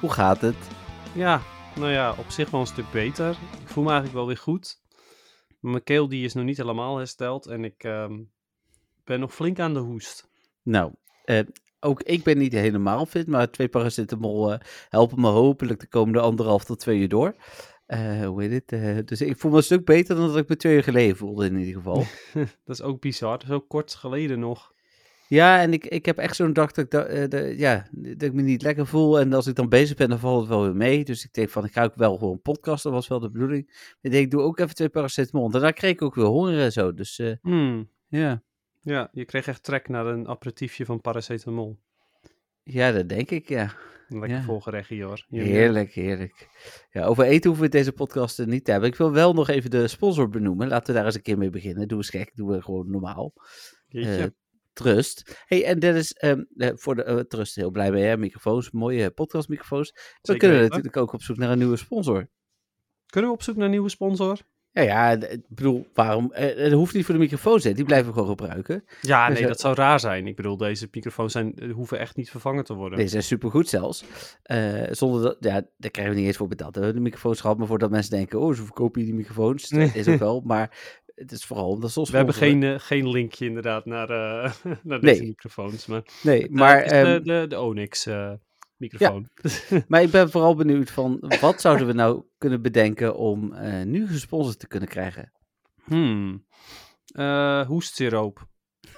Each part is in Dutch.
Hoe gaat het? Ja, nou ja, op zich wel een stuk beter. Ik voel me eigenlijk wel weer goed. Mijn keel die is nog niet helemaal hersteld en ik ehm, ben nog flink aan de hoest. Nou, eh, ook ik ben niet helemaal fit, maar twee paracetamol eh, helpen me hopelijk de komende anderhalf tot twee uur door. Eh, hoe heet het? Dus ik voel me een stuk beter dan dat ik me twee uur geleden voelde in ieder geval. Dat is ook bizar, zo kort geleden nog. Ja, en ik, ik heb echt zo'n dag dat ik, da- eh, de- ja, dat ik me niet lekker voel. En als ik dan bezig ben, dan valt het wel weer mee. Dus ik denk van, ik ga ook wel gewoon podcasten, dat was wel de bedoeling. Ik denk, ik doe ook even twee paracetamol. En daarna kreeg ik ook weer honger en zo. Dus eh, Hmm. ja. Ja, je kreeg echt trek naar een aperitiefje van paracetamol. ja, dat denk ik, ja. Lekker Ja. hoor. Heerlijk, heerlijk. Ja, over eten hoeven we deze podcast niet te hebben. Ik wil wel nog even de sponsor benoemen. Laten we daar eens een keer mee beginnen. Doe eens gek, doen we gewoon normaal. Jeetje. Eh, Trust. Hey, en Dennis, ehm, eh, voor de eh, Trust heel blij mee, hè? Microfoons, mooie podcastmicrofoons. We Zeker kunnen natuurlijk ook op zoek naar een nieuwe sponsor. Kunnen we op zoek naar een nieuwe sponsor? Ja, ja, ik bedoel, waarom? eh, Het hoeft niet voor de microfoons, hè? Die blijven we gewoon gebruiken. Ja, Dus, nee, eh, dat zou raar zijn. Ik bedoel, deze microfoons zijn, eh, hoeven echt niet vervangen te worden. Deze zijn supergoed zelfs. Eh, zonder dat, ja, daar krijgen we niet eens voor betaald. We hebben de microfoons gehad, maar voordat mensen denken, oh, ze verkopen hier die microfoons. Dat is ook wel, maar het is vooral omdat ze ons We hebben geen, eh, geen linkje inderdaad naar, eh, naar deze Nee. microfoons. Maar, Nee, maar maar, ehm, de, de, de Onyx eh, microfoon. maar ik ben vooral benieuwd van, wat zouden we nou kunnen bedenken om eh, nu gesponsord te kunnen krijgen? Hmm. Eh, hoestsiroop.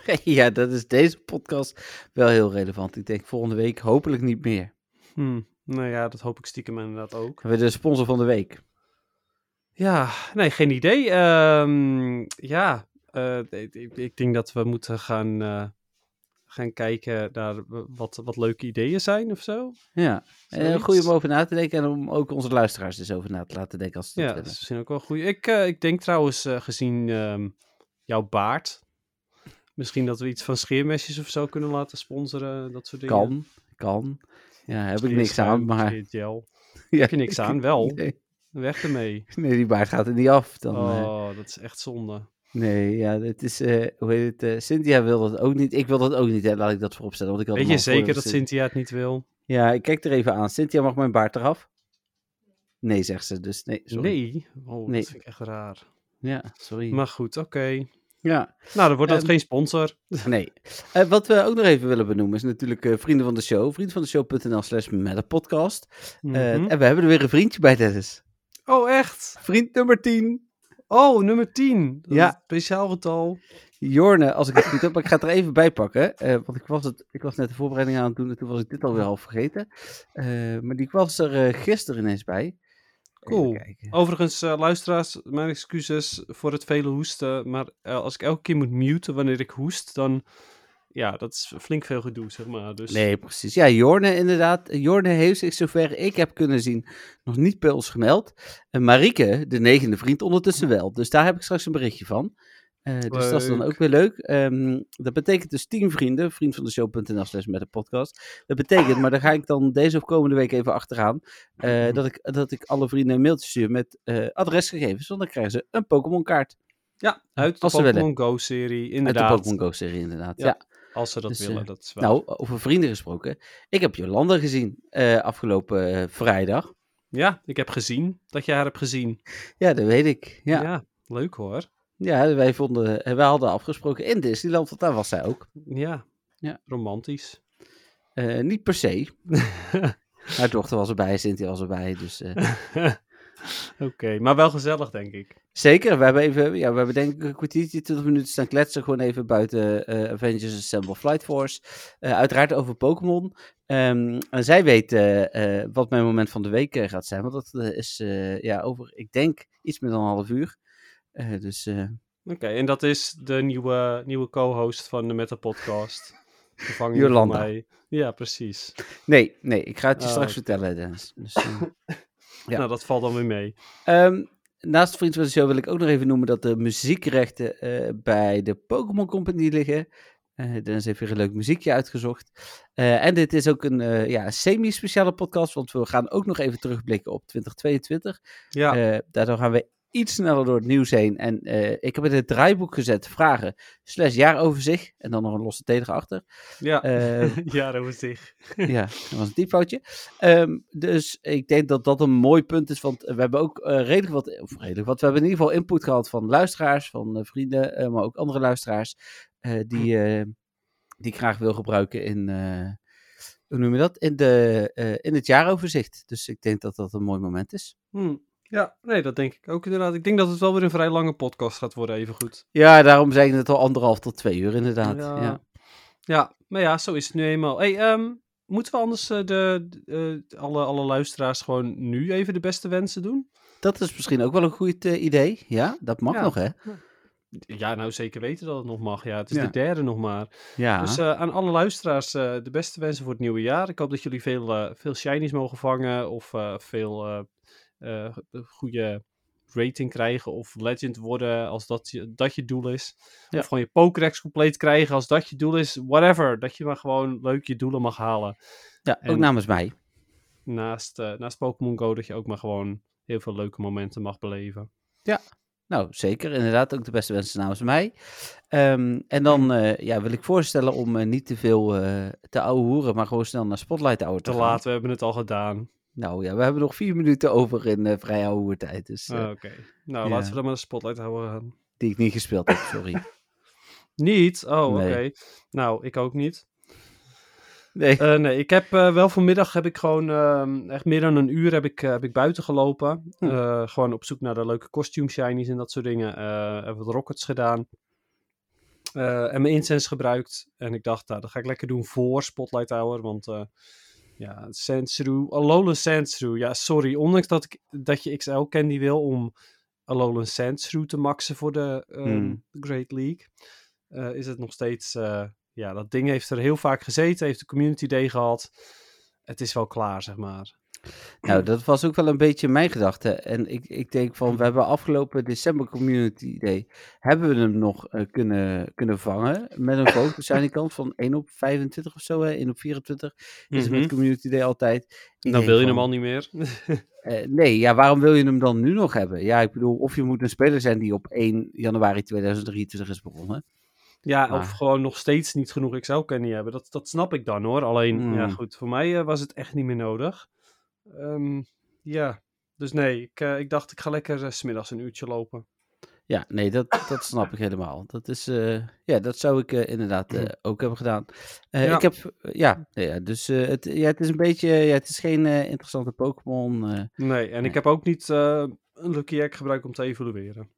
ja, dat is deze podcast wel heel relevant. Ik denk volgende week hopelijk niet meer. Hmm. Nou ja, dat hoop ik stiekem inderdaad ook. We hebben de sponsor van de week. Ja, nee, geen idee. Ehm, ja, eh, ik, ik- denk dat we moeten gaan, eh, gaan kijken naar wat, wat leuke ideeën zijn of zo. Ja, en Zoiets. goed om over na te denken en om ook onze luisteraars dus over na te laten denken als ze Ja, dat willen. is misschien ook wel goed. Ik, eh, ik denk trouwens, eh, gezien ehm, jouw baard, misschien dat we iets van scheermesjes of zo kunnen laten sponsoren, dat soort dingen. Kan, kan. Ja, heb ik niks aan, maar... Gel. Ja, Heb je niks aan? Wel. Nee, Weg ermee. nee, die baard gaat er niet af. Dan, eh, Oh, dat is echt zonde. Nee, ja, het is, eh, hoe heet het, eh, Cynthia wil dat ook niet. Ik wil dat ook niet, hè. laat ik dat vooropstellen. Want ik had Weet je zeker dat Cyn- Cynthia het niet wil? Ja, ik kijk er even aan. Cynthia mag mijn baard eraf? Nee, zegt ze, dus nee, sorry. Nee. Oh, Nee. dat vind ik echt raar. Ja, sorry. Maar goed, oké. Ja, Nou, dan wordt dat Ehm, geen sponsor. nee. Eh, wat we ook nog even willen benoemen is natuurlijk eh, vrienden van de show. Vriendvandeshow.nl slash metapodcast. Eh, Mhm. En we hebben er weer een vriendje bij, Dennis. Oh, echt? Vriend nummer 10. Oh, nummer 10. Dat Ja. is een speciaal getal. Jorne, als ik het goed heb, maar ik ga het er even bij pakken. eh, want ik was, het, ik was net de voorbereiding aan het doen en toen was ik dit alweer half vergeten. Eh, maar die was er eh, gisteren ineens bij. Cool. Overigens, luisteraars, mijn excuses voor het vele hoesten. Maar als ik elke keer moet muten wanneer ik hoest, dan... Ja, dat is flink veel gedoe, zeg maar. Dus... Nee, precies. Ja, Jorne inderdaad. Jorne heeft zich zover ik heb kunnen zien nog niet bij ons gemeld. En Marieke, de negende vriend, ondertussen wel. Dus daar heb ik straks een berichtje van. Eh, dus dat is dan ook weer leuk. Ehm, dat betekent dus 10 vrienden, vriend van de show.nl slash met de podcast. Dat betekent, maar daar ga ik dan deze of komende week even achteraan, eh, dat, ik, dat ik alle vrienden een mailtje stuur met eh, adresgegevens, want dan krijgen ze een Pokémon kaart. Ja, uit de. Pokémon Go-serie, Uit inderdaad. de Pokémon Go serie inderdaad. Ja. ja. Als ze dat Dus, willen, eh, dat is. Nou, over vrienden gesproken. Ik heb Jolanda gezien eh, afgelopen eh, vrijdag. Ja, ik heb gezien dat je haar hebt gezien. Ja, dat weet ik. Ja, Ja, ja. leuk hoor. wij, vonden, wij hadden afgesproken in Disneyland, want daar was zij ook. Ja, Ja. romantisch. Niet per se. Haar dochter was erbij, Cynthia was erbij. Dus, eh, Oké, maar wel gezellig, denk ik. zeker, we hebben even, ja, we hebben denk ik een kwartiertje, 20 minuten staan kletsen. Gewoon even buiten eh, Avengers Assemble Flight Force. Eh, uiteraard over Pokémon. Ehm, en zij weet eh, wat mijn moment van de week gaat zijn. Want dat is ja, over, ik denk, iets meer dan een half uur. Dus Oké, en dat is de nieuwe, nieuwe co-host van de Meta Podcast. Jolanda. Ja, precies. Nee, nee, ik ga het je Oh, straks vertellen, Dennis. Dus, Ja. Nou, dat valt dan weer mee. Ehm, naast Vriend van de Show wil ik ook nog even noemen dat de muziekrechten eh, bij de Pokémon Company liggen. Eh Dennis heeft weer een leuk muziekje uitgezocht. Eh, en dit is ook een ja, semi-speciale podcast, want we gaan ook nog even terugblikken op 2022. Ja, daardoor gaan we iets sneller door het nieuws heen. En eh, ik heb in het draaiboek gezet vragen slash jaaroverzicht. En dan nog een losse tegen achter. ja. Eh, ja, dat was zich. ja, dat was een typfoutje. Ehm, dus ik denk dat dat een mooi punt is, want we hebben ook eh, redelijk wat, of redelijk wat, we hebben in ieder geval input gehad van luisteraars, van vrienden, maar ook andere luisteraars, die, eh, die ik graag wil gebruiken in, hoe noem je dat, in, de, in het jaaroverzicht. Dus ik denk dat dat een mooi moment is. Hm. Ja, nee, dat denk ik ook inderdaad. Ik denk dat het wel weer een vrij lange podcast gaat worden, even goed. Ja, daarom ik het al anderhalf tot twee uur inderdaad. Ja. Ja. Ja, maar ja, zo is het nu eenmaal. Hey, ehm, moeten we anders eh, de, eh, alle, alle luisteraars gewoon nu even de beste wensen doen? Dat is misschien ook wel een goed eh, idee. Ja, dat mag Ja. nog hè. Ja, nou zeker weten dat het nog mag. Ja, het is Ja. de derde nog maar. Ja, Dus aan alle luisteraars de beste wensen voor het nieuwe jaar. Ik hoop dat jullie veel, veel shinies mogen vangen of veel goede rating krijgen of legend worden als dat je, dat je doel is. Ja. Of gewoon je Pokédex compleet krijgen als dat je doel is. Whatever, dat je maar gewoon leuk je doelen mag halen. ja ook en- namens mij. Naast, eh, naast Pokémon Go dat je ook maar gewoon heel veel leuke momenten mag beleven. Nou, zeker. Inderdaad, ook de beste wensen namens mij. Ehm, en dan eh, ja, wil ik voorstellen om eh, niet te veel eh, te ouwe hoeren, maar gewoon snel naar Spotlight Hour te Te gaan. laat, we hebben het al gedaan. Nou ja, we hebben nog vier minuten over in eh vrij ouwe hoertijd, dus, eh, Ah, Oké, nou ja. laten we dan maar de spotlight houden. die ik niet gespeeld heb, sorry. Niet? Oh, oké. Nou, ik ook niet. Nee. Eh, nee, ik heb eh, wel vanmiddag heb ik gewoon ehm, echt meer dan een uur heb ik, eh, heb ik buiten gelopen. Hm. Eh, gewoon op zoek naar de leuke costume shinies en dat soort dingen. Eh heb wat rockets gedaan. Eh, en mijn incense gebruikt. En ik dacht, nou, dat ga ik lekker doen voor Spotlight Hour. Want eh ja, Sandshrew, Alolan Sandshrew. Ja, sorry. Ondanks dat, ik, dat je XL candy wil om Alolan Sandshrew te maxen voor de ehm, Hmm. Great League. eh, is het nog steeds... eh, ja, dat ding heeft er heel vaak gezeten. Heeft de Community Day gehad. Het is wel klaar, zeg maar. Nou, dat was ook wel een beetje mijn gedachte. En ik, ik denk van, we hebben afgelopen december Community Day, hebben we hem nog eh, kunnen, kunnen vangen met een vote zijn die kant van 1 op 25 of zo, hè? 1 op 24 is het met Mhm. Community Day altijd. Ik Dan wil je van, hem al niet meer. eh, nee, ja, waarom wil je hem dan nu nog hebben? Ja, ik bedoel, of je moet een speler zijn die op 1 januari 2023 is begonnen. Ja, Maar- of gewoon nog steeds niet genoeg XL-candy hebben. Dat, dat snap ik dan hoor. Alleen, ja Mm. goed, voor mij eh, was het echt niet meer nodig. Ehm, ja, dus nee, ik, eh, ik dacht ik ga lekker 's smiddags een uurtje lopen. Ja, nee, dat, dat snap ik helemaal. Dat is, eh, ja, dat zou ik inderdaad eh, ook hebben gedaan. Ja. Ik heb, ja, nee, dus het, ja, het is een beetje, ja, het is geen interessante Pokémon. Nee, en Nee. ik heb ook niet een Lucky Egg gebruikt om te evolueren.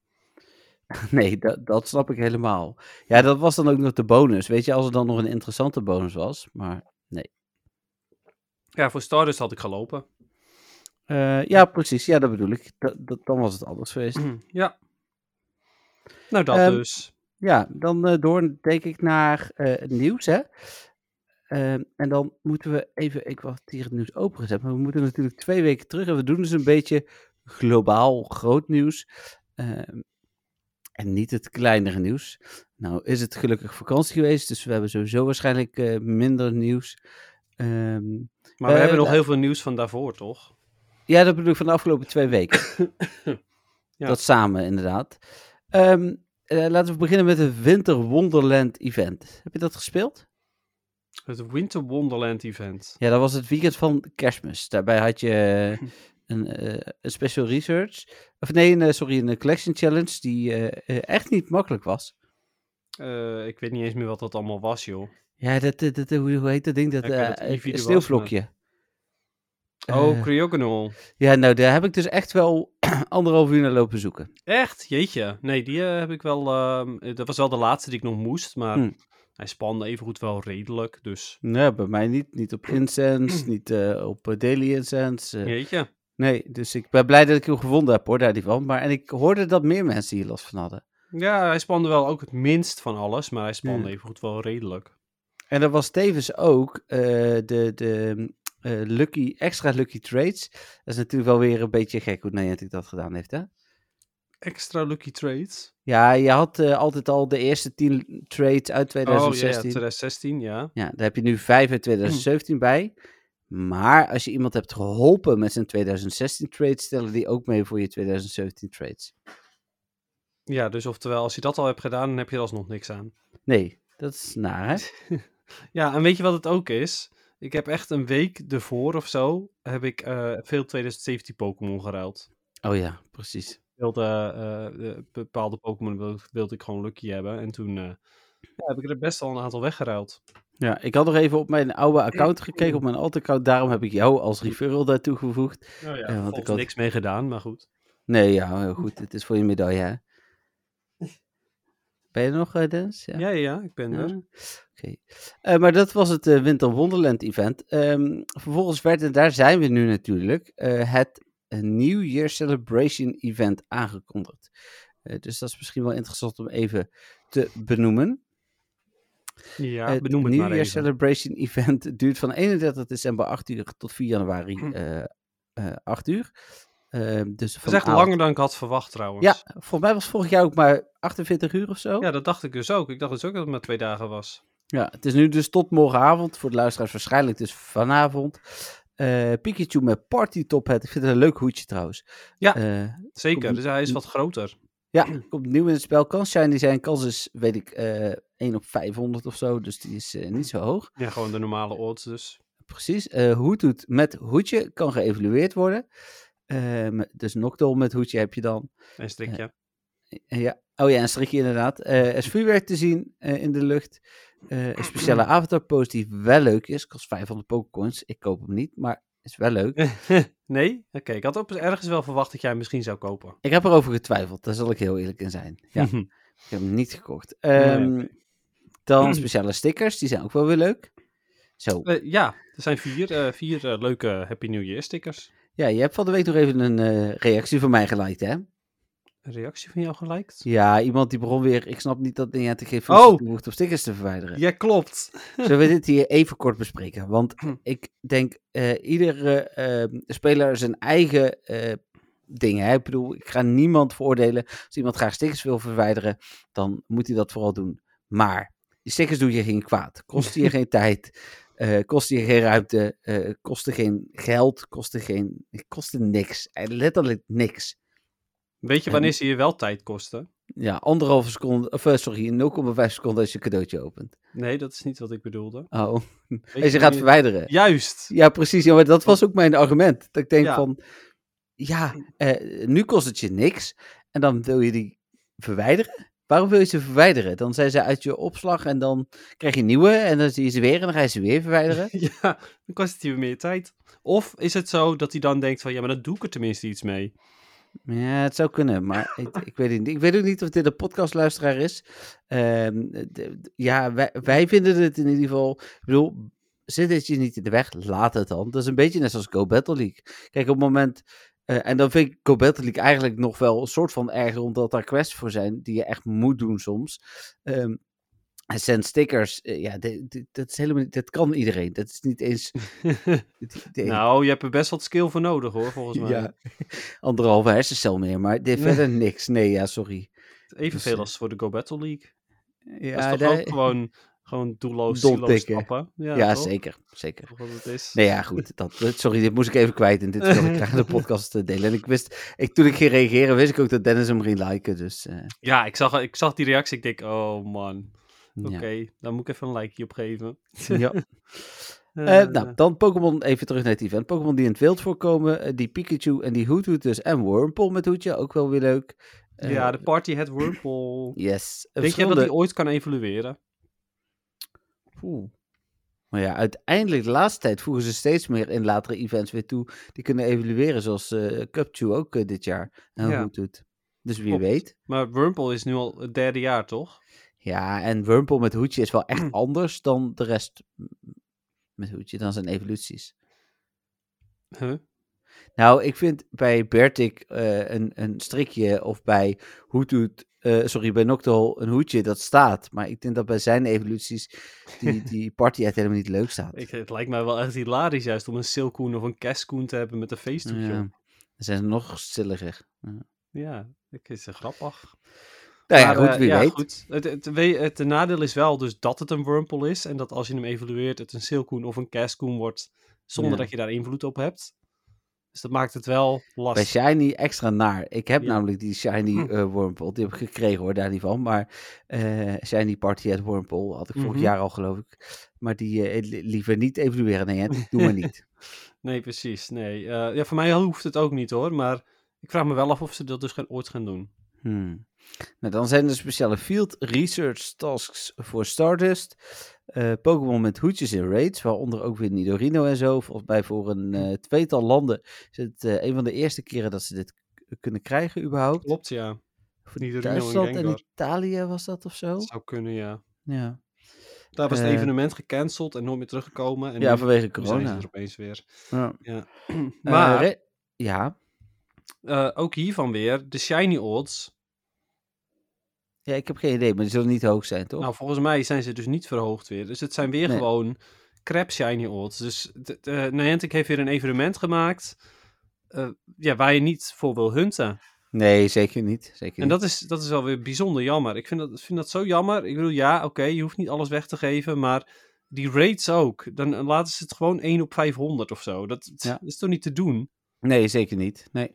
nee, dat, dat snap ik helemaal. Ja, dat was dan ook nog de bonus. Weet je, als er dan nog een interessante bonus was. Maar Ja, voor Stardust had ik gelopen. eh, ja, precies. Ja, dat bedoel ik. Dat, dat, dan was het anders geweest. ja. Nou, dat Ehm, dus. Ja, dan eh, door denk ik naar eh, het nieuws, hè. Ehm, en dan moeten we even, ik had hier het nieuws opengezet, maar we moeten natuurlijk twee weken terug en we doen dus een beetje globaal groot nieuws. Ehm, en niet het kleinere nieuws. Nou is het gelukkig vakantie geweest, dus we hebben sowieso waarschijnlijk minder nieuws. Ehm, Maar we eh, hebben nog nou- heel veel nieuws van daarvoor, toch? ja, dat bedoel ik van de afgelopen twee weken. Ja. Dat samen, inderdaad. Ehm, eh, laten we beginnen met het Winter Wonderland event. Heb je dat gespeeld? Het Winter Wonderland event. Ja, dat was het weekend van kerstmis. Daarbij had je een, eh, een special research. Of nee, een, sorry, een collection challenge die echt niet makkelijk was. Ik weet niet eens meer wat dat allemaal was, joh. Ja, dat, dat, dat- hoe heet dat ding? Dat Ja, weet dat eh, sneeuwvlokje. Oh, Cryogonal. ja, nou, daar heb ik dus echt wel anderhalf uur naar lopen zoeken. Echt? Jeetje. Nee, die eh, heb ik wel... ehm, eh, dat was wel de laatste die ik nog moest, maar Hm. hij spande evengoed wel redelijk, dus... Nee, bij mij niet. Niet op Incense, niet op Daily Incense. Jeetje. Nee, dus ik ben blij dat ik hem gevonden heb hoor, daar die van. Maar, en ik hoorde dat meer mensen hier last van hadden. Ja, hij spande wel ook het minst van alles, maar hij spande Ja. evengoed wel redelijk. En er was tevens ook eh, de, de eh, lucky, extra lucky trades. Dat is natuurlijk wel weer een beetje gek hoe Niantic dat gedaan heeft, hè? Extra lucky trades. Ja, je had eh, altijd al de eerste 10 trades uit Oh ja, ja, 2016. 2016, ja. Ja, daar heb je nu 5 uit 2017 bij. Maar als je iemand hebt geholpen met zijn 2016 trades, stellen die ook mee voor je 2017 trades. Ja, dus oftewel, als je dat al hebt gedaan, dan heb je er alsnog niks aan. Nee, dat is naar, hè? Ja, en weet je wat het ook is? Ik heb echt een week ervoor of zo, heb ik eh, veel 2017 Pokémon geruild. Oh ja, precies. Wilde, eh, eh, bepaalde Pokémon wilde, ik gewoon lucky hebben. En toen ja, heb ik er best wel een aantal weggeruild. Ja, ik had nog even op mijn oude account gekeken, op mijn alt-account. Daarom heb ik jou als referral daar toegevoegd. Nou ja, want ik had- niks mee gedaan, maar goed. Nee, ja, heel goed. Het is voor je medaille, hè? Ben je er nog, eh, Dennis? Ja, ja, ja, ik ben Ja, er. Oké. Eh, maar dat was het eh, Winter Wonderland event. Ehm, vervolgens werd, en daar zijn we nu natuurlijk, het New Year Celebration event aangekondigd. Dus dat is misschien wel interessant om even te benoemen. Ja, het benoem het New maar Year even. Celebration event duurt van 31 december 8 uur tot 4 januari Hm. eh eh, 8 uur. Ehm, dus Dat is echt langer dan ik had verwacht trouwens. Ja, volgens mij was vorig jaar ook maar 48 uur of zo. Ja, dat dacht ik dus ook. Ik dacht dus ook dat het maar twee dagen was. Ja, het is nu dus tot morgenavond. Voor de luisteraars waarschijnlijk dus vanavond. Eh Pikachu met Party Top Hat. Ik vind het een leuk hoedje trouwens. Ja. Eh, Zeker, Komt- dus hij is wat groter. ja, komt nieuw in het spel. Kan shiny zijn. Kans is, weet ik, eh 1 op 500 of zo. Dus die is eh, niet zo hoog. Ja, gewoon de normale odds dus. Precies. Eh Hoedhoed met hoedje kan geëvalueerd worden. Eh, met- dus Noctowl met hoedje heb je dan. En strikje. Eh, ja. Oh ja, een strikje inderdaad. Eh, er is vuurwerk te zien eh, in de lucht. Eh, een speciale avatar post die wel leuk is. Kost 500 pokécoins. Ik koop hem niet, maar is wel leuk. nee? Oké, ik had ook ergens wel verwacht dat jij hem misschien zou kopen. Ik heb erover getwijfeld. Daar zal ik heel eerlijk in zijn. Ja, ik heb hem niet gekocht. Ehm, Nee, Dan speciale stickers. Die zijn ook wel weer leuk. Zo. Eh, ja, er zijn vier, eh, vier eh, leuke Happy New Year stickers. Ja, je hebt van de week nog even een eh, reactie van mij geliked, hè? Een reactie van jou geliked? Ja, iemand die begon weer... Ik snap niet dat Niantic geen Oh. functie toevoegt om stickers te verwijderen. Ja, klopt. Zullen we dit hier even kort bespreken? Want ik denk, eh iedere eh, speler zijn eigen eh dingen. Hè? Ik bedoel, ik ga niemand veroordelen. Als iemand graag stickers wil verwijderen, dan moet hij dat vooral doen. Maar die stickers doen je geen kwaad. Kosten je geen tijd. Eh kosten je geen ruimte. eh kosten geen geld. Kosten, geen, kosten niks. Eh, Letterlijk niks. Weet je wanneer ze je wel tijd kosten? Ja, anderhalve seconde, of sorry, 0,5 seconden als je een cadeautje opent. Nee, dat is niet wat ik bedoelde. Oh, als je gaat verwijderen. Juist. Ja, precies. Ja, maar dat was ook mijn argument. Dat ik denk Ja. van, ja, nu kost het je niks. En dan wil je die verwijderen. Waarom wil je ze verwijderen? Dan zijn ze uit je opslag en dan krijg je nieuwe. En dan zie je ze weer en dan ga je ze weer verwijderen. Ja, dan kost het je meer tijd. Of is het zo dat hij dan denkt van, ja, maar dan doe ik er tenminste iets mee. Ja, het zou kunnen, maar ik, ik, weet het niet. ik weet ook niet of dit een podcastluisteraar is. Ehm, de- ja, wij, wij vinden het in ieder geval. Ik bedoel, zit het je niet in de weg? Laat het dan. Dat is een beetje net zoals Go Battle League. Kijk, op het moment. Eh, en dan vind ik Go Battle League eigenlijk nog wel een soort van erger, omdat daar quests voor zijn die je echt moet doen soms. Ehm en zijn stickers, eh, ja, de- de- dat, is helemaal dat kan iedereen. Dat is niet eens. de- nou, je hebt er best wat skill voor nodig hoor, volgens mij. ja, anderhalve hersencel meer, maar dit verder niks. Nee, ja, sorry. Evenveel Dus, als voor de Go Battle League. Ja, dat is toch ook gewoon, gewoon doelloos, tikken. stappen? Ja, zeker. Zeker. Wat het is. Nee, ja, goed. Dat, sorry, dit moest ik even kwijt. En dit wilde ik graag in de podcast eh, delen. En ik wist, ik, toen ik ging reageren, wist ik ook dat Dennis hem ging liken. Dus eh, Ja, ik zag, ik zag die reactie. Ik denk, oh man. Oké, ja. dan moet ik even een likeje op geven. ja. Eh, nou, dan Pokémon, even terug naar het event. Pokémon die in het wild voorkomen. die Pikachu en die Hoothoot dus. En Wurmple met hoedje, ook wel weer leuk. Ja, de party het Whirlpool. Yes. Denk je dat hij ooit kan evolueren? Oeh. Maar ja, uiteindelijk de laatste tijd voegen ze steeds meer in latere events weer toe. Die kunnen evalueren, zoals eh Cupchew ook eh, dit jaar. En Ja. Hoothoot. Dus wie Klopt. weet. Maar Wurmple is nu al het derde jaar, toch? Ja, en Wurmple met hoedje is wel echt anders dan de rest met hoedje, dan zijn evoluties. Huh? Nou, ik vind bij Bertik eh, een, een strikje of bij Hoethoet eh, sorry, bij Noctowl een hoedje dat staat. Maar ik denk dat bij zijn evoluties die, die party uit helemaal niet leuk staat. Ik, het lijkt mij wel echt hilarisch juist om een Silcoon of een Cascoon te hebben met een feesthoedje. Ja, dan zijn ze nog stilliger. Ja, dat is eh, grappig. Nou ja, Maar, goed, eh, wie ja, weet. goed. Het, het, het nadeel is wel dus dat het een Wurmple is. En dat als je hem evolueert, het een Silcoon of een Cascoon wordt. Zonder Ja. dat je daar invloed op hebt. Dus dat maakt het wel Bij lastig. Shiny extra naar. Ik heb Ja. namelijk die Shiny Wurmple. Die heb ik gekregen hoor, daar niet van. Maar eh, Shiny Party at Wurmple had ik vorig Mhm. jaar al geloof ik. Maar die li- liever niet evalueren. Nee, hè, doe maar niet. Nee, precies. Nee. Ja, voor mij hoeft het ook niet hoor. Maar ik vraag me wel af of ze dat dus gaan, ooit gaan doen. Hmm. Nou, dan zijn er speciale field research tasks voor Stardust. Eh, Pokémon met hoedjes in raids, waaronder ook weer Nidorino en zo. Volgens mij voor een eh, tweetal landen is het eh, een van de eerste keren dat ze dit kunnen krijgen überhaupt. Klopt, ja. Voor Nidorino en Duitsland en Gengar. Italië was dat of zo? Dat zou kunnen, ja. Ja, Daar was het evenement gecanceld en nooit meer teruggekomen. En ja vanwege zijn corona. er opeens weer. Ja. Ja. Maar ja. ook hiervan weer, de shiny odds. Ja, ik heb geen idee, maar die zullen niet hoog zijn, toch? Nou, volgens mij zijn ze dus niet verhoogd weer. Dus het zijn weer Nee. gewoon crap shiny odds. Dus de, Niantic heeft weer een evenement gemaakt eh, ja, waar je niet voor wil hunten. nee, zeker niet. Zeker En niet. dat is, dat is wel weer bijzonder jammer. Ik vind dat, vind dat zo jammer. Ik bedoel, ja, oké, je hoeft niet alles weg te geven, maar die rates ook. Dan laten ze het gewoon 1 op 500 of zo. Dat, Ja. dat is toch niet te doen? Nee, zeker niet. Nee.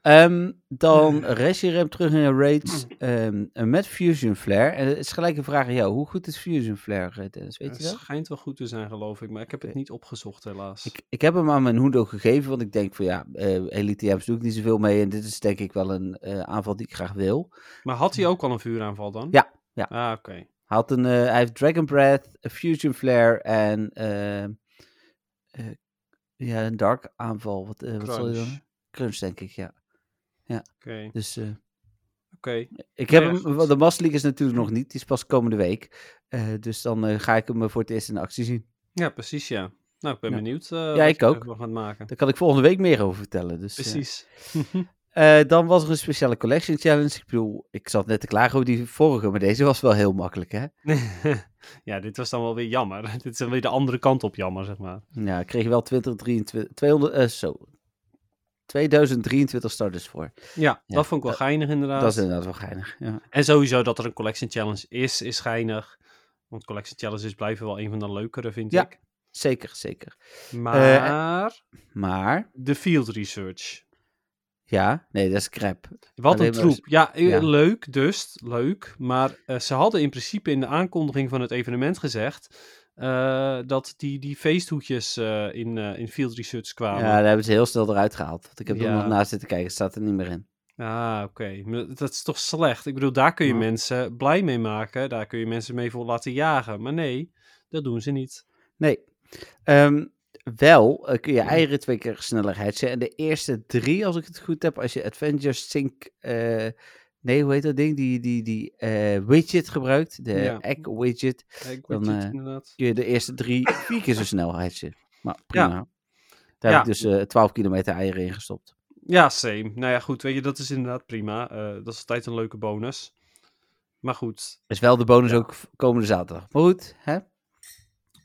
Ehm, dan Reshiram terug in de raids ehm, met Fusion Flare. En het is gelijk een vraag aan jou. Hoe goed is Fusion Flare, eh, Dennis? Weet Het je dat? schijnt wel goed te zijn, geloof ik. Maar ik heb het niet opgezocht, helaas. Ik, ik heb hem aan mijn Hundo gegeven, want ik denk van ja, eh Elite Jams doe ik niet zoveel mee. En dit is denk ik wel een eh, aanval die ik graag wil. Maar had hij ook al een vuuraanval dan? Ja, ja. Ah, oké. Hij, had een, eh, hij heeft Dragon Breath, Fusion Flare en eh, eh, ja, een Dark aanval. Wat, eh, wat zal je dan? Crunch. Crunch, denk ik, ja. Oké, Dus eh, oké. ik heb Ja, hem, de Master League is natuurlijk nog niet, die is pas komende week. Eh, dus dan eh, ga ik hem voor het eerst in actie zien. Ja, precies, ja. Nou, ik ben Ja. benieuwd eh Ja, wat ik ook. nog maken. Daar kan ik volgende week meer over vertellen. Dus, Precies. Dan was er een speciale collection challenge. Ik bedoel, ik zat net te klagen over die vorige, maar deze was wel heel makkelijk, hè? ja, dit was dan wel weer jammer. dit is dan weer de andere kant op jammer, zeg maar. Ja, ik kreeg wel 2023, 200, eh, zo, 2023 starters voor. Ja, Ja, dat vond ik wel geinig inderdaad. Dat is inderdaad wel geinig. Ja. En sowieso dat er een collection challenge is, is geinig. Want collection challenges blijven wel een van de leukere, vind Ja. ik. Zeker, zeker. Maar Maar, de field research. ja, nee, dat is crap. Wat Alleen een troep. Ja, eh, Ja. leuk dus, leuk. Maar eh, ze hadden in principe in de aankondiging van het evenement gezegd... eh, dat die, die feesthoedjes eh, in, eh, in field research kwamen. Ja, daar hebben ze heel snel eruit gehaald. Want ik heb er nog naast zitten kijken, staat er niet meer in. Ah, oké. Dat is toch slecht? Ik bedoel, daar kun je Ja. mensen blij mee maken. Daar kun je mensen mee voor laten jagen. Maar nee, dat doen ze niet. Nee. Ehm, wel kun je eieren twee keer sneller hatchen. En de eerste drie, als ik het goed heb, als je Avengers Sync... nee, hoe heet dat ding? Die, die, die eh, widget gebruikt. De Ja. egg widget. Ik Dan, het eh, kun je de eerste drie vier keer zo snel hatchen. Maar prima. Daar Ja. heb ik dus eh 12 kilometer eieren in gestopt. Ja, same. Nou ja, goed. Weet je, dat is inderdaad prima. Dat is altijd een leuke bonus. Maar goed. Is wel de bonus ook komende zaterdag. Maar goed, hè?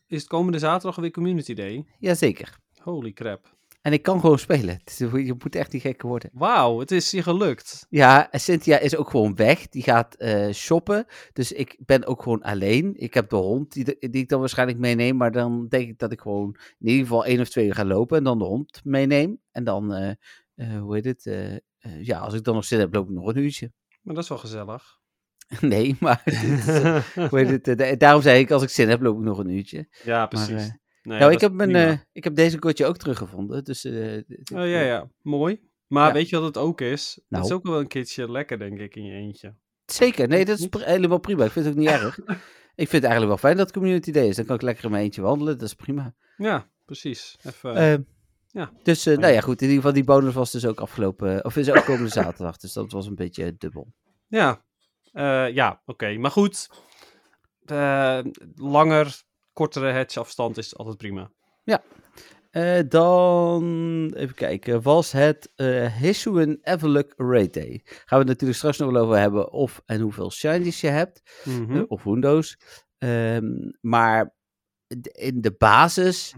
Is het komende zaterdag weer Community Day? Jazeker. Holy crap. En ik kan gewoon spelen. Is- Je moet echt niet gek worden. Wauw, het is je gelukt. Ja, en Cynthia is ook gewoon weg. Die gaat eh, shoppen. Dus ik ben ook gewoon alleen. Ik heb de hond die, die ik dan waarschijnlijk meeneem. Maar dan denk ik dat ik gewoon in ieder geval één of twee uur ga lopen. En dan de hond meeneem. En dan, eh, eh, hoe heet het? ja, als ik dan nog zin heb, loop ik nog een uurtje. Maar dat is wel gezellig. nee, maar dit is, hoe heet het? da- daarom zei ik, als ik zin heb, loop ik nog een uurtje. ja, precies. Nee, nou, dat ik heb, mijn, prima. eh, ik heb deze kortje ook teruggevonden. Dus, eh, Oh ja, ja. Mooi. Maar Ja. weet je wat het ook is? Het Nou. is ook wel een keertje lekker, denk ik, in je eentje. Zeker, nee, dat is pr- helemaal prima. Ik vind het ook niet erg. Ik vind het eigenlijk wel fijn dat het Community Day is. Dan kan ik lekker in mijn eentje wandelen, dat is prima. Ja, precies. Even... Eh, ja. Dus, eh, nou ja, goed. In ieder geval, die bonus was dus ook afgelopen, of is ook komende zaterdag. Dus dat was een beetje dubbel. Ja, Eh, ja oké. Maar goed, eh, langer, kortere hatch afstand is altijd prima. Eh, dan even kijken, was het Hisuian Eveluk Raid Day. Gaan we het natuurlijk straks nog wel over hebben of en hoeveel shinies je hebt. Eh, of Windows. Ehm, maar in de basis,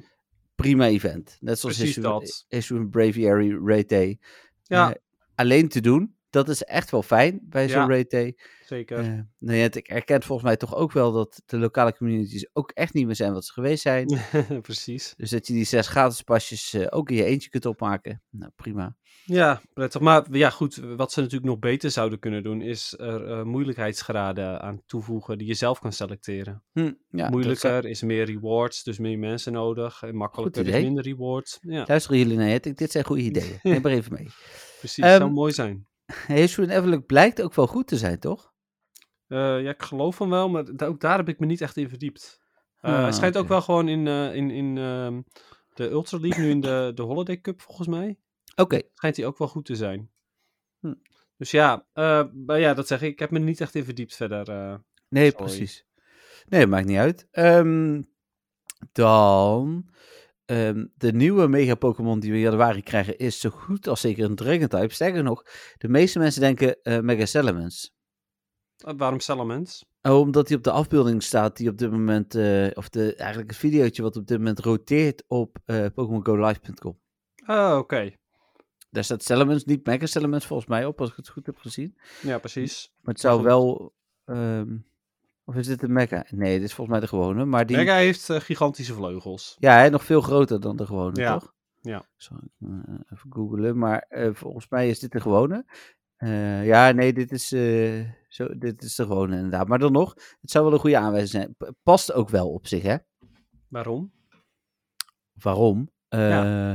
prima event. Net zoals Hisuian-. Hisuian Braviary Raid Day. Ja. Alleen te doen, dat is echt wel fijn bij zo'n Ja. Day. Zeker. Eh nou ja, ik herken volgens mij toch ook wel dat de lokale communities ook echt niet meer zijn wat ze geweest zijn. Precies. Dus dat je die zes gratis pasjes eh, ook in je eentje kunt opmaken. Nou, prima. Ja, prettig. Maar ja, goed, wat ze natuurlijk nog beter zouden kunnen doen, is er eh, moeilijkheidsgraden aan toevoegen die je zelf kan selecteren. Hm, ja, Moeilijker is meer rewards, dus meer mensen nodig. En makkelijker is minder rewards. Ja, Luisteren jullie naar het? Dit zijn goede ideeën. Neem maar even mee. precies. Ehm, zou mooi zijn. Hisuian Eveluk blijkt ook wel goed te zijn, toch? Eh, ja, ik geloof van wel, maar ook daar heb ik me niet echt in verdiept. Eh, Ah, hij schijnt ook wel gewoon in, eh, in, in ehm, de Ultra League, nu in de, de Holiday Cup volgens mij. Oké. Schijnt hij ook wel goed te zijn. Hm. Dus ja, maar ja, dat zeg ik. Ik heb me niet echt in verdiept verder. Nee, Sorry. precies. Nee, maakt niet uit. Ehm, dan. Ehm, de nieuwe mega Pokémon die we in januari krijgen is zo goed als zeker een Dragon type. Sterker nog, de meeste mensen denken eh Mega Salamence. Eh, waarom Salamence? Oh, omdat hij op de afbeelding staat die op dit moment, eh, of de, eigenlijk het videootje wat op dit moment roteert op PokémonGoLive.com. Oh, oké. Daar staat Salamence, niet Mega Salamence volgens mij op, als ik het goed heb gezien. Ja, precies. Maar het zou wel, ehm, of is dit een Mega? Nee, dit is volgens mij de gewone, maar die... Mega heeft eh, gigantische vleugels. Ja, hè, nog veel groter dan de gewone, Ja, toch? ja. Zal ik eh, even googlen, maar eh, volgens mij is dit de gewone. Ja, nee, dit is, zo, dit is de gewone inderdaad. Maar dan nog, het zou wel een goede aanwijzing zijn. P- past ook wel op zich, hè? Waarom? Waarom? Eh,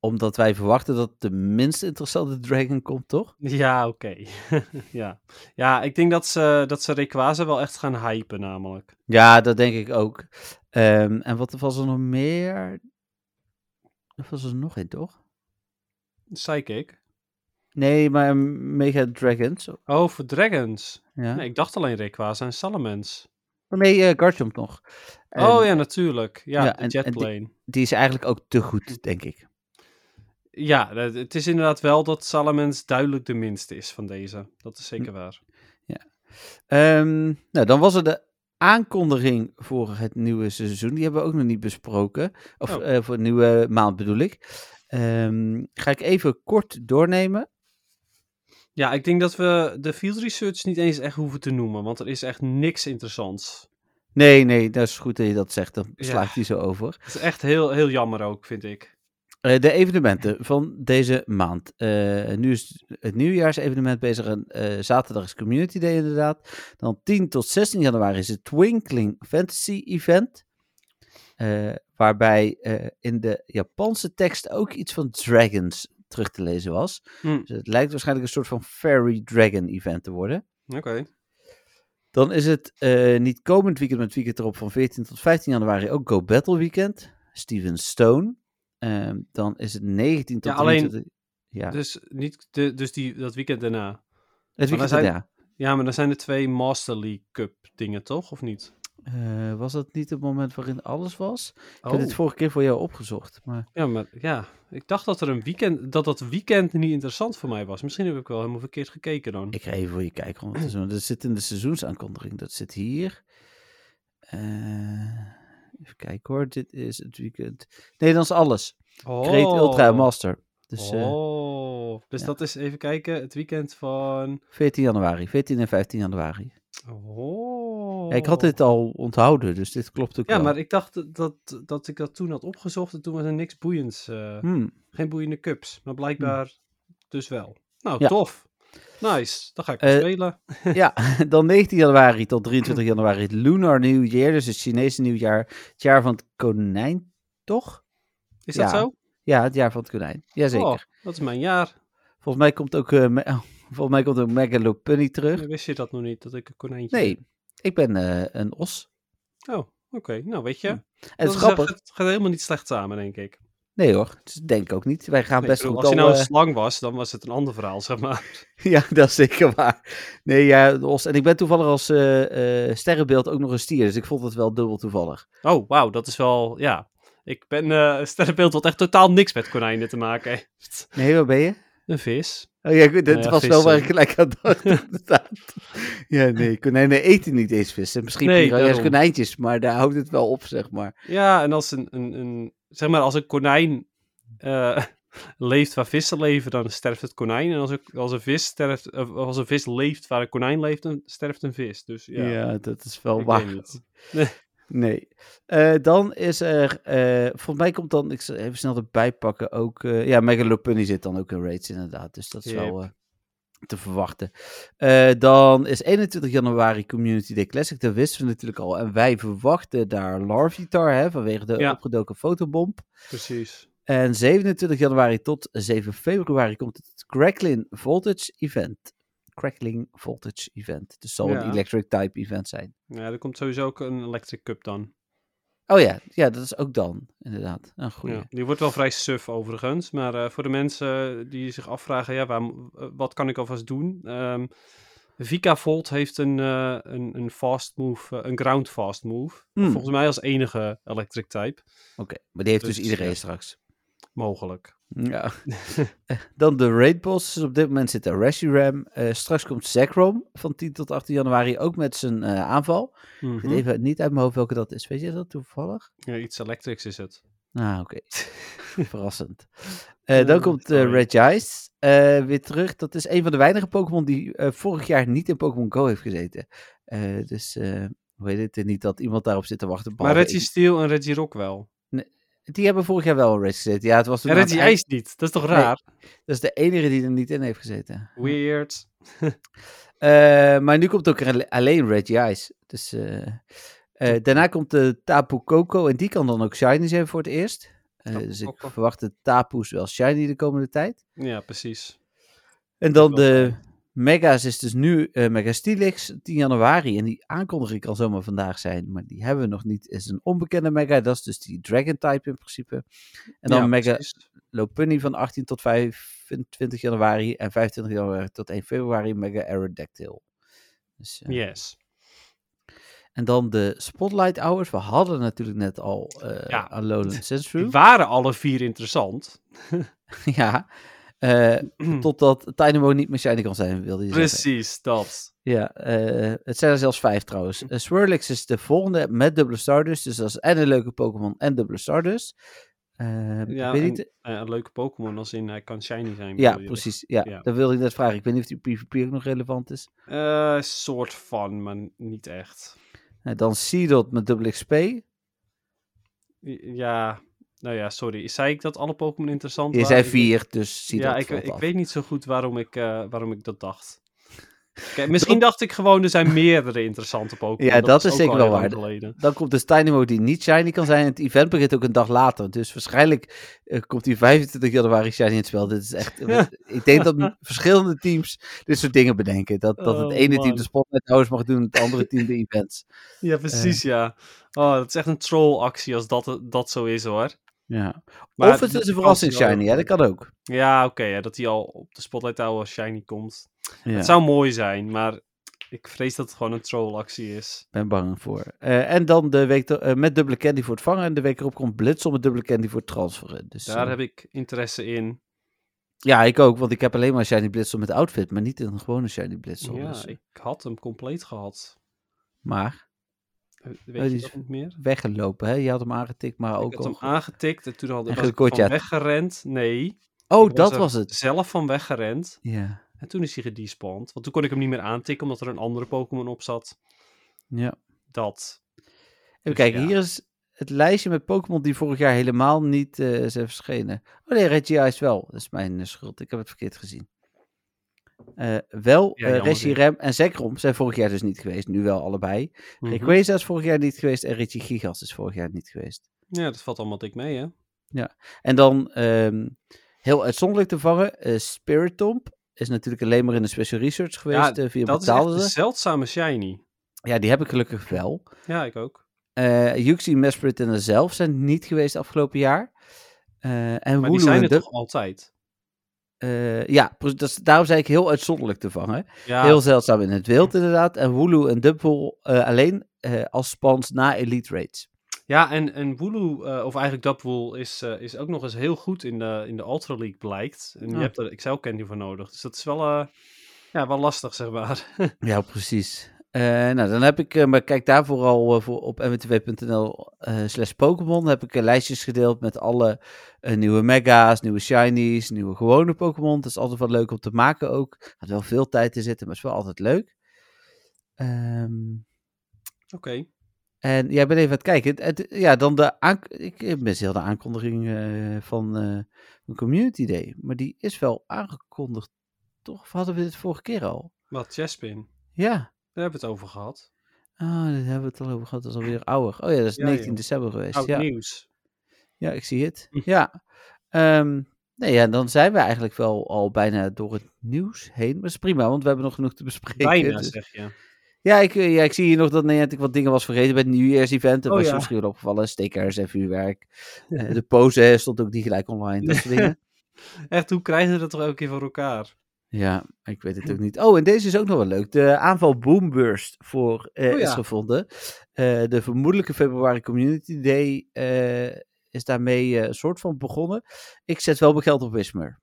Omdat wij verwachten dat de minst interessante Dragon komt, toch? Ja, oké. ja. ja, ik denk dat ze, dat ze Rayquaza wel echt gaan hypen namelijk. Ja, dat denk ik ook. Ehm, en wat was er nog meer? Er was er nog één, toch? Psychic. Nee, maar Mega Dragons. Oh, voor Dragons. Ja. Nee, ik dacht alleen Rayquaza en Salamence. Oh, nee, eh Garchomp nog. En oh ja, natuurlijk. Ja, ja, de en- die- Jetplane. Die is eigenlijk ook te goed, denk ik. Ja, het is inderdaad wel dat Salamence duidelijk de minste is van deze. Dat is Hm. zeker waar. Ehm, nou, dan was er de aankondiging voor het nieuwe seizoen. Die hebben we ook nog niet besproken. Of Oh. eh, voor de nieuwe maand bedoel ik. Ehm, ga ik even kort doornemen. Ja, ik denk dat we de field research niet eens echt hoeven te noemen, want er is echt niks interessants. Nee, nee, dat is goed dat je dat zegt. Dan Ja. sla ik die zo over. Het is echt heel, heel jammer ook, vind ik. Eh, de evenementen van deze maand. Eh, nu is het nieuwjaarsevenement bezig. En, eh, zaterdag is Community Day inderdaad. Dan 10 tot 16 januari is het Twinkling Fantasy Event. Waarbij in de Japanse tekst ook iets van dragons terug te lezen was. Hm, Dus het lijkt waarschijnlijk een soort van Fairy Dragon event te worden. Oké. Dan is het niet komend weekend, maar het weekend erop van 14 tot 15 januari ook Go Battle Weekend. Steven Stone. Ehm, dan is het 19 tot Ja, alleen- 23 Ja, Dus, niet de, dus die, dat weekend daarna. het weekend zijn- ja. Ja, maar dan zijn er twee Master League Cup dingen, toch? Of niet? Eh, was dat niet het moment waarin alles was? Ik Oh, heb dit vorige keer voor jou opgezocht. Maar ja, maar ja. Ik dacht dat er een weekend, dat dat weekend niet interessant voor mij was. Misschien heb ik wel helemaal verkeerd gekeken dan. ik ga even voor je kijken. Want dat zit in de seizoensaankondiging. Dat zit hier. Eh, even kijken hoor. Dit is het weekend. Is alles. Oh. Great Ultra en Master. Dus eh, oh, dus ja. dat is even kijken, het weekend van... 14 januari. 14 en 15 januari. Oh. Ja, ik had dit al onthouden, dus dit klopt ook Ja, wel. maar ik dacht dat- dat, ik dat toen had opgezocht en toen was er niks boeiends. Hmm. Geen boeiende cups, maar blijkbaar dus wel. Nou, Ja. tof. Nice, dan ga ik Eh, spelen. Ja, dan 19 januari tot 23 januari het Lunar New Year, dus het Chinese nieuwjaar. Het jaar van het konijn, toch? Is dat ja. zo? Ja, het jaar van het konijn. Jazeker. Oh, dat is mijn jaar. Volgens mij komt ook, eh, me- oh, volgens mij komt ook Megalopunny terug. Wist je dat nog niet, dat ik een konijntje Nee, ik ben eh, een os. Oh, oké. Nou, weet je. En het is grappig. echt- Het gaat helemaal niet slecht samen, denk ik. Nee hoor, dat denk ik ook niet. Wij gaan Nee, best bedoel, goed als je nou een eh, slang was, dan was het een ander verhaal, zeg maar. Ja, dat is zeker waar. Nee, ja, os. En ik ben toevallig als eh, eh, sterrenbeeld ook nog een stier, dus ik vond het wel dubbel toevallig. Oh, wauw, dat is wel, ja. Ik ben een sterrenbeeld wat echt totaal niks met konijnen te maken heeft. Nee, waar ben je? Een vis. Oh ja, dat Nou ja, was wel waar ik gelijk aan dacht. Ja, nee, konijnen eten niet eens vissen. Misschien Nee, konijntjes, maar daar houdt het wel op, zeg maar. Ja, en als een, een, een zeg maar, als een konijn eh, leeft waar vissen leven, dan sterft het konijn. En als een, als een vis sterft, of als een vis leeft waar een konijn leeft, dan sterft een vis. Dus ja, Ja, dat is wel waar. Nee. Eh, dan is er, eh, volgens mij komt dan, ik zal even snel erbij pakken, ook, ja, Megalopunny zit dan ook in raids inderdaad. Dus dat is wel Yep. Te verwachten. Eh, dan is 21 januari Community Day Classic, dat wisten we natuurlijk al. En wij verwachten daar Larvitar, hè, vanwege de Ja. opgedoken fotobomb. Precies. En 27 januari tot 7 februari komt het Crackling Voltage Event. Crackling Voltage Event. Dus het zal Ja. een Electric Type event zijn. Ja, er komt sowieso ook een Electric Cup dan. Oh ja, ja, dat is ook dan, inderdaad. Een goede. Ja, die wordt wel vrij suf overigens. Maar eh, voor de mensen die zich afvragen, ja, waar, eh, wat kan ik alvast doen? Ehm Vika Volt heeft een, eh, een, een fast move, eh, een ground fast move. Hmm. Volgens mij als enige electric type. Oké, maar die heeft dus, Dus, iedereen ja. straks. Mogelijk. Ja. Dan de raid bosses. Op dit moment zit er Reshiram. Eh straks komt Zekrom van 10 tot 18 januari ook met zijn eh, aanval. Ik Mhm. weet even niet uit mijn hoofd welke dat is. Weet je dat toevallig? Ja, iets electrics is het. Ah, oké. Verrassend. Eh, dan komt sorry. Regice weer terug. Dat is een van de weinige Pokémon die vorig jaar niet in Pokémon Go heeft gezeten. Dus, hoe heet het? Niet dat iemand daarop zit te wachten. Maar behalve Reggie ik. Steel en Reggie Rock wel. Die hebben vorig jaar wel een race gezeten. Ja, het was toen Reggie eind- IJs niet. Dat is toch Nee. raar? Dat is de enige die er niet in heeft gezeten. Weird. Eh, maar nu komt ook alleen Reggie Ice. Dus, eh, eh, daarna komt de Tapu Koko. En die kan dan ook shiny zijn voor het eerst. Dus ik verwacht de Tapu's wel shiny de komende tijd. Ja, precies. En dan de Mega's is dus nu eh Mega Steelix 10 januari. En die aankondiging kan zomaar vandaag zijn. Maar die hebben we nog niet. Is een onbekende Mega. Dat is dus die Dragon type in principe. En dan Ja, Mega precies. Lopunny van 18 tot 25 januari. En 25 januari tot 1 februari Mega Aerodactyl. Dus, eh, Yes. En dan de Spotlight Hours. We hadden natuurlijk net al eh Ja. Alolan Die waren alle vier interessant. ja. Eh, totdat Dynamo niet meer shiny kan zijn, wilde je zeggen. Precies, dat. Ja, eh, het zijn er zelfs vijf trouwens. Uh, Swirlix is de volgende met dubbele Stardust. Dus dat is en een leuke Pokémon en dubbele Stardust. Eh, Ja, weet en, niet, eh, een leuke Pokémon als in hij kan shiny zijn. ja, je? precies. Ja, Ja. dat wilde ik net vragen. Ik weet niet of die PvP ook nog relevant is. Eh, soort van, maar niet echt. Eh, dan Seedot met dubbele XP. Ja, nou ja, sorry. Zei ik dat alle Pokémon interessant Je waren? zei Ik- vier, dus Seedot Ja, ik, valt ik af. weet niet zo goed waarom ik, eh, waarom ik dat dacht. Kijk, misschien dacht ik gewoon, er zijn meerdere interessante Pokémon. Ja, dat is zeker wel waar. geleden. Dan komt dus Dynamo die niet shiny kan zijn. En het event begint ook een dag later. Dus waarschijnlijk eh, komt die 25 januari shiny in het spel. Dit is echt... ik denk dat verschillende teams dit soort dingen bedenken. Dat, dat het Oh, ene team de Spotlight Hours mag doen. Het andere team de events. Ja, precies, ja. Oh, dat is echt een trollactie als dat, dat zo is, hoor. Ja. Maar of het is een verrassing shiny. Ja, dat kan ook. Ja, oké, dat hij al op de Spotlight Tower als shiny komt. Ja, Het zou mooi zijn, maar ik vrees dat het gewoon een trollactie is. ben bang voor. Eh, en dan de week eh, met dubbele candy voor het vangen. En de week erop komt Blitzel met dubbele candy voor het transferen. Dus, Daar eh, heb ik interesse in. Ja, ik ook. Want ik heb alleen maar shiny Blitzel met outfit. Maar niet een gewone shiny Blitzel. Ja, dus, ik had hem compleet gehad. Maar Eh, Oh, Weet je is- dat niet meer? weggelopen, hè? Je had hem aangetikt, maar ook ik had al... hem aangetikt en toen had En was ik van weggerend. Nee. Oh, dat er was het. zelf van weggerend. Ja. En toen is hij gedespawned. Want toen kon ik hem niet meer aantikken, omdat er een andere Pokémon op zat. ja. Dat. Even Dus kijken, ja. hier is het lijstje met Pokémon die vorig jaar helemaal niet eh, zijn verschenen. Oh nee, Regice wel. Dat is mijn eh, schuld. Ik heb het verkeerd gezien. Eh, wel, Ja, eh Reshiram en Zekrom zijn vorig jaar dus niet geweest. Nu wel allebei. Mhm. Rayquaza is vorig jaar niet geweest en Regigigas is vorig jaar niet geweest. Ja, dat valt allemaal dik mee, hè? En dan ehm, heel uitzonderlijk te vangen, eh Spiritomb is natuurlijk alleen maar in de Special Research geweest via Dat is een ze. zeldzame shiny. Ja, die heb ik gelukkig wel. Ja, ik ook. Eh Yuxi, Mesprit en zelf zijn niet geweest afgelopen jaar. En Maar Wooloo die zijn er toch altijd? Eh, ja, is, daarom zei ik heel uitzonderlijk te vangen. Ja, Heel zeldzaam in het wild inderdaad. En Wooloo en Dubble eh, alleen eh, als spans na Elite Raids. Ja, en, en Wooloo, of eigenlijk Dubwool, is, is ook nog eens heel goed in de, in de Ultra League blijkt. En je hebt er Excel candy voor nodig. Dus dat is wel, ja, wel lastig, zeg maar. Ja, precies. Eh, nou, dan heb ik, eh, maar kijk daar vooral eh, voor op mwtw.nl slash Pokémon. heb ik lijstjes gedeeld met alle nieuwe mega's, nieuwe shinies, nieuwe gewone Pokémon. Dat is altijd wel leuk om te maken ook. Had wel veel tijd te zitten, maar is wel altijd leuk. Ehm, Oké. en jij bent even aan het kijken. Het, het- ja, dan de aank- ik mis heel de aankondiging van een Community Day. Maar die is wel aangekondigd, toch? Of hadden we dit vorige keer al? Wat, Chespin? Ja. Daar hebben we het over gehad. Ah, daar hebben we het al over gehad. Dat is alweer ouder. Oh ja, dat is Ja, 19 joh. december geweest. Oud ja. nieuws. ja, ik zie het. Hm. Ja. Ehm, nee, ja, dan zijn we eigenlijk wel al bijna door het nieuws heen. Maar dat is prima, want we hebben nog genoeg te bespreken. Bijna, dus- zeg je. Ja, ik, eh, ja, ik zie hier nog dat Niantic wat dingen was vergeten bij het nieuwjaarsevent. Dat Oh, was ja. misschien wel opgevallen. Stickers en vuurwerk. Eh, de pose stond ook niet gelijk online. Dat soort dingen. Echt, hoe krijgen ze dat toch elke keer voor elkaar? Ja, ik weet het ook niet. Oh, en deze is ook nog wel leuk. De aanval Boomburst voor, eh, Oh ja. is gevonden. Eh, de vermoedelijke februari Community Day eh, is daarmee een soort van begonnen. Ik zet wel mijn geld op Wismer.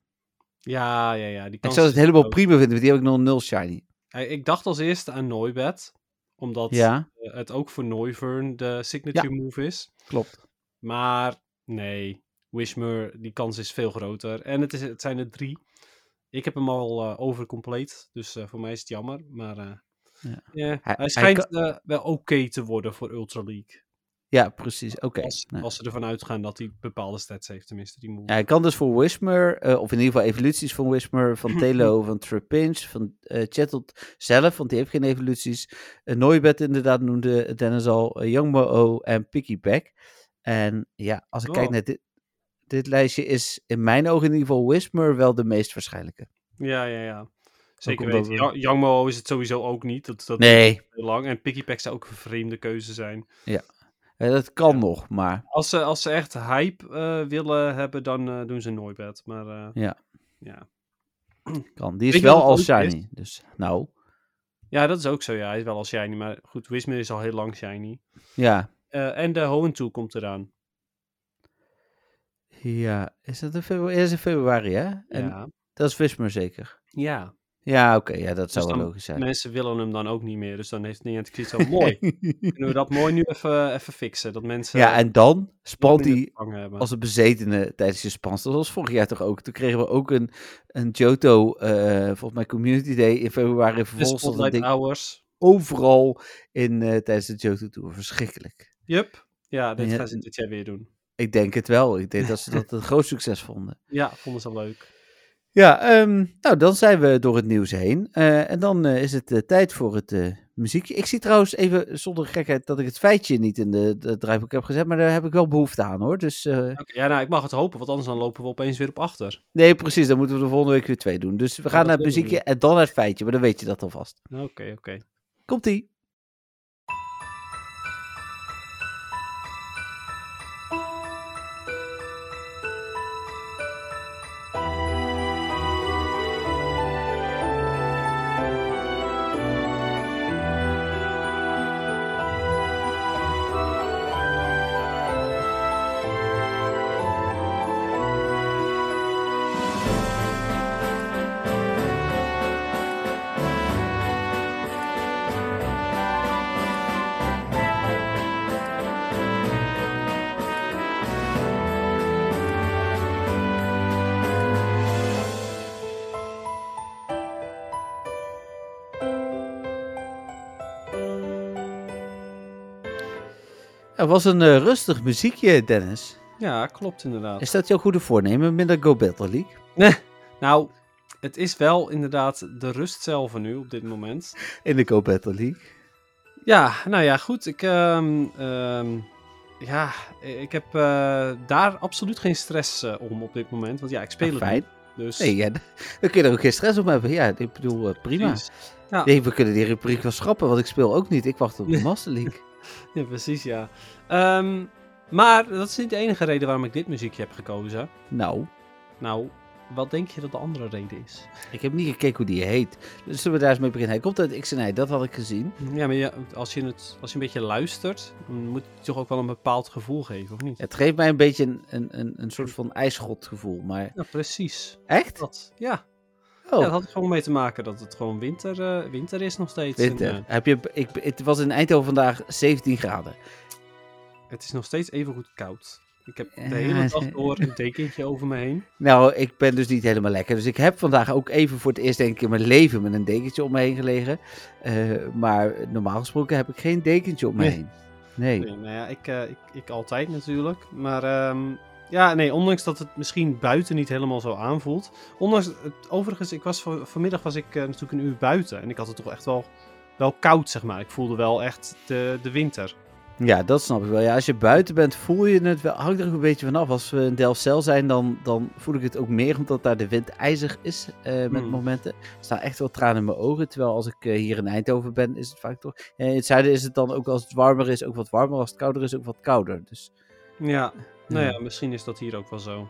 Ja, ja, ja. Die Ik zou het helemaal prima vinden, want die heb ik nog nul shiny. Ik dacht als eerste aan Noibat. Omdat Ja, het ook voor Noivern de signature move is. klopt. Maar nee, Wishmer, die kans is veel groter. En het, is, het zijn er drie. Ik heb hem al eh overcompleet, dus eh, voor mij is het jammer. Maar eh, Ja. Hij- hij, hij schijnt wel oké te worden voor Ultra League. Ja, precies. Oké. als, als ze ervan uitgaan dat hij bepaalde stats heeft, tenminste die. Ja, hij kan dus voor Whismer, eh, of in ieder geval evoluties van Whismer, van Telo, van Trapinch, van eh Chattot zelf, want die heeft geen evoluties. Uh, Noibat inderdaad noemde Dennis al, uh, Young Mo en Piggyback. En ja, als ik Oh. kijk naar dit, dit lijstje, is in mijn ogen in ieder geval Whismer wel de meest waarschijnlijke. Ja, ja, ja. Zeker weten. we- Ja, is het sowieso ook niet. Dat, dat Nee, heel lang. En Piggypack zou ook een vreemde keuze zijn. eh, dat kan Ja. nog, maar Als ze, als ze echt hype eh, willen hebben, dan eh, doen ze Noibat. Maar eh, Ja. ja. kan. Die is Weet wel wat al het ook is? shiny, dus nou, Ja, dat is ook zo. Ja, hij is wel al shiny. Maar goed, Wismer is al heel lang shiny. ja. En de Hoenn komt eraan. Ja, is dat in februari? Dat is in februari, hè? En ja. dat is Whismer zeker. ja. Ja, oké, ja, dat zou Dus wel dan- logisch zijn. Mensen willen hem dan ook niet meer. Dus dan heeft Niantic zoiets zo mooi. Kunnen we dat mooi nu even, even fixen? Dat mensen Ja, en dan spant hij als een bezetene tijdens je spans. Dat was vorig jaar toch ook. Toen kregen we ook een, een Johto, eh, volgens mij Community Day in februari. Vervolgens dat ding Hours. overal in, eh, tijdens de Johto Tour. Verschrikkelijk. Yup. Ja, dit Ja, gaan ze dit jaar weer doen. Ik denk het wel. Ik denk dat ze dat een groot succes vonden. Ja, vonden ze leuk. Ja, ehm, nou dan zijn we door het nieuws heen. Eh, en dan eh, is het eh, tijd voor het muziekje. Ik zie trouwens even, zonder gekheid, dat ik het feitje niet in de, de draaiboek heb gezet. Maar daar heb ik wel behoefte aan hoor. Dus ja, nou, ik mag het hopen, want anders dan lopen we opeens weer op achter. nee, precies. Dan moeten we de volgende week weer twee doen. Dus we gaan naar het muziekje en dan naar het feitje. Maar dan weet je dat alvast. Oké, oké. Komt-ie. Er was een eh, rustig muziekje, Dennis. Ja, klopt inderdaad. Is dat jouw goede voornemen? Minder Go Battle League? Nou, het is wel inderdaad de rust zelf nu op dit moment. In de Go Battle League. Ja, nou ja, goed. Ik, ehm, ehm, ja, ik heb eh, daar absoluut geen stress eh, om op dit moment. Want ja, ik speel Ah, het fijn. niet. Dus, Nee, ja, dan kun je er ook geen stress om hebben. Ja, ik bedoel, prima. Ja. Nee, we kunnen die rubriek wel schrappen, want ik speel ook niet. Ik wacht op de Master League. Ja, precies, ja. Ehm, maar dat is niet de enige reden waarom ik dit muziekje heb gekozen. nou, Nou, wat denk je dat de andere reden is? Ik heb niet gekeken hoe die heet. Dus zullen we daar eens mee beginnen? Hij komt uit XNY, dat had ik gezien. Ja, maar ja, als, je het, als je een beetje luistert, dan moet het toch ook wel een bepaald gevoel geven, of niet? Het geeft mij een beetje een, een, een, een soort van ijsgodgevoel, maar... Ja, precies. Echt? Dat, ja. Oh, ja, dat had er gewoon mee te maken dat het gewoon winter, eh, winter is nog steeds. winter. En, eh, Heb je, ik, het was in Eindhoven vandaag 17 graden. het is nog steeds even goed koud. Ik heb de hele dag door een dekentje over me heen. Nou, ik ben dus niet helemaal lekker. Dus ik heb vandaag ook even voor het eerst denk ik in mijn leven met een dekentje om me heen gelegen. Eh, maar normaal gesproken heb ik geen dekentje om me Nee. heen. Nee. Nee, nou ja, ik, ik, ik altijd natuurlijk. Maar ehm, ja, nee, ondanks dat het misschien buiten niet helemaal zo aanvoelt. Ondanks, het, overigens, ik was van, vanmiddag was ik eh, natuurlijk een uur buiten. En ik had het toch echt wel, wel koud, zeg maar. Ik voelde wel echt de, de winter. Ja, dat snap ik wel. Ja, als je buiten bent, voel je het wel. Hangt er ook een beetje vanaf. Als we in Delfzijl zijn, dan, dan voel ik het ook meer, omdat daar de wind ijzig is eh, met Hmm. momenten. Er staan echt wel tranen in mijn ogen. Terwijl als ik eh, hier in Eindhoven ben, is het vaak toch. eh, in het zuiden is het dan ook als het warmer is, ook wat warmer. Als het kouder is, ook wat kouder. Dus Ja, nou Ja. ja, misschien is dat hier ook wel zo.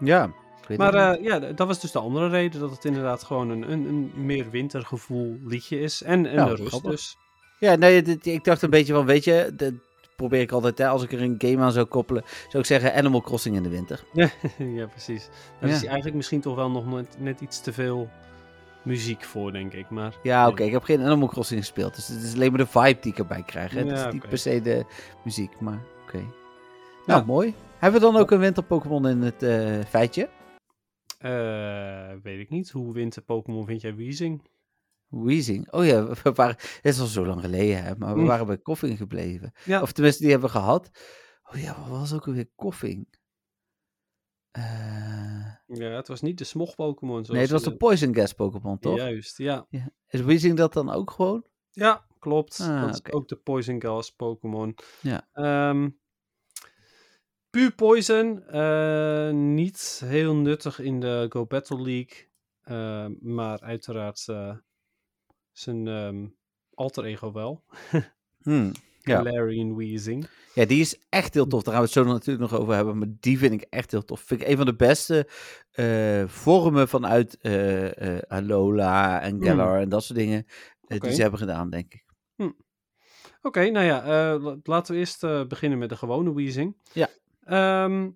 ja. Maar eh, ja, dat was dus de andere reden. Dat het inderdaad gewoon een, een, een meer wintergevoel liedje is. En, en Ja, de rust dus. Ja, nee, dit- ik dacht een beetje van, weet je, dat probeer ik altijd, hè, als ik er een game aan zou koppelen, zou ik zeggen Animal Crossing in de winter. ja, precies. Daar Ja. is eigenlijk misschien toch wel nog net, net iets te veel muziek voor, denk ik. Maar Ja, oké, ik heb geen Animal Crossing gespeeld, dus het is alleen maar de vibe die ik erbij krijg. Hè? het is Ja, niet per se de muziek, maar oké. Nou, Ja. mooi. Hebben we dan ook een winter Pokémon in het eh, feitje? eh, weet ik niet. Hoe winter Pokémon vind jij Weezing? Weezing. Oh ja, we waren, het is al zo lang geleden, hè, maar we Mm. waren bij Koffing gebleven. Ja. Of tenminste, die hebben we gehad. Oh ja, wat was ook alweer Koffing? Eh, Ja, het was niet de smog Pokémon. nee, het was de Poison Gas Pokémon, toch? Juist, ja. Ja. Is Weezing dat dan ook gewoon? Ja, klopt. Ah, dat is ook de Poison Gas Pokémon. Ja. Ehm, puur Poison. eh, niet heel nuttig in de Go Battle League. eh, maar uiteraard eh, zijn ehm, alter ego wel. Hmm. Ja. Galarian Weezing. Ja, die is echt heel tof. Daar gaan we het zo natuurlijk nog over hebben. Maar die vind ik echt heel tof. Vind ik een van de beste vormen vanuit Alola en Galar en dat soort dingen. Oké. Die ze hebben gedaan, denk ik. Oké, nou ja, la- laten we eerst beginnen met de gewone Weezing. Ja. Ehm,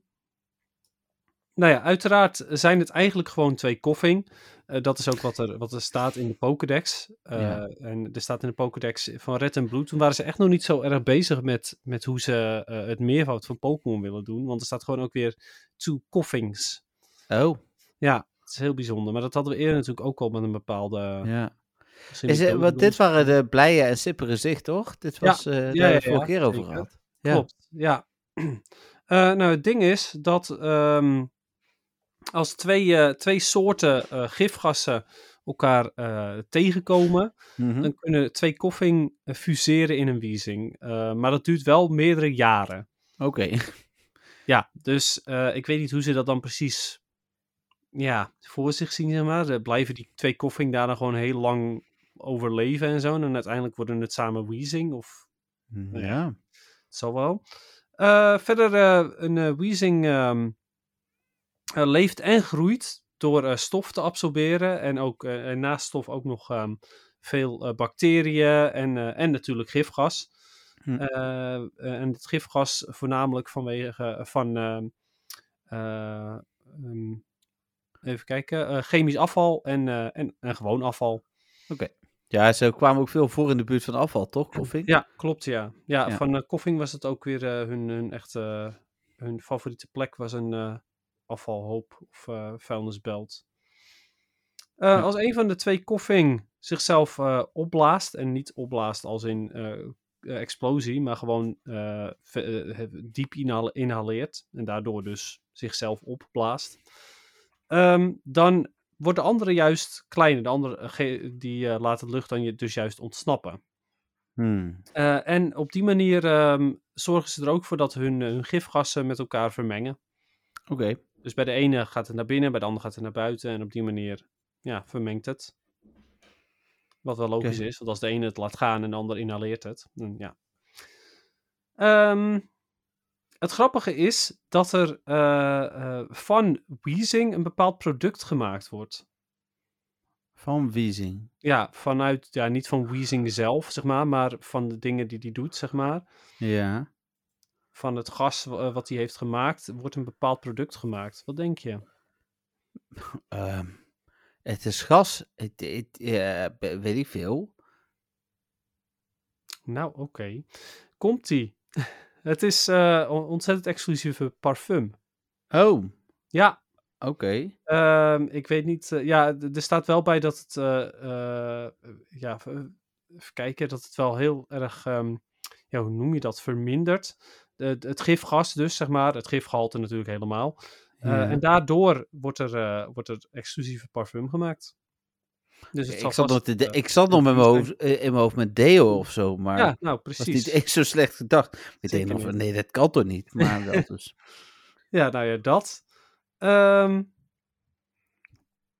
nou ja, uiteraard zijn het eigenlijk gewoon twee koffing. Eh, dat is ook wat er, wat er staat in de Pokédex. Eh, Ja. En er staat in de Pokédex van Red en Blue. Toen waren ze echt nog niet zo erg bezig met, met hoe ze eh, het meervoud van Pokémon willen doen. Want er staat gewoon ook weer two koffings. Oh, Ja, dat is heel bijzonder. Maar dat hadden we eerder natuurlijk ook al met een bepaalde... ja. Is het, want dit waren de blije en sippere zicht, toch? Dit was, daar ja, het ja, vorige keer over gehad. Ja. Klopt, ja. Eh, nou, het ding is dat ehm, als twee, eh, twee soorten eh, gifgassen elkaar tegenkomen, Mhm. dan kunnen twee koffing fuseren in een wiezing. Maar dat duurt wel meerdere jaren. Oké. Ja, dus ik weet niet hoe ze dat dan precies ja, voor zich zien, zeg maar. Blijven die twee koffing daar dan gewoon heel lang overleven en zo. En uiteindelijk worden het samen Weezing of Ja. Het zal wel. Eh, verder, eh, een eh, Weezing ehm, eh, leeft en groeit door stof te absorberen. En ook en naast stof ook nog ehm, veel bacteriën en, en natuurlijk gifgas. Hm. En het gifgas voornamelijk vanwege van ehm, eh, ehm, even kijken, chemisch afval en, en, en gewoon afval. Ja, ze kwamen ook veel voor in de buurt van afval, toch, Koffing? Ja, klopt, ja. Ja, Ja. van uh, Koffing was het ook weer eh, hun, hun echte, hun favoriete plek was een eh, afvalhoop of eh, vuilnisbelt. Eh, Ja. Als een van de twee Koffing zichzelf eh, opblaast, en niet opblaast als in eh, eh, explosie, maar gewoon eh, eh, diep inhale- inhaleert en daardoor dus zichzelf opblaast, ehm, dan wordt de andere juist kleiner. De andere eh, die eh, laat het lucht dan je dus juist ontsnappen. Hmm. Eh, en op die manier ehm, zorgen ze er ook voor dat hun, hun gifgassen met elkaar vermengen. Oké. Dus bij de ene gaat het naar binnen, bij de andere gaat het naar buiten. En op die manier ja, vermengt het. Wat wel logisch is, want als de ene het laat gaan en de ander inhaleert het. Dan, ja. Ehm, het grappige is dat er eh, eh, van Weezing een bepaald product gemaakt wordt. Van Wiezing. Ja, vanuit, ja, niet van Weezing zelf, zeg maar, maar van de dingen die hij doet, zeg maar. Ja. Van het gas eh, wat hij heeft gemaakt, wordt een bepaald product gemaakt. Wat denk je? Ehm, het is gas. Het, weet ik veel. Nou, oké. Komt-ie. Het is eh, on- ontzettend exclusieve parfum. Oh, Ja, oké. Ehm, ik weet niet. eh, ja, er staat wel bij dat het. eh, ja, even kijken. Dat het wel heel erg. ehm, ja, hoe noem je dat? Vermindert. Het gifgas, dus zeg maar. Het gifgehalte natuurlijk helemaal. Ja. En daardoor wordt er, wordt er exclusieve parfum gemaakt. Dus het Ik zat, nog te de- ik zat nog met mijn hoofd, eh, in mijn hoofd met deo of zo, maar Ja, nou was precies. niet eens zo slecht gedacht. Ik denk nog van, nee, dat kan toch niet? Maar dus. Ja, nou ja, dat. Ehm,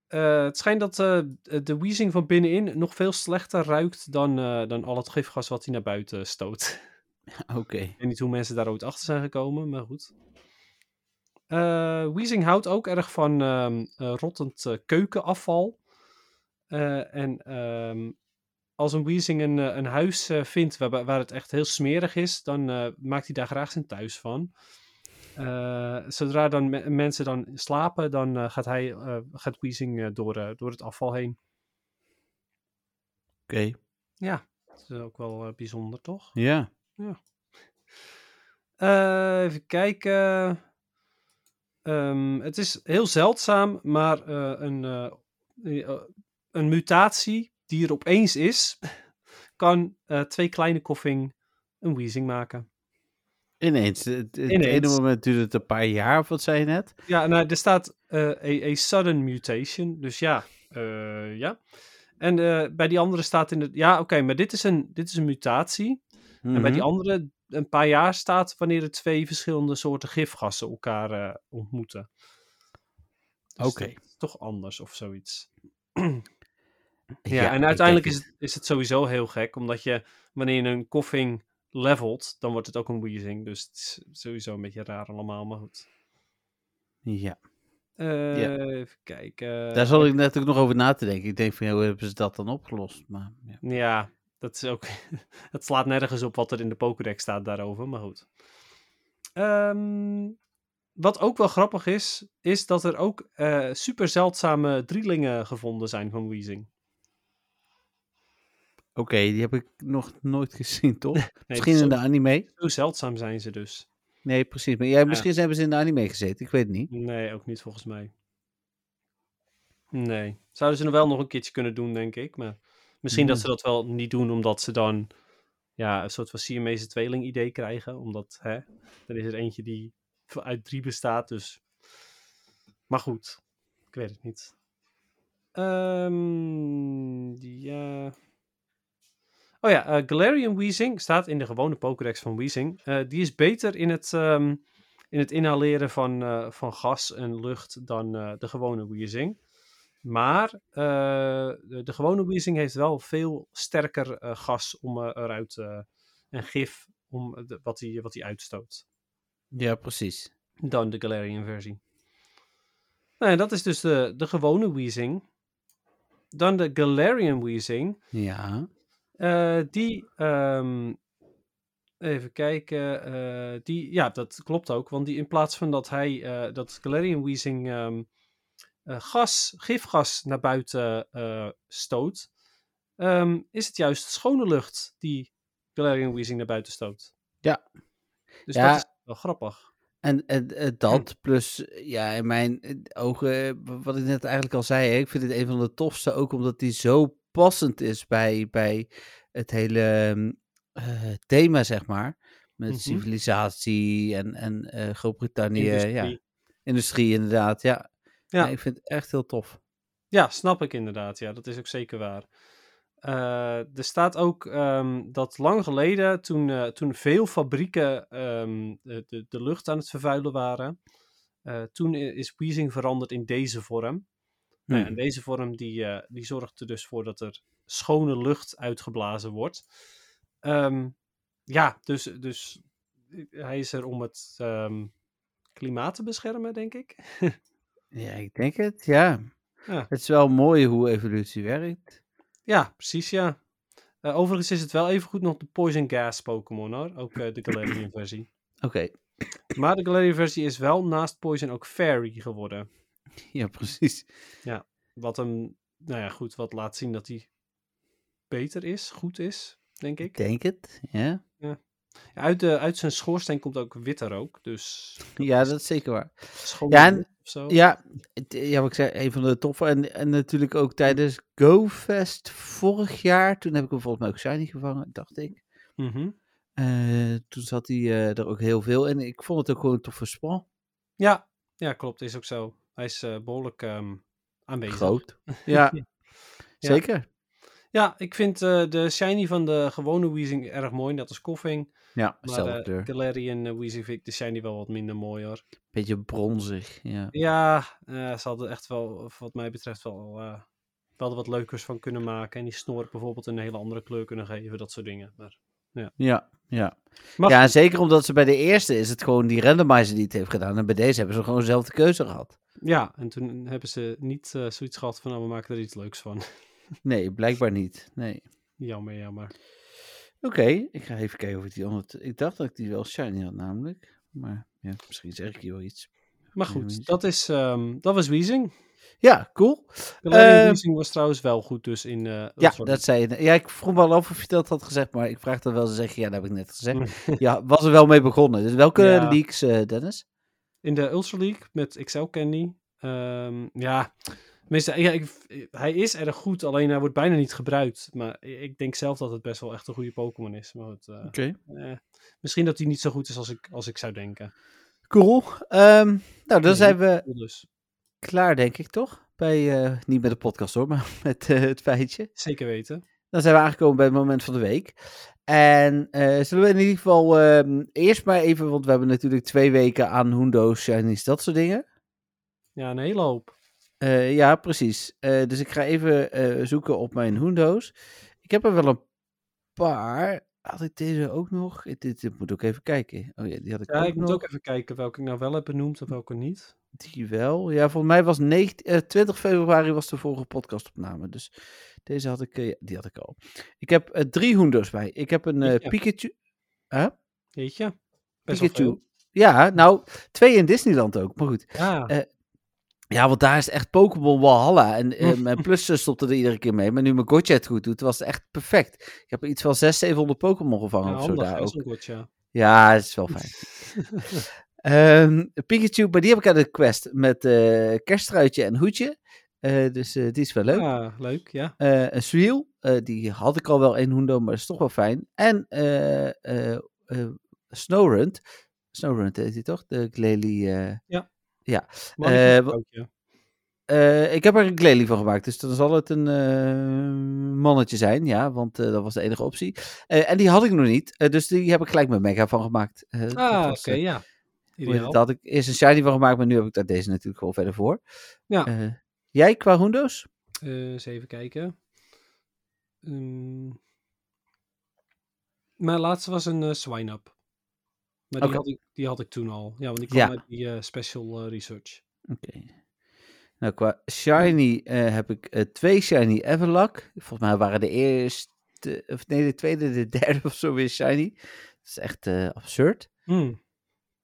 eh, het schijnt dat eh, de Weezing van binnenin nog veel slechter ruikt dan, dan al het gifgas wat hij naar buiten stoot. Oké. Ik weet niet hoe mensen daar ooit achter zijn gekomen, maar goed. Weezing houdt ook erg van eh, rottend keukenafval. Eh, en ehm, als een Weezing een, eh, een huis eh, vindt waar, waar het echt heel smerig is, dan maakt hij daar graag zijn thuis van. Zodra dan me- mensen dan slapen, dan gaat hij, gaat Weezing door, door het afval heen. Oké. Ja, dat is ook wel bijzonder, toch? Ja. Even kijken. Ehm, het is heel zeldzaam, maar een, een mutatie die er opeens is, kan eh, twee kleine koffing een wheezing maken. Ineens. Het, het ene moment duurde het een paar jaar, of wat zei je net? Ja, nou, er staat eh, a, sudden mutation, dus ja, eh, ja. En bij die andere staat in het, ja, oké, maar dit is, een, dit is een mutatie. En bij die Mhm. andere een paar jaar staat wanneer er twee verschillende soorten gifgassen elkaar ontmoeten. Dus Oké. toch anders of zoiets. Ja, Ja, en uiteindelijk is het, is het sowieso heel gek, omdat je wanneer je een koffing levelt, dan wordt het ook een wheezing. Dus het is sowieso een beetje raar allemaal, maar goed. Ja. Eh, Even kijken. Daar zal ik net ook nog over na te denken. Ik denk van, ja, hoe hebben ze dat dan opgelost? Maar, ja. Ja, dat is ook. het slaat nergens op wat er in de Pokédex staat daarover, maar goed. Ehm, wat ook wel grappig is, is dat er ook eh, super zeldzame drielingen gevonden zijn van Weezing. Oké, die heb ik nog nooit gezien, toch? Nee, Misschien in de anime? zo zeldzaam zijn ze dus. Nee, precies. Maar ja, misschien hebben ze in de anime gezeten. Ik weet het niet. Nee, ook niet volgens mij. Nee. Zouden ze nog wel nog een keertje kunnen doen, denk ik. Maar misschien dat Ja. ze dat wel niet doen, omdat ze dan ja, een soort van Siamese tweeling idee krijgen. Omdat, hè, er is er eentje die uit drie bestaat, dus... Maar goed, ik weet het niet. Ehm, ja... Oh ja, eh, Galarian Weezing staat in de gewone Pokédex van Weezing. Eh, die is beter in het, ehm, in het inhaleren van, eh, van gas en lucht dan de gewone Weezing. Maar de, de gewone Weezing heeft wel veel sterker gas om eruit en gif om de- wat hij wat uitstoot Ja, precies. dan de Galarian versie. Nou, ja, dat is dus de, de gewone Weezing. Dan de Galarian Weezing. Ja. Eh, die, ehm, even kijken, eh, die, ja, dat klopt ook, want die in plaats van dat hij, eh, dat Galarian Weezing ehm, eh, gas, gifgas naar buiten stoot, ehm, is het juist schone lucht die Galarian Weezing naar buiten stoot. Ja. Dus Ja. dat is wel grappig. En, en dat, plus, ja, in mijn ogen, wat ik net eigenlijk al zei, hè, ik vind het een van de tofste, ook omdat die zo passend is bij, bij het hele ehm, eh, thema, zeg maar. Met Mhm. civilisatie en, en eh, Groot-Brittannië, ja. Industrie. Industrie, inderdaad, ja. Ja. Ja, ik vind het echt heel tof. Ja, snap ik inderdaad. Ja, dat is ook zeker waar. Eh, er staat ook ehm, dat lang geleden, toen, toen veel fabrieken ehm, de, de, de lucht aan het vervuilen waren, toen is Weezing veranderd in deze vorm. Nou ja, en Hmm. deze vorm die, eh, die zorgt er dus voor dat er schone lucht uitgeblazen wordt. Ehm, ja, dus, dus hij is er om het ehm, klimaat te beschermen, denk ik. Ja, ik denk het, ja. Ja. Het is wel mooi hoe evolutie werkt. Ja, precies, ja. Eh, overigens is het wel even goed nog de Poison Gas Pokémon hoor. Ook eh, de Galarian versie. Oké, Maar de Galarian versie is wel naast Poison ook Fairy geworden. ja, precies. Wat hem, nou ja, goed, wat laat zien dat hij beter is, goed is, denk Ik ik. denk het, ja. Ja, uit, de, uit zijn schoorsteen komt ook witte rook, dus Ja, dat is zeker waar. schoon Ja, en- zo. Ja, ja, wat ik zei, een van de toffe. En, en natuurlijk ook tijdens GoFest vorig jaar. Toen heb ik hem volgens mij ook shiny gevangen, dacht ik. Mhm. Eh, toen zat hij eh, er ook heel veel. En ik vond het ook gewoon een toffe spel. ja, ja, klopt, is ook zo. Hij is eh, behoorlijk ehm, aanwezig. Groot. Ja, zeker. Ja, ik vind eh, de shiny van de gewone Weezing erg mooi, net als Koffing. Ja, Maar. Galarian uh, Weezing vind ik de shiny wel wat minder mooi hoor. Beetje bronzig, ja. Ja, eh, ze hadden echt wel, wat mij betreft, wel, wel er wat leukers van kunnen maken. En die snor bijvoorbeeld een hele andere kleur kunnen geven, dat soort dingen. Maar, Ja, ja. Maar ja, en goed. zeker omdat ze bij de eerste is het gewoon die randomizer die het heeft gedaan. En bij deze hebben ze gewoon dezelfde keuze gehad. Ja, en toen hebben ze niet eh, zoiets gehad van, nou, we maken er iets leuks van. Nee, blijkbaar niet. Nee. jammer, jammer. Oké, ik ga even kijken of ik die onder... Ik dacht dat ik die wel shiny had namelijk. Maar ja, misschien zeg ik hier wel iets. Maar goed, dat, is, ehm, dat was Weezing. Ja, cool. Ehm, Weezing was trouwens wel goed dus in eh Ja, dat zei je. Ja, ik vroeg me al af of je dat had gezegd, maar ik vraag dan wel ze zeggen, ja, dat heb ik net gezegd. ja, was er wel mee begonnen. Dus welke Ja. leaks, eh, Dennis? In de Ultra League met XL Candy. Ehm, ja, tenminste, ja, ik, hij is erg goed, alleen hij wordt bijna niet gebruikt. Maar ik denk zelf dat het best wel echt een goede Pokémon is. Maar goed, eh, eh, misschien dat hij niet zo goed is als ik, als ik zou denken. Cool. Ehm, nou, dan zijn we Dus klaar, denk ik, toch? Bij, eh, niet met de podcast hoor, maar met eh, het feitje. zeker weten. Dan zijn we aangekomen bij het moment van de week. En eh, zullen we in ieder geval ehm, eerst maar even, want we hebben natuurlijk twee weken aan Hundo's, Shinies, dat soort dingen. Ja, een hele hoop. Eh, ja, precies. Eh, dus ik ga even zoeken op mijn Hundo's. Ik heb er wel een paar. Had ik deze ook nog? Dit, dit moet ook even kijken. Oh ja, die had ik Ja, ook ik moet ook even kijken welke ik nou wel heb benoemd en welke niet. Die wel. Ja, volgens mij was 19, eh, 20 februari was de vorige podcastopname. Dus deze had ik, eh, die had ik al. Ik heb eh, drie Hundo's bij. Ik heb een eh. Pikachu. Huh? Best wel Pikachu. Ja, nou, twee in Disneyland ook. Maar goed. Ja, Ja, want daar is het echt Pokémon Walhalla. En mijn plus stopte er iedere keer mee. Maar nu mijn Gotcha het goed doet, was het echt perfect. Ik heb iets van 600, 700 Pokémon gevangen ja, of zo daar ook. gotcha. Ja, het is wel fijn. Ehm, Pikachu, maar die heb ik aan de quest met eh kerstruitje en hoedje. Eh, dus eh, die is wel leuk. Ja, leuk, ja. Een Sweel, eh, die had ik al wel in Hundo, maar dat is toch wel fijn. En Snowrunt. Snowrunt heet die toch? De Glalie. ook, ja. eh, ik heb er een Glalie van gemaakt, dus dan zal het een mannetje zijn, ja, want dat was de enige optie. En die had ik nog niet, dus die heb ik gelijk met Mega van gemaakt. Ah, oké, ja. Ideaal. Daar had ik eerst een shiny van gemaakt, maar nu heb ik daar deze natuurlijk gewoon verder voor. Ja. Eh, jij qua Hundo's? Eh, eens even kijken. Ehm, mijn laatste was een eh Swine-Up. Maar die, had ik, die had ik toen al. Ja, want die kwam Ja. uit die special research. Oké. Nou, qua shiny heb ik twee shiny Everluck. Volgens mij waren de eerste, of nee, de tweede, de derde of zo weer shiny. Dat is echt absurd. Hmm.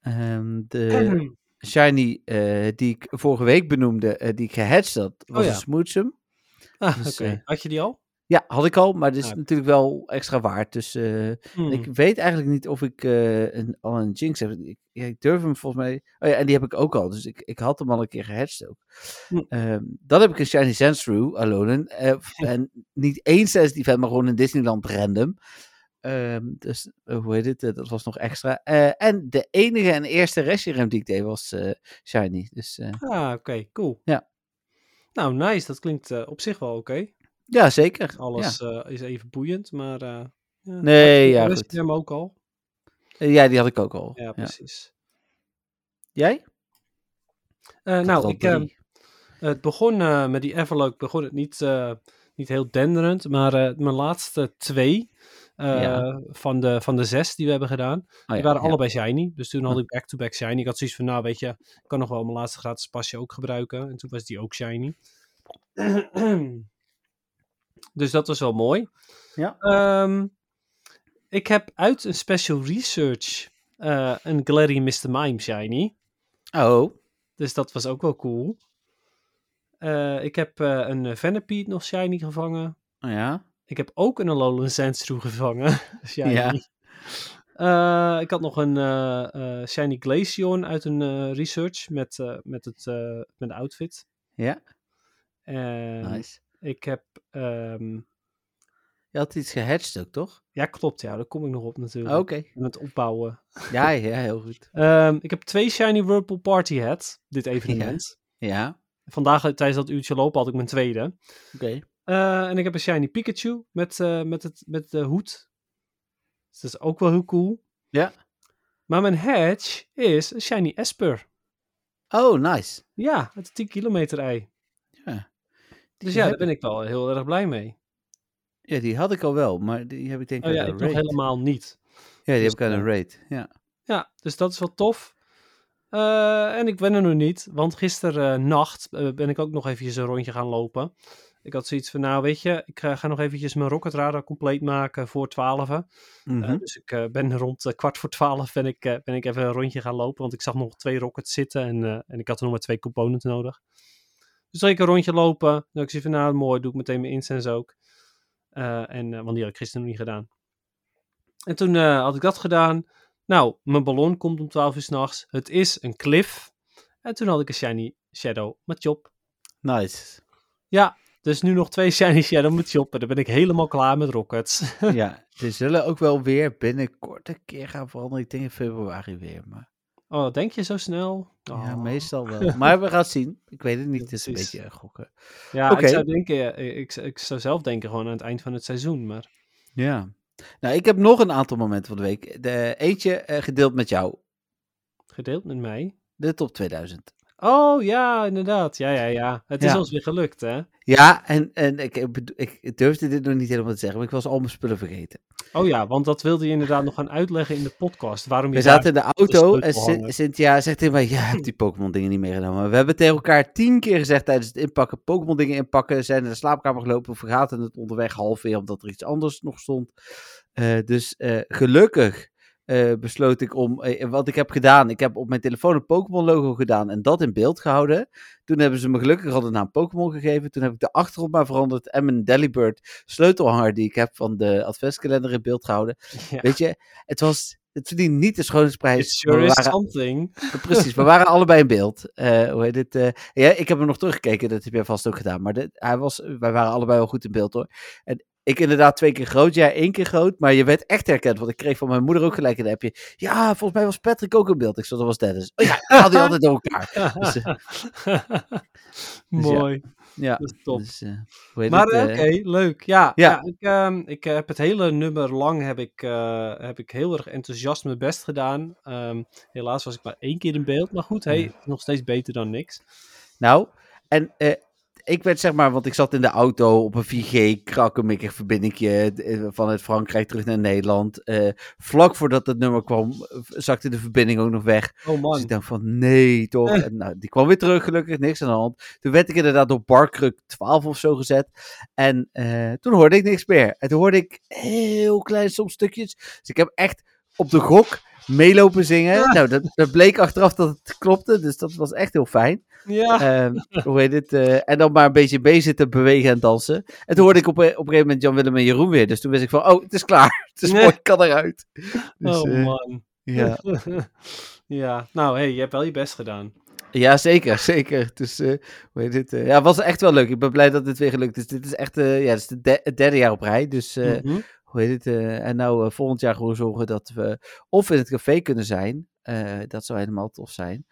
Ehm, de shiny eh, die ik vorige week benoemde, eh, die ik gehatcht had, was Oh ja. een Smoothsum. Ah, Dus, oké. eh, Had je die al? Ja, had ik al, maar dit is Ah. natuurlijk wel extra waard. Dus eh, Hmm. ik weet eigenlijk niet of ik een, al een Jinx heb. Ik, ja, ik durf hem volgens mij... Oh ja, en die heb ik ook al. Dus ik, ik had hem al een keer gehatcht ook. Hm. Ehm, dan heb ik een Shiny Sandshrew, Alolan. eh, f- en niet één sensitive event, maar gewoon in Disneyland random. Ehm, dus eh, hoe heet het? Eh, dat was nog extra. Eh, en de enige en eerste Reshiram die ik deed was Shiny. Dus Ah, oké, cool. Ja. Nou, nice. Dat klinkt op zich wel oké. ja, zeker. Alles is even boeiend, maar... ja. Nee, ja, De goed. hem ook al. Ja, die had ik ook al. Ja, Ja. precies. Jij? Nou, ik, drie. het begon met die Everlock, begon het niet, niet heel denderend, maar mijn laatste twee eh, Ja. van, de, van de zes die we hebben gedaan. Oh, Die waren ja. allebei shiny. Dus toen had ik back-to-back shiny. Ik had zoiets van, nou weet je, ik kan nog wel mijn laatste gratis pasje ook gebruiken. En toen was die ook shiny. dus dat was wel mooi. Ja. Ehm, ik heb uit een special research eh, een Glary Mr. Mime shiny. Oh, Dus dat was ook wel cool. Eh, ik heb een Venipede nog shiny gevangen. oh ja. Ik heb ook een Alolan Sandshrew gevangen. shiny. Ja. Eh, ik had nog een eh, eh, Shiny Glaceon uit een research met, met, het, met de outfit. Ja, En nice. ik heb... ehm, Je had iets gehatcht ook, toch? ja, klopt. Ja, daar kom ik nog op natuurlijk. Oh, Oké. Met het opbouwen. Ja, ja, heel goed. Ehm, ik heb twee Shiny Whirlpool Party Hat. Dit evenement. Ja, Vandaag tijdens dat uurtje lopen had ik mijn tweede. oké. Eh, en ik heb een shiny Pikachu met, eh, met, het, met de hoed. Dus dat is ook wel heel cool. Ja. Maar mijn hedge is een shiny Esper. Oh, nice. Ja, het 10 kilometer ei. Ja. Dus ja, daar ben ik wel heel erg blij mee. Ja, die had ik al wel, maar die heb ik denk ik Oh ja, ik nog helemaal niet. Ja, die dus, heb ik aan een raid. Ja. Ja, dus dat is wel tof. Eh, en ik ben er nog niet, want gisteren nacht ben ik ook nog eventjes een rondje gaan lopen. Ik had zoiets van, nou weet je, ik eh, ga nog eventjes mijn Rocket Radar compleet maken voor 12. Eh, Mhm. dus ik eh, ben rond kwart voor 12 ben ik, ben ik even een rondje gaan lopen, want ik zag nog twee Rockets zitten en, en ik had er nog maar twee components nodig. Dus ik een rondje lopen, dan ik zie van, nou mooi, doe ik meteen mijn incense ook. En, want die had ik gisteren nog niet gedaan. En toen had ik dat gedaan. Nou, mijn ballon komt om 12 uur s'nachts. Het is een cliff. En toen had ik een shiny shadow Machop. Nice. Ja, dus nu nog twee shiny shadow Machop. En dan ben ik helemaal klaar met rockets. ja, ze zullen ook wel weer binnenkort een keer gaan veranderen. Ik denk in februari weer, maar oh, denk je zo snel? ja, Oh. meestal wel. Maar we gaan het zien. Ik weet het niet, het is een beetje gokken. Ja, ik zou denken, ik, ik zou zelf denken gewoon aan het eind van het seizoen. Maar Ja. Nou, ik heb nog een aantal momenten van de week. De, eentje eh, gedeeld met jou. gedeeld met mij. De top 2000. Oh ja, inderdaad. Ja, ja, ja. Het is Ja. ons weer gelukt, hè? Ja, en, en ik, ik, durfde dit nog niet helemaal te zeggen, maar ik was al mijn spullen vergeten. Oh ja, want dat wilde je inderdaad nog gaan uitleggen in de podcast. Waarom je We zaten in de auto en. Cynthia zegt tegen mij, ja, ik heb die Pokémon dingen niet meegenomen. We hebben tegen elkaar tien keer gezegd tijdens het inpakken, Pokémon dingen inpakken, zijn naar de slaapkamer gelopen, vergaten het onderweg half weer omdat er iets anders nog stond. Eh, dus eh, gelukkig eh, besloot ik om, eh, wat ik heb gedaan, ik heb op mijn telefoon een Pokémon logo gedaan en dat in beeld gehouden. Toen hebben ze me gelukkig al de naam Pokémon gegeven. Toen heb ik de achtergrond maar veranderd en mijn Delibird sleutelhanger die ik heb van de adventskalender in beeld gehouden. Ja. Weet je, het was, het verdient niet de schoonheidsprijs. It sure maar we is waren- something. Precies, we waren allebei in beeld. Hoe heet het? eh, ja, ik heb hem nog teruggekeken, dat heb jij vast ook gedaan. Maar hij was, wij waren allebei wel goed in beeld hoor. En ik inderdaad twee keer groot, jij één keer groot. Maar je werd echt herkend, want ik kreeg van mijn moeder ook gelijk een appje. Ja, volgens mij was Patrick ook in beeld. Ik zat, dat was Dennis. Oh ja, haal die altijd door elkaar. Dus, eh, Mooi, ja, dat is top. dus, eh, Maar eh, oké, leuk. Ja, Ja. ja. ik, ehm, ik heb het hele nummer lang heb ik, heb ik heel erg enthousiast mijn best gedaan. Ehm, helaas was ik maar één keer in beeld. Maar goed, hey, nog steeds beter dan niks. Nou, en eh, ik werd zeg maar, want ik zat in de auto op een 4G krakkemikkig verbindingje eh, vanuit Frankrijk terug naar Nederland. Eh, vlak voordat het nummer kwam, eh, zakte de verbinding ook nog weg. Oh Dus man. ik dacht van, nee toch. En, nou, die kwam weer terug, gelukkig, niks aan de hand. Toen werd ik inderdaad op Barkruk 12 of zo gezet. En toen hoorde ik niks meer. En toen hoorde ik heel klein soms stukjes. Dus ik heb echt op de gok meelopen zingen. Nou, dat, dat bleek achteraf dat het klopte, dus dat was echt heel fijn. Ja. Ehm, hoe heet het? eh, en dan maar een beetje bezig zitten, bewegen en dansen. En toen hoorde ik op, een- op een gegeven moment Jan-Willem en Jeroen weer. Dus toen wist ik van, oh, het is klaar. Het is mooi, ik kan eruit. Dus, oh eh, man. ja. ja, nou hey, je hebt wel je best gedaan. ja, zeker, zeker. Dus, eh, hoe heet het? eh, ja, het was echt wel leuk. Ik ben blij dat het weer gelukt is. Dit is echt, eh, ja, is de de- het derde jaar op rij. Dus, eh, Mhm. hoe heet het? eh, en nou eh, volgend jaar gewoon zorgen dat we of in het café kunnen zijn. Eh, dat zou helemaal tof zijn.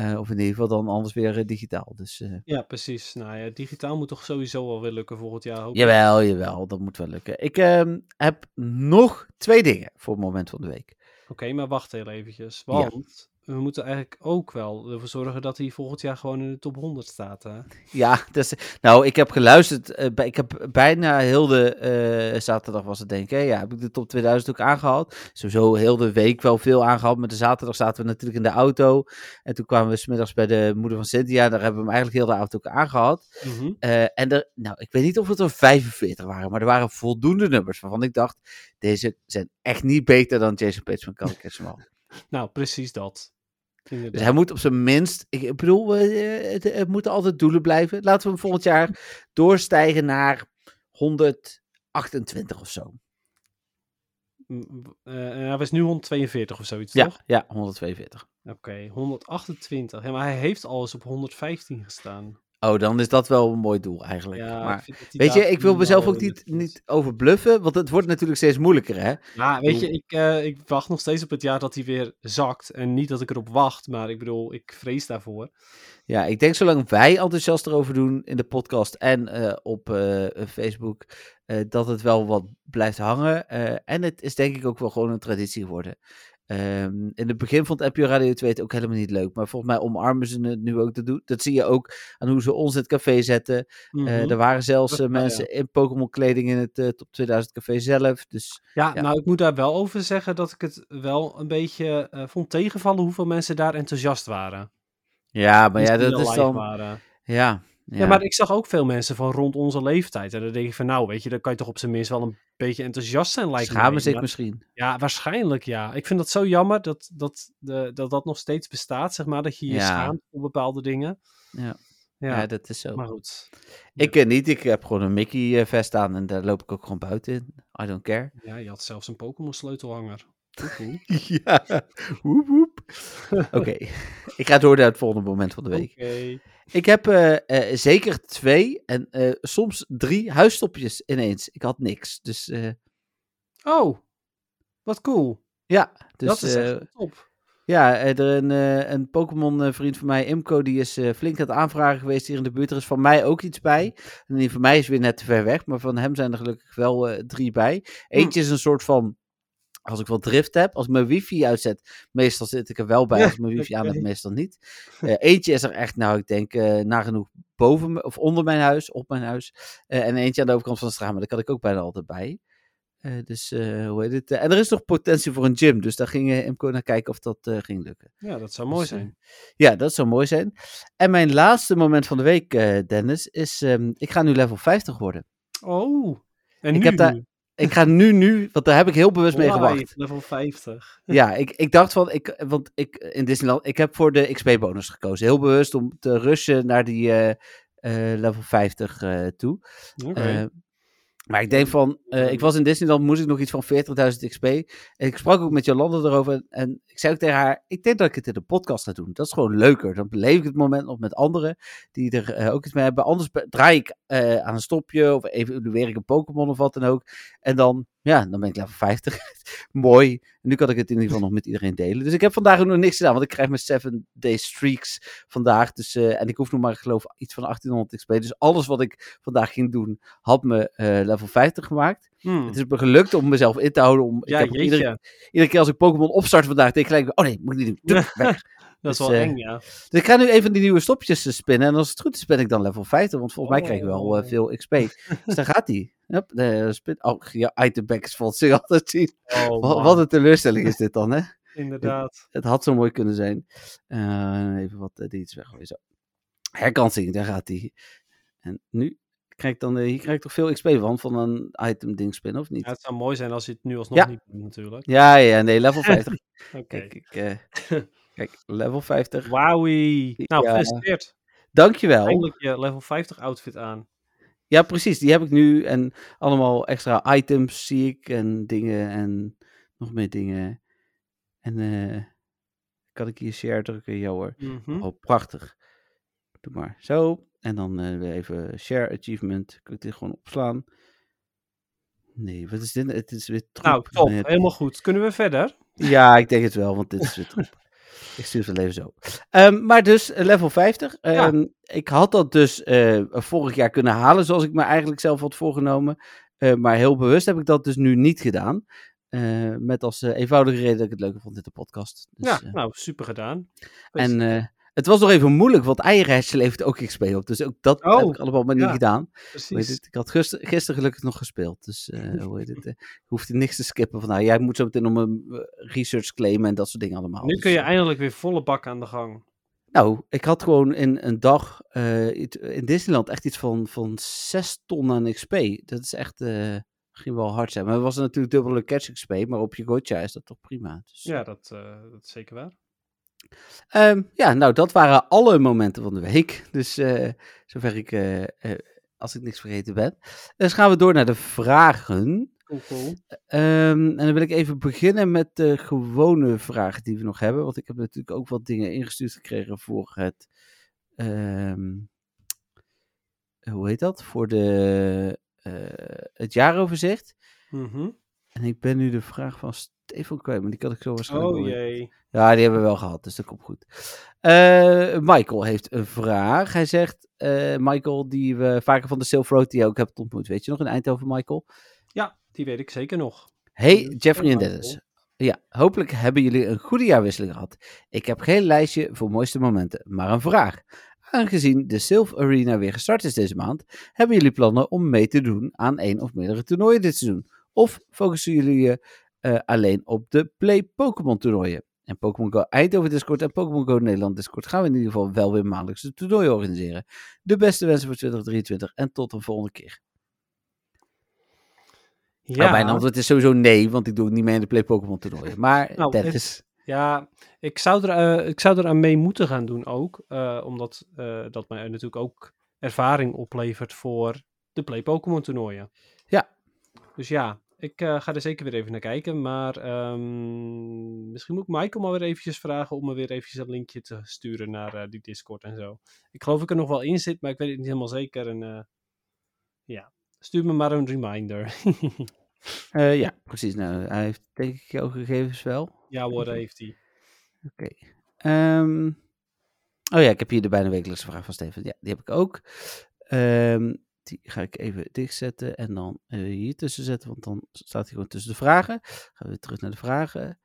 Eh, of in ieder geval dan anders weer eh, digitaal. Dus eh, Ja, precies. Nou ja, digitaal moet toch sowieso wel weer lukken volgend jaar. hoop ik. Jawel, jawel, dat moet wel lukken. Ik ehm, heb nog twee dingen voor het moment van de week. Oké, maar wacht heel eventjes. Want we moeten eigenlijk ook wel ervoor zorgen dat hij volgend jaar gewoon in de top 100 staat. Hè? Ja, is, nou, ik heb geluisterd. eh, bij- ik heb bijna heel de eh, zaterdag was het denk ik. Hè? Ja, heb ik de top 2000 ook aangehaald. Sowieso heel de week wel veel aangehaald. Maar de zaterdag zaten we natuurlijk in de auto. En toen kwamen we smiddags bij de moeder van Cynthia. Daar hebben we hem eigenlijk heel de auto ook aangehad. Mhm. Eh, en er, nou, ik weet niet of het er 45 waren, maar er waren voldoende nummers waarvan ik dacht, deze zijn echt niet beter dan Jason Page van Kelly Small. Nou, precies dat. Dus hij moet op zijn minst, ik bedoel, eh, het, het moeten altijd doelen blijven. Laten we hem volgend jaar doorstijgen naar 128 of zo. En hij was nu 142 of zoiets, Ja, toch? ja, 142. Oké, 128. Ja, maar hij heeft al eens op 115 gestaan. Oh, dan is dat wel een mooi doel eigenlijk. Ja, maar, weet je, ik wil mezelf ook niet, niet overbluffen, want het wordt natuurlijk steeds moeilijker, hè? Ja, weet je, ik, eh, ik wacht nog steeds op het jaar dat hij weer zakt. En niet dat ik erop wacht, maar ik bedoel, ik vrees daarvoor. Ja, ik denk zolang wij enthousiast erover doen in de podcast en eh, op eh, Facebook, dat het wel wat blijft hangen. En het is denk ik ook wel gewoon een traditie geworden. Ehm, in het begin vond NPO Radio 2 het ook helemaal niet leuk, maar volgens mij omarmen ze het nu ook te doen. Dat zie je ook aan hoe ze ons in het café zetten. Eh, Mhm. er waren zelfs Dat eh, mensen in Pokémon kleding in het eh, Top 2000 café zelf. Dus Ja, Ja. nou, ik moet daar wel over zeggen dat ik het wel een beetje vond tegenvallen hoeveel mensen daar enthousiast waren. ja, maar ja, dat is dan. waren. Ja, ja. Ja. maar ik zag ook veel mensen van rond onze leeftijd. En dan denk ik van, nou, weet je, dan kan je toch op zijn minst wel een beetje enthousiast zijn, lijkt Schamen mij. zich Maar- misschien. Ja, waarschijnlijk ja. Ik vind dat zo jammer dat dat, de, dat dat nog steeds bestaat, zeg maar. Dat je je Ja. schaamt voor bepaalde dingen. Ja. Ja, Ja, dat is zo. maar goed. Ik ken niet, ik heb gewoon een Mickey eh, vest aan en daar loop ik ook gewoon buiten in. I don't care. Ja, je had zelfs een Pokémon sleutelhanger. Oeh, ja, woep woep. Oké, ik ga door naar het volgende moment van de week. Ik heb eh, eh, zeker twee en eh, soms drie huisstopjes ineens. Ik had niks, dus Oh, wat cool. ja. Dus, dat is echt top. Ja, er een, een Pokémon-vriend van mij, Imco, die is flink aan het aanvragen geweest hier in de buurt. Er is van mij ook iets bij. En die van mij is weer net te ver weg, maar van hem zijn er gelukkig wel drie bij. Eentje is een soort van, als ik wel drift heb, als ik mijn wifi uitzet, meestal zit ik er wel bij. Als ik mijn wifi aan heb, meestal niet. Eh, eentje is er echt, nou, ik denk eh, nagenoeg boven me, of onder mijn huis, op mijn huis. Eh, en eentje aan de overkant van de straat, maar daar kan ik ook bijna altijd bij. Dus, hoe heet het? En er is nog potentie voor een gym, dus daar ging Imco naar kijken of dat ging lukken. Ja, dat zou mooi Dus, eh, zijn. Ja, dat zou mooi zijn. En mijn laatste moment van de week, Dennis, is: ehm, ik ga nu level 50 worden. Oh, en ik nu? heb daar- Ik ga nu, nu, want daar heb ik heel bewust mee gewacht. level 50. Ja, ik, ik dacht van, ik, want ik in Disneyland, ik heb voor de XP-bonus gekozen. Heel bewust om te rushen naar die eh, eh, level 50 eh, toe. Oké. Maar ik denk van, eh, ik was in Disneyland, moest ik nog iets van 40.000 XP. En ik sprak ook met Jolanda erover. En, en ik zei ook tegen haar, ik denk dat ik het in de podcast ga doen. Dat is gewoon leuker. Dan beleef ik het moment nog met anderen die er eh, ook iets mee hebben. Anders draai ik eh, aan een stopje of evalueer ik een Pokémon of wat dan ook. En dan, ja, dan ben ik level 50. Mooi. En nu kan ik het in ieder geval nog met iedereen delen. Dus ik heb vandaag nog niks gedaan, want ik krijg mijn 7 day streaks vandaag. Dus, eh, en ik hoef nog maar, ik geloof, iets van 1800 XP. Dus alles wat ik vandaag ging doen, had me eh, level 50 gemaakt. Hmm. Het is me gelukt om mezelf in te houden. Om, Ja, ik heb iedere, iedere keer als ik Pokémon opstart vandaag, denk ik gelijk, oh nee, moet ik niet doen. Weg. Dat is dus, wel eh, eng, ja. Dus ik ga nu even die nieuwe stopjes eh, spinnen. En als het goed is, ben ik dan level 50. Want volgens mij krijg ik wel eh, Oh. veel XP. dus daar gaat hij. Yep, de spin. Oh, ja, itemback is valt zich altijd zien. Oh, Wat, een teleurstelling is dit dan, hè? Inderdaad. Het had zo mooi kunnen zijn. Even wat uh, iets weggooien. Zo. Herkansing, daar gaat hij. En nu krijg ik dan, hier krijg ik toch veel XP van, van een item ding spinnen, of niet? Ja, het zou mooi zijn als je het nu alsnog Ja. niet doet, natuurlijk. Ja, ja, nee, level 50. Oké. kijk, level 50. Wauwie. Nou, Ja. gefeliciteerd. Dankjewel. Eindelijk je level 50 outfit aan. Ja, precies. Die heb ik nu. En allemaal extra items zie ik. En dingen. En nog meer dingen. En eh kan ik hier share drukken? Ja hoor. Mhm. Oh, prachtig. Doe maar zo. En dan eh, weer even share achievement. Kan ik dit gewoon opslaan? Nee, wat is dit? Het is weer troep. Nou, top. Helemaal goed. Kunnen we verder? Ja, ik denk het wel, want dit is weer troep. Ik stuur het wel even zo. Ehm, maar dus eh, level 50. Ja. Ehm, Ik had dat dus eh, vorig jaar kunnen halen, zoals ik me eigenlijk zelf had voorgenomen. Eh, maar heel bewust heb ik dat dus nu niet gedaan. Met als eenvoudige reden dat ik het leuker vond in de podcast. Dus, ja, nou, super gedaan. en het was nog even moeilijk, want Eierhash levert ook XP op. Dus ook dat Oh, heb ik allemaal maar niet ja. gedaan. Het? Ik had gisteren, gisteren gelukkig nog gespeeld. Dus eh hoe heet het? je hoeft niks te skippen. Van, nou, jij moet zo meteen om een eh, research claimen en dat soort dingen allemaal. Nu Dus, kun je eindelijk weer volle bak aan de gang. Nou, ik had gewoon in een dag in Disneyland echt iets van, van 6 ton aan XP. Dat is echt, ging wel hard zijn. Maar het was natuurlijk dubbele catch XP, maar op je gotcha is dat toch prima. Dus, Ja, dat, dat is zeker waar. Ehm, ja, nou, dat waren alle momenten van de week. Dus eh, zover ik, eh, eh, als ik niks vergeten ben. Dus gaan we door naar de vragen. Cool, cool. Ehm, en dan wil ik even beginnen met de gewone vragen die we nog hebben. Want ik heb natuurlijk ook wat dingen ingestuurd gekregen voor het. ehm, hoe heet dat? Voor de, het jaaroverzicht. Mhm. En ik ben nu de vraag van Stefan kwijt, maar die kan ik zo waarschijnlijk. Oh jee. Ja, die hebben we wel gehad, dus dat komt goed. Eh, Michael heeft een vraag. Hij zegt, eh, Michael, die we vaker van de Silk Road, die je ook hebt ontmoet. Weet je nog in Eindhoven, Michael? Ja, die weet ik zeker nog. Hey, Jeffrey en. Dennis. Ja, hopelijk hebben jullie een goede jaarwisseling gehad. Ik heb geen lijstje voor mooiste momenten, maar een vraag. Aangezien de Sylph Arena weer gestart is deze maand, hebben jullie plannen om mee te doen aan één of meerdere toernooien dit seizoen? Of focussen jullie je eh, alleen op de Play Pokémon toernooien? En Pokémon Go Eindhoven Discord en Pokémon Go Nederland Discord gaan we in ieder geval wel weer maandelijks een toernooi organiseren. De beste wensen voor 2023 en tot een volgende keer. Ja, Nou, mijn antwoord is sowieso nee, want ik doe niet mee in de Play Pokémon toernooien. Maar Nou, dat het- is... ja ik, zou er, eh, ik zou er aan mee moeten gaan doen ook. eh, omdat dat mij natuurlijk ook ervaring oplevert voor de Play Pokémon toernooien. Ja. Dus ja, ik eh, ga er zeker weer even naar kijken. Maar ehm, misschien moet ik Michael maar weer eventjes vragen om me weer eventjes een linkje te sturen naar eh, die Discord en zo. Ik geloof ik er nog wel in zit, maar ik weet het niet helemaal zeker. En eh, ja, stuur me maar een reminder. Ja, precies. Nou, hij heeft denk ik jouw gegevens wel. ja hoor, heeft hij. Oké. Ehm, oh ja, ik heb hier de bijna wekelijkse vraag van Steven. Ja, die heb ik ook. Ehm, die ga ik even dichtzetten en dan eh, hier tussen zetten, want dan staat hij gewoon tussen de vragen. Gaan we weer terug naar de vragen.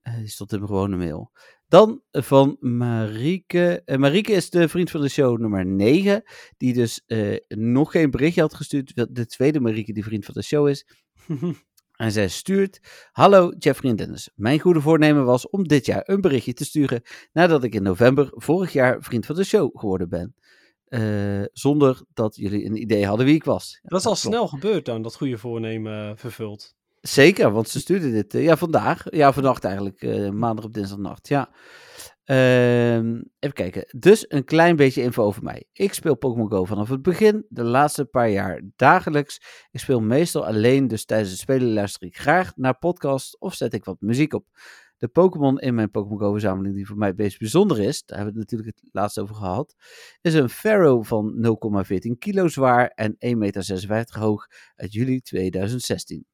Eh, die stond in mijn gewone mail. Dan van Marieke. Eh, Marieke is de vriend van de show nummer 9, die dus eh, nog geen berichtje had gestuurd. De tweede Marieke die vriend van de show is. En zij stuurt: Hallo Jeffrey en Dennis. Mijn goede voornemen was om dit jaar een berichtje te sturen nadat ik in november vorig jaar vriend van de show geworden ben. Eh, zonder dat jullie een idee hadden wie ik was. Ja, Dat is al klopt. snel gebeurd dan, dat goede voornemen eh, vervuld. Zeker, want ze stuurde dit eh, ja, vandaag. Ja, vannacht eigenlijk. maandag op dinsdagnacht. Ja. Ehm, even kijken. Dus een klein beetje info over mij. Ik speel Pokémon Go vanaf het begin. De laatste paar jaar dagelijks. Ik speel meestal alleen, dus tijdens het spelen luister ik graag naar podcasts of zet ik wat muziek op. De Pokémon in mijn Pokémon Go verzameling die voor mij het meest bijzonder is, daar hebben we het natuurlijk het laatst over gehad, is een Pharaoh van 0,14 kilo zwaar en 1,56 meter hoog uit juli 2016.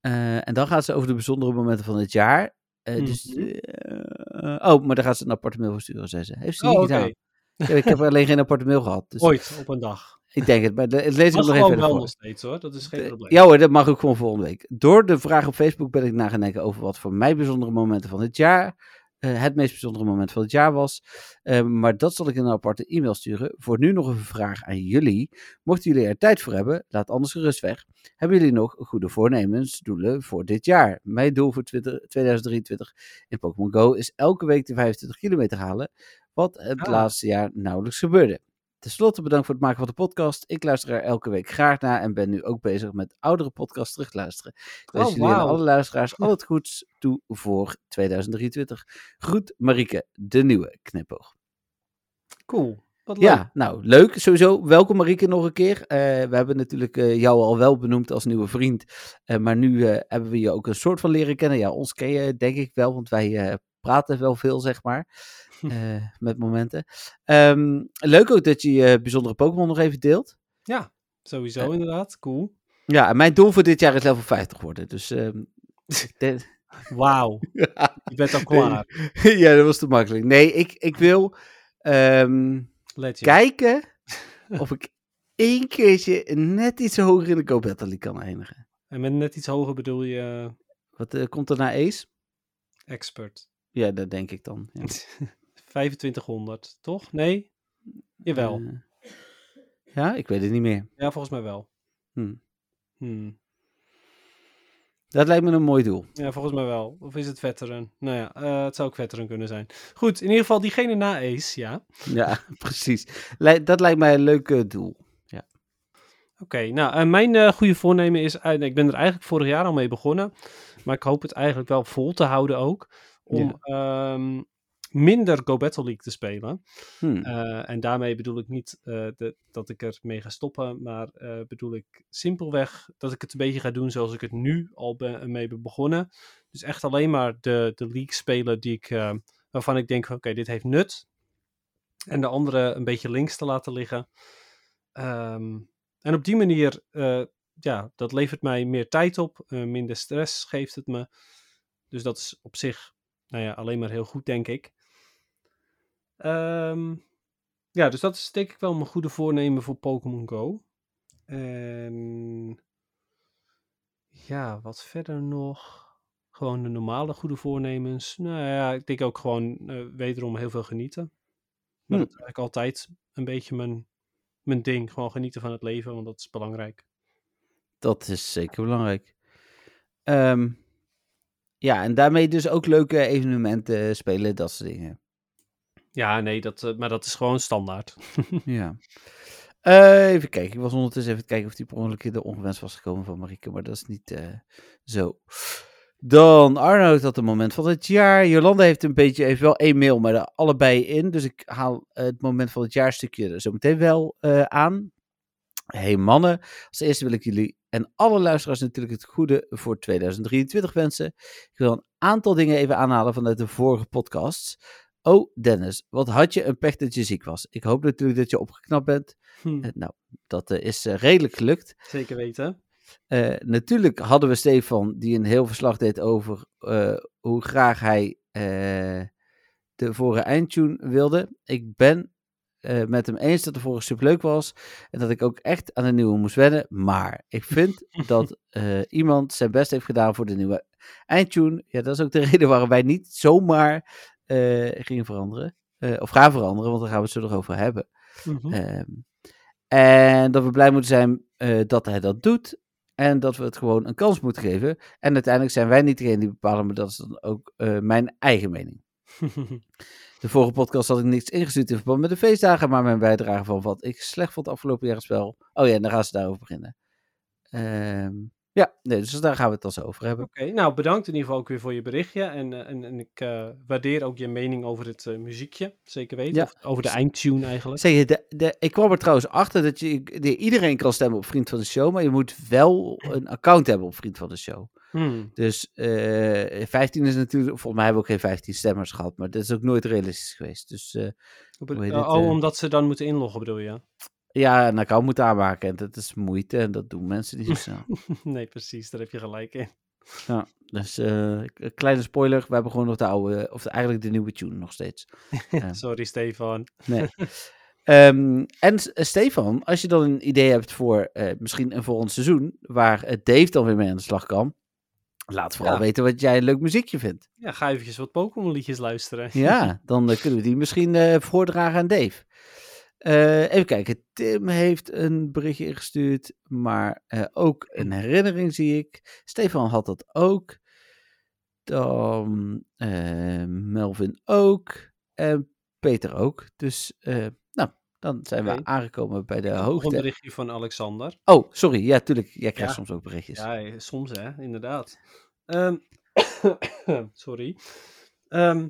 Eh, en dan gaat ze over de bijzondere momenten van het jaar. Eh, dus, Mhm. eh, oh, maar daar gaat ze een aparte mail voor sturen, zei ze. Heeft ze niet Oh, oké. gedaan. Ja, ik heb alleen geen aparte mail gehad. Dus Ooit, op een dag. Ik denk het, maar de- het lees ik Dat nog even gewoon verder wel nog steeds hoor, dat is geen probleem. Ja hoor, dat mag ook gewoon volgende week. Door de vraag op Facebook ben ik na gaan denken over wat voor mij bijzondere momenten van het jaar, eh, het meest bijzondere moment van het jaar was. Eh, maar dat zal ik in een aparte e-mail sturen. Voor nu nog een vraag aan jullie. Mochten jullie er tijd voor hebben, laat anders gerust weg. Hebben jullie nog goede voornemens, doelen voor dit jaar? Mijn doel voor 20 2023 in Pokémon Go is elke week de 25 kilometer halen. Wat het Ah. laatste jaar nauwelijks gebeurde. Ten slotte bedankt voor het maken van de podcast. Ik luister er elke week graag naar en ben nu ook bezig met oudere podcasts terug te luisteren. Ik wens Oh, jullie en alle luisteraars al het goeds toe voor 2023. Groet Marieke, de nieuwe knipoog. Cool. Wat leuk. Ja, nou leuk. Sowieso welkom Marieke nog een keer. Eh, we hebben natuurlijk eh, jou al wel benoemd als nieuwe vriend. Eh, maar nu hebben we je ook een soort van leren kennen. Ja, ons ken je denk ik wel, want wij praten wel veel, zeg maar. eh, met momenten. Ehm, leuk ook dat je je bijzondere Pokémon nog even deelt. Ja, sowieso Eh. inderdaad. Cool. Ja, mijn doel voor dit jaar is level 50 worden. Dus denk- Wauw, je bent al klaar. ja, dat was te makkelijk. Nee, ik, ik wil Legend. kijken of ik één keertje net iets hoger in de Go Battle League kan eindigen. En met net iets hoger bedoel je Wat eh, komt er na Ace? expert. Ja, dat denk ik dan. Ja. 2500, toch? Nee? Jawel. Eh, ja, ik weet het niet meer. ja, volgens mij wel. Hm. Hmm. Dat lijkt me een mooi doel. Ja, volgens mij wel. Of is het veteran? Nou ja, eh, het zou ook veteran kunnen zijn. Goed, in ieder geval diegene na Ace, ja. Ja, precies. Dat lijkt mij een leuk eh, doel. Oké, nou, mijn goede voornemen is... ik ben er eigenlijk vorig jaar al mee begonnen. Maar ik hoop het eigenlijk wel vol te houden ook. Om ehm, minder Go Battle League te spelen. Hm. Eh, en daarmee bedoel ik niet eh, de- dat ik ermee ga stoppen, maar eh, bedoel ik simpelweg dat ik het een beetje ga doen zoals ik het nu al ben, mee ben begonnen. Dus echt alleen maar de, de league spelen die ik, waarvan ik denk, van, oké, dit heeft nut. En de andere een beetje links te laten liggen. Ehm, en op die manier, ja, dat levert mij meer tijd op, minder stress geeft het me. Dus dat is op zich, nou ja, alleen maar heel goed, denk ik. Ehm, ja, dus dat is denk ik wel mijn goede voornemen voor Pokémon Go. En ja, wat verder nog? Gewoon de normale goede voornemens. Nou ja, ik denk ook gewoon eh, wederom heel veel genieten. Maar Hm. dat is eigenlijk altijd een beetje mijn, mijn ding. Gewoon genieten van het leven, want dat is belangrijk. Dat is zeker belangrijk. Ehm, ja, en daarmee dus ook leuke evenementen spelen, dat soort dingen. Ja, nee, dat, eh, maar dat is gewoon standaard. Ja. Eh, even kijken. Ik was ondertussen even kijken of die per ongeluk de ongewenst was gekomen van Marieke, maar dat is niet eh, zo. Dan Arnoud had een moment van het jaar. Jolanda heeft een beetje, heeft wel één mail, maar er allebei in. Dus ik haal het moment van het jaar stukje er zo meteen wel aan. Hey mannen, als eerste wil ik jullie en alle luisteraars natuurlijk het goede voor 2023 wensen. Ik wil een aantal dingen even aanhalen vanuit de vorige podcasts. Oh, Dennis, wat had je een pech dat je ziek was? Ik hoop natuurlijk dat je opgeknapt bent. Hm, Eh, nou, dat eh, is eh, redelijk gelukt. Zeker weten. Natuurlijk hadden we Stefan, die een heel verslag deed over hoe graag hij de vorige eindtune wilde. Ik ben eh, met hem eens dat de vorige superleuk was. En dat ik ook echt aan de nieuwe moest wennen. Maar ik vind dat eh, iemand zijn best heeft gedaan voor de nieuwe eindtune. Ja, dat is ook de reden waarom wij niet zomaar eh, gingen veranderen. Of gaan veranderen, want daar gaan we het zo nog over hebben. Mhm. Ehm, en dat we blij moeten zijn dat hij dat doet. En dat we het gewoon een kans moeten geven. En uiteindelijk zijn wij niet degene die bepalen, maar dat is dan ook mijn eigen mening. De vorige podcast had ik niks ingestuurd in verband met de feestdagen, maar mijn bijdrage van wat ik slecht vond afgelopen jaar spel. Oh ja, dan gaan ze daarover beginnen. Ehm, ja, nee, dus daar gaan we het dan zo over hebben. Oké, nou bedankt in ieder geval ook weer voor je berichtje. En, eh, en, en ik eh, waardeer ook je mening over het eh, muziekje, zeker weten. Ja. Of over de eindtune eigenlijk. Zeg je, de, de, ik kwam er trouwens achter dat je, de, iedereen kan stemmen op Vriend van de Show, maar je moet wel een account hebben op Vriend van de Show. Hmm. Dus eh 15 is natuurlijk, volgens mij hebben we ook geen 15 stemmers gehad, maar dat is ook nooit realistisch geweest. Dus oh, eh? omdat ze dan moeten inloggen bedoel je? Ja, een account moet aanmaken en dat is moeite en dat doen mensen niet zo snel. nee, precies, daar heb je gelijk in. ja, dus eh, kleine spoiler, we hebben gewoon nog de oude, of eigenlijk de nieuwe tune nog steeds. Ja. Sorry Stefan. Nee. Ehm, en S- Stefan, als je dan een idee hebt voor eh, misschien een volgend seizoen, waar eh, Dave dan weer mee aan de slag kan, laat vooral Ja. weten wat jij een leuk muziekje vindt. Ja, ga eventjes wat Pokémon liedjes luisteren. Ja, dan eh, kunnen we die misschien eh, voordragen aan Dave. Eh, even kijken, Tim heeft een berichtje ingestuurd, maar eh, ook een herinnering zie ik. Stefan had dat ook. Dan eh, Melvin ook. En Peter ook. Dus, nou, dan zijn we aangekomen bij de Nog een hoogte. berichtje van Alexander. Oh, sorry. Ja, tuurlijk. Jij krijgt Ja. soms ook berichtjes. Ja, soms hè, inderdaad. Ehm, sorry. Ehm,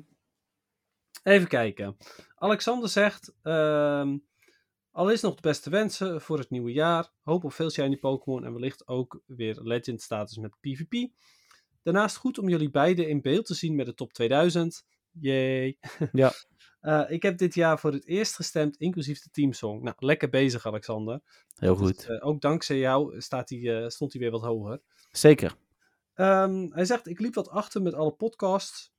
even kijken. Alexander zegt: ehm, Al is nog de beste wensen voor het nieuwe jaar. Hoop op veel shiny Pokémon en wellicht ook weer Legend status met PvP. Daarnaast goed om jullie beiden in beeld te zien met de top 2000. Yay. Ja. Eh, ik heb dit jaar voor het eerst gestemd, inclusief de teamsong. Nou, lekker bezig, Alexander. Heel Dus, goed. eh, ook dankzij jou staat hij, eh, stond hij weer wat hoger. Zeker. Ehm, hij zegt, ik liep wat achter met alle podcasts.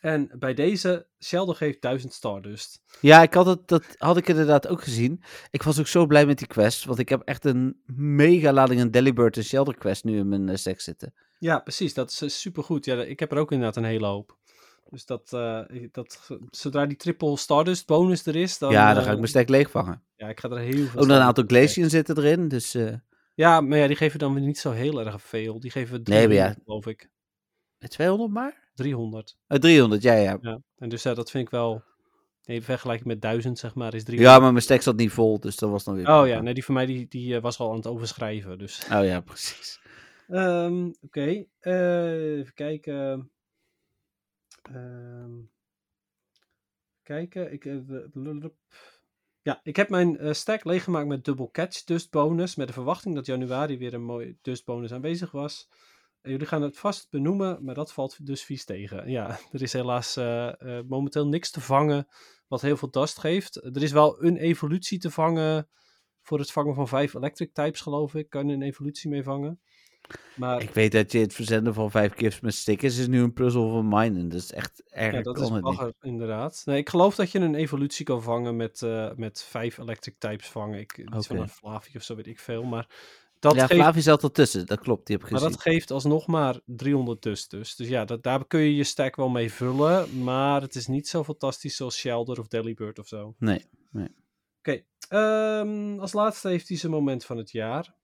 En bij deze, Sheldon geeft 1000 Stardust. Ja, ik had het, dat had ik inderdaad ook gezien. Ik was ook zo blij met die quest, want ik heb echt een mega lading een Delibird en Shelter quest nu in mijn uh, stack zitten. Ja, precies. Dat is uh, supergoed. Ja, ik heb er ook inderdaad een hele hoop. Dus dat, uh, dat, zodra die triple Stardust bonus er is, dan... Ja, dan ga ik mijn stack leegvangen. Ja, ik ga er heel veel... Ook een aantal Glacian zitten erin, dus... Ja, maar ja, die geven dan weer niet zo heel erg veel. Die geven 300, nee, ja. geloof ik. 200 maar? 300. Uh, 300, ja, ja. ja. En dus dat vind ik wel. Nee, vergelijking met 1000, zeg maar, is 300. Ja, maar mijn stack zat niet vol, dus dat was dan weer. Oh ja, nee, die van mij die, die uh, was al aan het overschrijven. Dus. Oh ja, precies. Um, Oké, okay. even kijken. Um, kijken, ik. Ja, ik heb mijn uh, stack leeggemaakt met double catch dust bonus. Met de verwachting dat januari weer een mooi dust bonus aanwezig was. Jullie gaan het vast benoemen, maar dat valt dus vies tegen. Ja, er is helaas uh, uh, momenteel niks te vangen wat heel veel dust geeft. Er is wel een evolutie te vangen voor het vangen van vijf electric types, geloof ik. Kan je een evolutie mee vangen. Maar... Ik weet dat je het verzenden van vijf gifts met stickers is nu een puzzel van mine. Dat is echt erg. Ja, dat is bagger, inderdaad. Nee, ik geloof dat je een evolutie kan vangen met, uh, met vijf electric types vangen. Ik, iets okay. van een Flavi of zo weet ik veel. Maar dat ja, geeft... Flavi zat ertussen, dat klopt, die heb ik Maar gezien. dat geeft alsnog maar 300 dus. Dus, dus ja, dat, daar kun je je stack wel mee vullen. Maar het is niet zo fantastisch zoals Shelder of Delibird of zo. Nee, nee. Oké, okay. um, als laatste heeft hij zijn moment van het jaar.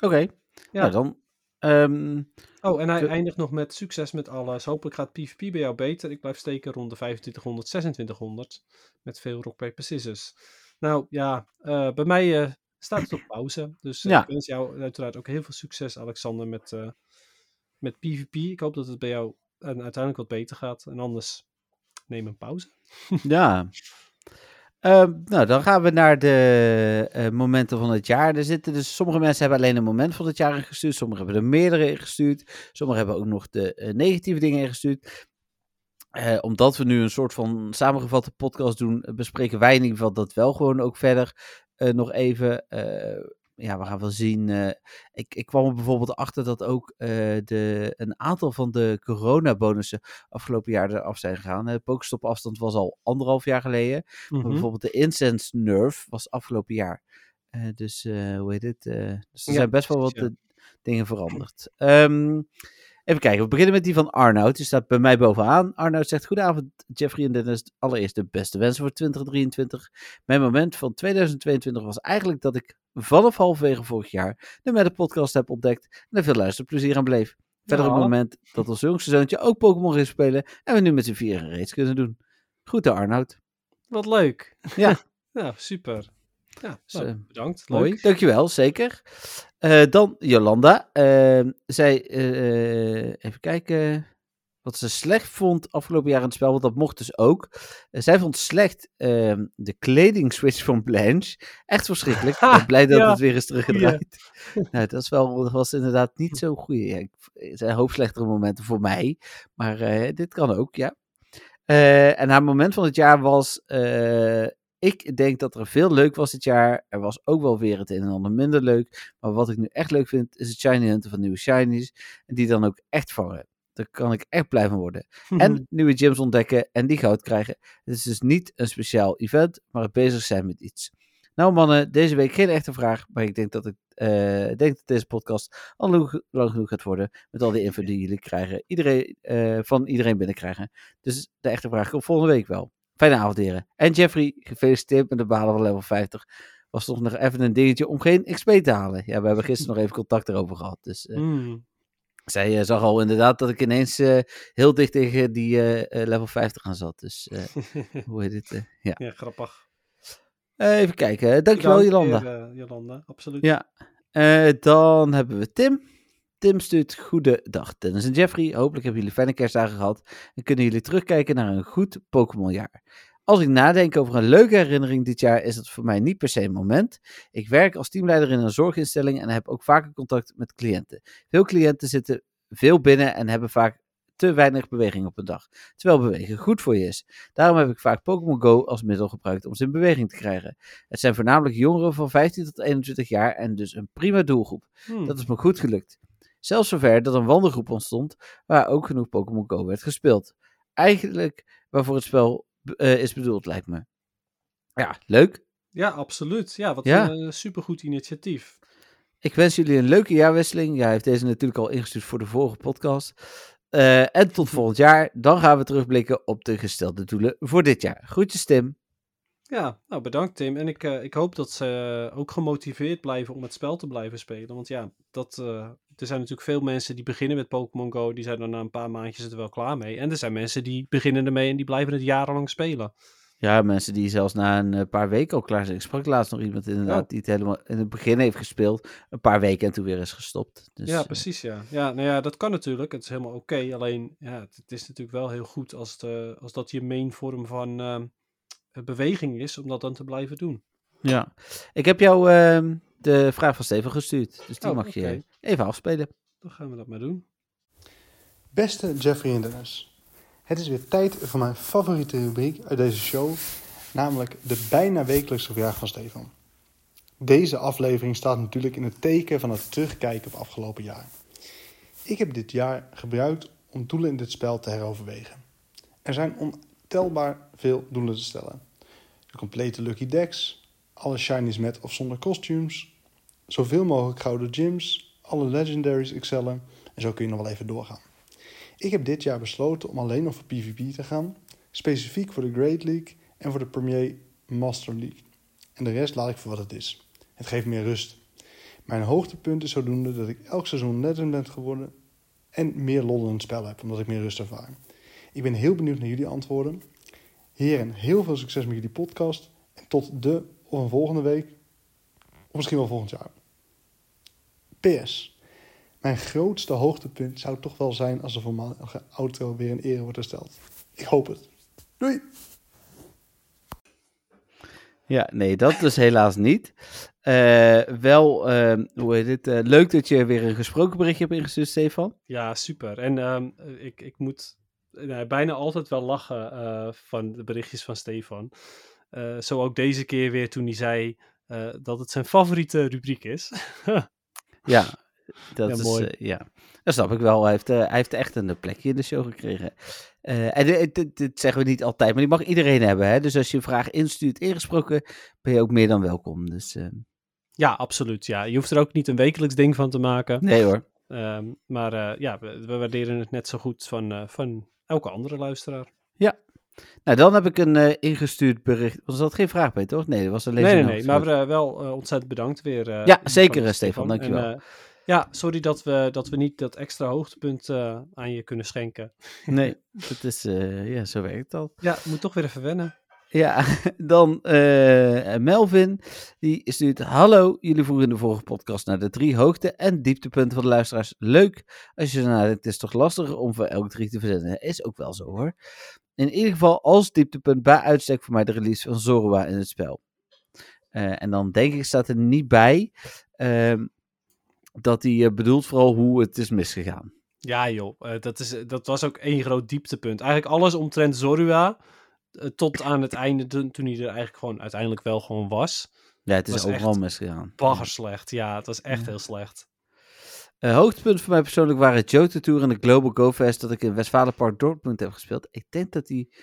Oké, okay. ja. Nou, dan... Um, oh, en hij de... eindigt nog met succes met alles. Hopelijk gaat PvP bij jou beter. Ik blijf steken rond de 2500, 2600. Met veel rock, paper, scissors. Nou ja, uh, bij mij uh, staat het op pauze. Dus uh, ja. ik wens jou uiteraard ook heel veel succes, Alexander, met, uh, met PvP. Ik hoop dat het bij jou uh, uiteindelijk wat beter gaat. En anders neem een pauze. ja. Uh, nou, dan gaan we naar de momenten van het jaar. Er zitten dus, sommige mensen hebben alleen een moment van het jaar ingestuurd. Sommigen hebben er meerdere ingestuurd. Sommigen hebben ook nog de negatieve dingen ingestuurd. Uh, omdat we nu een soort van samengevatte podcast doen, bespreken wij in ieder geval dat wel gewoon ook verder nog even. Uh, ja, we gaan wel zien. ik, ik kwam er bijvoorbeeld achter dat ook de, een aantal van de coronabonussen afgelopen jaar eraf zijn gegaan. De Pokestop afstand was al anderhalf jaar geleden. Mm Mhm. bijvoorbeeld de Incense Nerve was afgelopen jaar. dus hoe heet het? dus er ja, zijn best wel wat ja. dingen veranderd. Um, Even kijken, we beginnen met die van Arnoud. Die staat bij mij bovenaan. Arnoud zegt, goedenavond Jeffrey en Dennis. Allereerst de beste wensen voor 2023. Mijn moment van 2022 was eigenlijk dat ik vanaf halverwege vorig jaar de Meta podcast heb ontdekt en er veel luisterplezier aan bleef. Verder ja. het moment dat ons jongste zoontje ook Pokémon ging spelen en we nu met z'n vieren reeds kunnen doen. Groeten Arnoud. Wat leuk. Ja. ja, super. Ja, Dus, nou, eh, bedankt. Mooi, Leuk. dankjewel, zeker. Eh, dan Jolanda. Eh, zij, even kijken, wat ze slecht vond afgelopen jaar in het spel, want dat mocht dus ook. Zij vond slecht ehm, de kledingswitch van Blanche. Echt verschrikkelijk. Ik ben blij dat Ja. het weer is teruggedraaid. nou, dat, is wel, dat was inderdaad niet zo goed. Ja, ik- er zijn hoop slechtere momenten voor mij, maar dit kan ook, ja. En haar moment van het jaar was ik denk dat er veel leuk was dit jaar. Er was ook wel weer het een en ander minder leuk. Maar wat ik nu echt leuk vind, is het Shiny Hunter van nieuwe Shinies. En die dan ook echt vangen. Daar kan ik echt blij van worden. En nieuwe gyms ontdekken en die goud krijgen. Het is dus niet een speciaal event, maar het bezig zijn met iets. Nou mannen, deze week geen echte vraag. Maar ik denk dat, ik, eh, ik denk dat deze podcast al lang, lang genoeg gaat worden. Met al die info die jullie krijgen. Iedereen, eh, van iedereen binnenkrijgen. Dus de echte vraag komt volgende week wel. Fijne avond, heren. En Jeffrey, gefeliciteerd met de behalen van level 50. Was toch nog even een dingetje om geen XP te halen. Ja, we hebben gisteren nog even contact erover gehad. Dus eh, Mm. zij eh, zag al inderdaad dat ik ineens eh, heel dicht tegen die level 50 aan zat. Dus hoe heet het? ja. ja, grappig. Even kijken. Dankjewel, Jolanda. Jolanda, absoluut. Ja. Dan hebben we Tim. Tim stuurt goedendag Dennis en Jeffrey. Hopelijk hebben jullie fijne kerstdagen gehad en kunnen jullie terugkijken naar een goed Pokémon-jaar. Als ik nadenk over een leuke herinnering dit jaar, is het voor mij niet per se een moment. Ik werk als teamleider in een zorginstelling en heb ook vaker contact met cliënten. Veel cliënten zitten veel binnen en hebben vaak te weinig beweging op een dag. Terwijl bewegen goed voor je is. Daarom heb ik vaak Pokémon Go als middel gebruikt om ze in beweging te krijgen. Het zijn voornamelijk jongeren van 15 tot 21 jaar en dus een prima doelgroep. Hmm. Dat is me goed gelukt. Zelfs zover dat een wandelgroep ontstond waar ook genoeg Pokémon Go werd gespeeld. eigenlijk waarvoor het spel eh, is bedoeld, lijkt me. Ja, leuk. Ja, absoluut. Ja, wat Ja. een eh, supergoed initiatief. Ik wens jullie een leuke jaarwisseling. Ja, hij heeft deze natuurlijk al ingestuurd voor de vorige podcast. Eh, en tot volgend jaar. Dan gaan we terugblikken op de gestelde doelen voor dit jaar. Groetjes, Tim. Ja, nou bedankt Tim. En ik, eh, ik hoop dat ze ook gemotiveerd blijven om het spel te blijven spelen. Want ja, dat, eh, er zijn natuurlijk veel mensen die beginnen met Pokémon Go. Die zijn dan na een paar maandjes er wel klaar mee. En er zijn mensen die beginnen ermee en die blijven het jarenlang spelen. Ja, mensen die zelfs na een eh, paar weken al klaar zijn. Ik sprak laatst nog iemand inderdaad die het helemaal in het begin heeft gespeeld. Een paar weken en toen weer is gestopt. Dus, ja, precies ja. Ja, nou ja, dat kan natuurlijk. Het is helemaal oké. alleen, ja, het, is natuurlijk wel heel goed als, het, als dat je main vorm van ehm, beweging is. Om dat dan te blijven doen. ja. Ik heb jou ehm, de vraag van Steven gestuurd. Dus die Oh, mag je even afspelen. Dan gaan we dat maar doen. Beste Jeffrey en Dennis, het is weer tijd voor mijn favoriete rubriek uit deze show, namelijk de bijna wekelijkse vraag van Stefan. Deze aflevering staat natuurlijk in het teken van het terugkijken op afgelopen jaar. Ik heb dit jaar gebruikt om doelen in dit spel te heroverwegen. Er zijn ontelbaar veel doelen te stellen. De complete Lucky Decks, alle shinies met of zonder costumes, zoveel mogelijk gouden gyms, alle legendaries excellen en zo kun je nog wel even doorgaan. Ik heb dit jaar besloten om alleen nog voor PvP te gaan, specifiek voor de Great League en voor de Premier Master League. En de rest laat ik voor wat het is. Het geeft meer rust. Mijn hoogtepunt is zodoende dat ik elk seizoen legend ben geworden en meer lol in het spel heb, omdat ik meer rust ervaar. Ik ben heel benieuwd naar jullie antwoorden. Heren, heel veel succes met jullie podcast en tot de of een volgende week, of misschien wel volgend jaar. PS. Mijn grootste hoogtepunt zou toch wel zijn als de voormalige auto weer in ere wordt hersteld. Ik hoop het. Doei! Ja, nee, dat dus helaas niet. Eh, wel, ehm, hoe heet het? eh, leuk dat je weer een gesproken berichtje hebt ingestuurd, Stefan. Ja, super. En ehm, eh, ik, ik moet nou, bijna altijd wel lachen eh, van de berichtjes van Stefan. Eh, zo ook deze keer weer toen hij zei dat het zijn favoriete rubriek is. Ja, dat Ja, is, mooi. ja. Dat snap ik wel. Hij heeft, hij heeft echt een plekje in de show gekregen. En dit, zeggen we niet altijd, maar die mag iedereen hebben. Hè? Dus als je een vraag instuurt, ingesproken, ben je ook meer dan welkom. Dus ja, absoluut. Ja. Je hoeft er ook niet een wekelijks ding van te maken. nee hoor. Ehm, maar ja, we, we waarderen het net zo goed van, van elke andere luisteraar. Nou, dan heb ik een eh, ingestuurd bericht. Was dat geen vraag bij, toch? Nee, dat was alleen Nee, nee, nee. Maar eh, wel eh, ontzettend bedankt weer. Ja, zeker, Stefan, En, dankjewel. eh, ja, sorry dat we, dat we niet dat extra hoogtepunt aan je kunnen schenken. Nee, dat is, ja, zo werkt dat. Ja, moet toch weer even wennen. Ja, dan eh, Melvin, die stuurt... Hallo, jullie voeren in de vorige podcast naar de drie hoogte- en dieptepunten van de luisteraars. Leuk, als je denkt, het is toch lastiger om voor elk drie te verzenden. Is ook wel zo hoor. In ieder geval als dieptepunt bij uitstek voor mij de release van Zorua in het spel. Eh, en dan denk ik, staat er niet bij ehm, dat hij eh, bedoelt vooral hoe het is misgegaan. Ja joh, dat, is, dat was ook één groot dieptepunt. Eigenlijk alles omtrent Zorua, tot aan het einde, toen, hij er eigenlijk gewoon uiteindelijk wel gewoon was. Ja, het is Was overal echt misgegaan. Bagger slecht, ja, het was echt Ja. heel slecht. Uh, hoogtepunt voor mij persoonlijk waren het Jota Tour en de Global Go Fest dat ik in Westfalenpark Dortmund heb gespeeld. Ik denk dat die,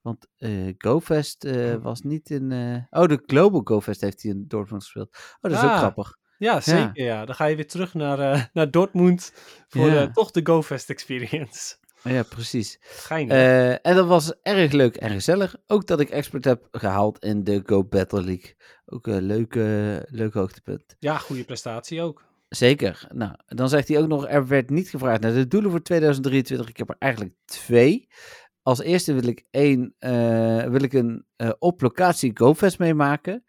want eh GoFest eh, was niet in, eh, oh de Global Go Fest heeft hij in Dortmund gespeeld. Oh, dat is ook Ah. grappig. Ja, zeker ja. Dan ga je weer terug naar, eh, naar Dortmund voor Ja. eh, toch de GoFest experience. Ja, precies. Eh, en dat was erg leuk en gezellig. Ook dat ik expert heb gehaald in de Go Battle League. Ook een leuke, leuk hoogtepunt. ja, goede prestatie ook. Zeker. Nou, dan zegt hij ook nog, er werd niet gevraagd naar de doelen voor 2023. Ik heb er eigenlijk twee. Als eerste wil ik één, eh, wil ik een eh, op locatie GoFest meemaken.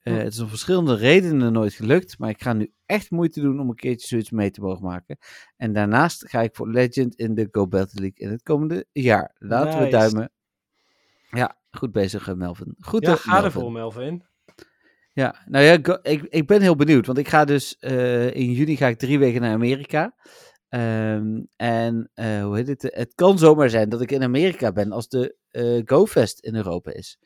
Eh. Het is om verschillende redenen nooit gelukt, maar ik ga nu echt moeite doen om een keertje zoiets mee te mogen maken. En daarnaast ga ik voor Legend in de Go Battle League in het komende jaar. Laten we duimen. Ja, goed bezig eh, Melvin. Goed Ja, eh, ga Melvin. ervoor Melvin. Ja, nou ja, go- ik, ik ben heel benieuwd, want ik ga dus in juni ga ik drie weken naar Amerika. Ehm, en hoe heet het? Het kan zomaar zijn dat ik in Amerika ben als de GoFest in Europa is.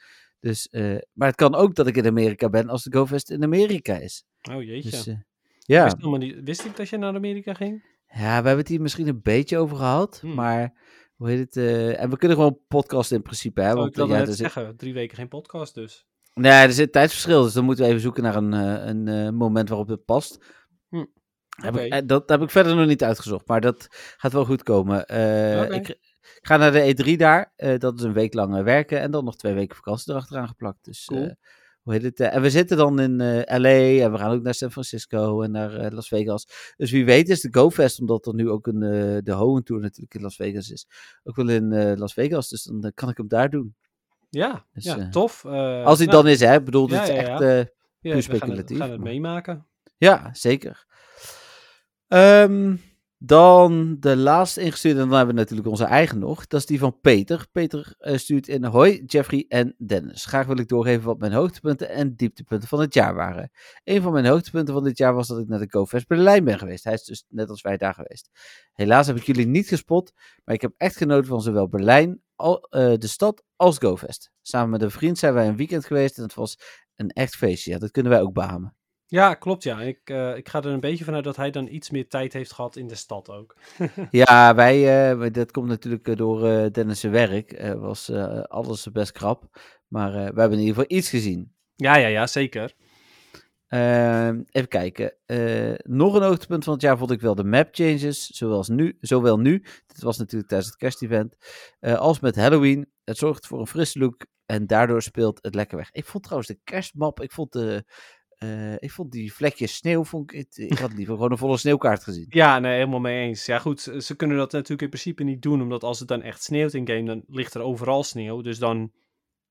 Dus, eh, maar het kan ook dat ik in Amerika ben als de GoFest in Amerika is. Oh jeetje. Dus, eh, ja. Wist, niet, wist ik dat je naar Amerika ging? ja, we hebben het hier misschien een beetje over gehad, Hmm. maar hoe heet het? eh, en we kunnen gewoon podcasten in principe, hè? Zou Want ik wilde ja, net er zit, zeggen, drie weken geen podcast dus. nee, er zit tijdsverschil, dus dan moeten we even zoeken naar een, een moment waarop het past. Hm, Heb ik, dat heb ik verder nog niet uitgezocht, maar dat gaat wel goed komen. Ik, ik ga naar de E3 daar, eh, dat is een week lang eh, werken en dan nog twee weken vakantie erachteraan geplakt. Dus, Cool. eh, hoe heet het? en we zitten dan in LA en we gaan ook naar San Francisco en naar Las Vegas. Dus wie weet is de GoFest, omdat er nu ook een, de Hohen Tour natuurlijk in Las Vegas is, ook wel in Las Vegas. Dus dan kan ik hem daar doen. Ja, Dus, ja tof. Als hij nou, dan is, hè? Ik bedoel, dit ja, is ja, echt... puur we gaan het, speculatief, gaan het meemaken. Ja, zeker. Ehm, dan de laatste ingestuurde, en dan hebben we natuurlijk onze eigen nog. Dat is die van Peter. Peter eh, stuurt in Hoi, Jeffrey en Dennis. Graag wil ik doorgeven wat mijn hoogtepunten en dieptepunten van het jaar waren. Een van mijn hoogtepunten van dit jaar was dat ik naar de GoFest Berlijn ben geweest. Hij is dus net als wij daar geweest. Helaas heb ik jullie niet gespot, maar ik heb echt genoten van zowel Berlijn, eh, de stad, als GoFest. Samen met een vriend zijn wij een weekend geweest en het was een echt feestje. Dat kunnen wij ook beamen. Ja, klopt ja. Ik, eh, ik ga er een beetje vanuit dat hij dan iets meer tijd heeft gehad in de stad ook. Ja, wij, eh, dat komt natuurlijk eh, door Dennis' werk. Was alles best krap. Maar we hebben in ieder geval iets gezien. Ja, ja, ja, zeker. Ehm, even kijken. Nog een hoogtepunt van het jaar vond ik wel de map changes. Zoals nu, zowel nu, dit was natuurlijk tijdens het kerstevent, als met Halloween. Het zorgt voor een frisse look en daardoor speelt het lekker weg. Ik vond trouwens de kerstmap, ik vond, de, eh, ik vond die vlekjes sneeuw, vond ik, het- ik had liever gewoon een volle sneeuwkaart gezien. Ja, nee, helemaal mee eens. Ja, goed, ze kunnen dat natuurlijk in principe niet doen, omdat als het dan echt sneeuwt in game, dan ligt er overal sneeuw. Dus dan,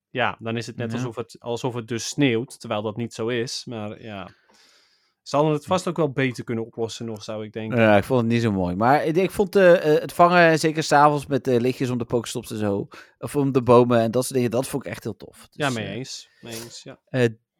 ja, dan is het net Ja. alsof, het, alsof het dus sneeuwt, terwijl dat niet zo is. Maar ja, ze hadden het vast ook wel beter kunnen oplossen nog, zou ik denken. Ja, ik vond het niet zo mooi. Maar ik, ik vond eh, eh, het vangen, zeker s'avonds met de lichtjes om de pokestops en zo. Of om de bomen en dat soort dingen, dat vond ik echt heel tof. ja, Dus, mee eh, eens. Mee eens, ja.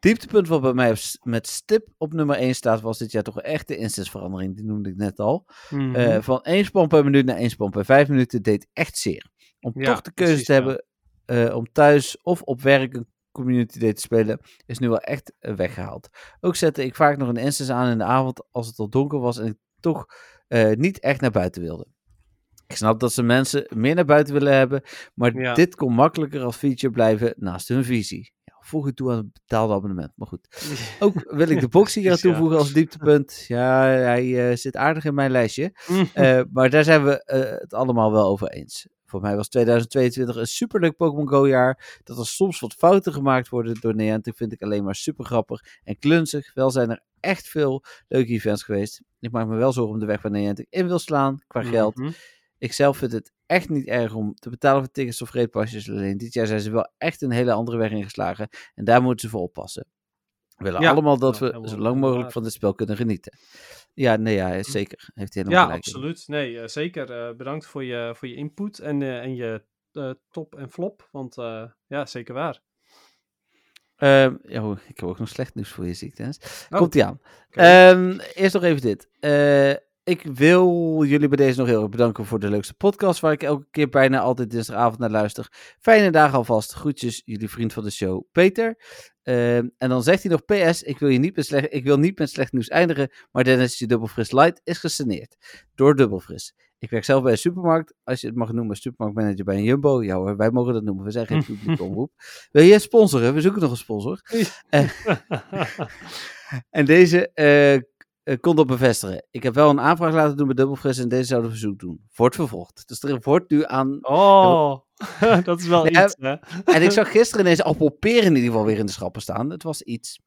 Dieptepunt wat bij mij op met stip op nummer 1 staat, was dit jaar toch echt de instanceverandering. Die noemde ik net al. Mhm. Eh, van één span per minuut naar één span per vijf minuten deed echt zeer. Om Ja, toch de keuze precies, te hebben eh, om thuis of op werk een community day te spelen, is nu wel echt eh, weggehaald. Ook zette ik vaak nog een instance aan in de avond als het al donker was en ik toch niet echt naar buiten wilde. Ik snap dat ze mensen meer naar buiten willen hebben, maar Ja. dit kon makkelijker als feature blijven naast hun visie. Voeg het toe aan het betaalde abonnement, maar goed. Ook wil ik de box hier aan Precies, ja. toevoegen als dieptepunt. Ja, hij eh, zit aardig in mijn lijstje. Eh, maar daar zijn we eh, het allemaal wel over eens. Voor mij was 2022 een superleuk Pokémon Go jaar. Dat er soms wat fouten gemaakt worden door Niantic vind ik alleen maar super grappig en klunzig. Wel zijn er echt veel leuke events geweest. Ik maak me wel zorgen om de weg waar Niantic in wil slaan qua geld. Mhm. Ik zelf vind het echt niet erg om te betalen voor tickets of reetpasjes. Alleen dit jaar zijn ze wel echt een hele andere weg ingeslagen. En daar moeten ze voor oppassen. We willen Ja, allemaal dat we zo lang mogelijk van dit spel kunnen genieten. Ja, nee, ja, zeker. Heeft hij helemaal Ja, gelijk absoluut. Nee, eh, zeker. Eh, bedankt voor je, voor je input en, eh, en je top en flop. Want ja, zeker waar. Ehm, ja, ik heb ook nog slecht nieuws voor je, zie ik, Dennis. Oh, Komt ie aan. Ehm, eerst nog even dit. Ik wil jullie bij deze nog heel erg bedanken voor de leukste podcast, waar ik elke keer bijna altijd dinsdagavond naar luister. Fijne dagen alvast. Groetjes, jullie vriend van de show, Peter. Ehm, en dan zegt hij nog, PS, ik wil, je niet met slecht, ik wil niet met slecht nieuws eindigen, maar Dennis, je dubbelfris light is gesaneerd. Door dubbelfris. Ik werk zelf bij een supermarkt, als je het mag noemen, supermarktmanager bij een Jumbo. Ja hoor, wij mogen dat noemen, we zijn geen publieke omroep. Wil je sponsoren? We zoeken nog een sponsor. Eh, en deze eh, eh, kon dat bevestigen. Ik heb wel een aanvraag laten doen bij Dubbelfris en deze zouden verzoek doen. Wordt vervolgd. Dus er wordt nu aan... Oh, dat is wel Nee, iets, hè? En ik zag gisteren ineens appelperen in ieder geval weer in de schappen staan. Het was iets.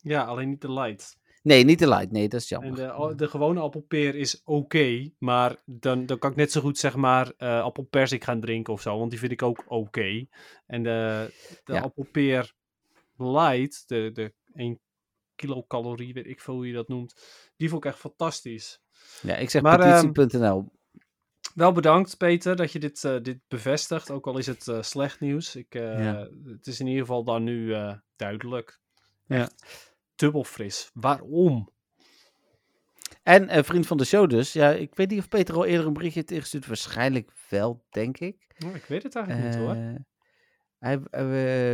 Ja, alleen niet de light. Nee, niet de light. Nee, dat is En jammer. de, de gewone appelpeer is oké, maar dan, dan kan ik net zo goed zeg maar eh appelpersik gaan drinken of zo, want die vind ik ook oké. En de, de Ja. appelpeer light, de, de 1 kilocalorie, weet ik veel hoe je dat noemt, die vond ik echt fantastisch. Ja, ik zeg ehm, petitie.nl. Wel bedankt Peter dat je dit, eh, dit bevestigt, ook al is het eh, slecht nieuws. Ik, eh, Ja. Het is in ieder geval dan nu duidelijk. Ja. Dubbel fris. Waarom? En eh, vriend van de show dus. Ja, ik weet niet of Peter al eerder een berichtje heeft ingestuurd. Waarschijnlijk wel, denk ik. Oh, ik weet het eigenlijk niet hoor. Hij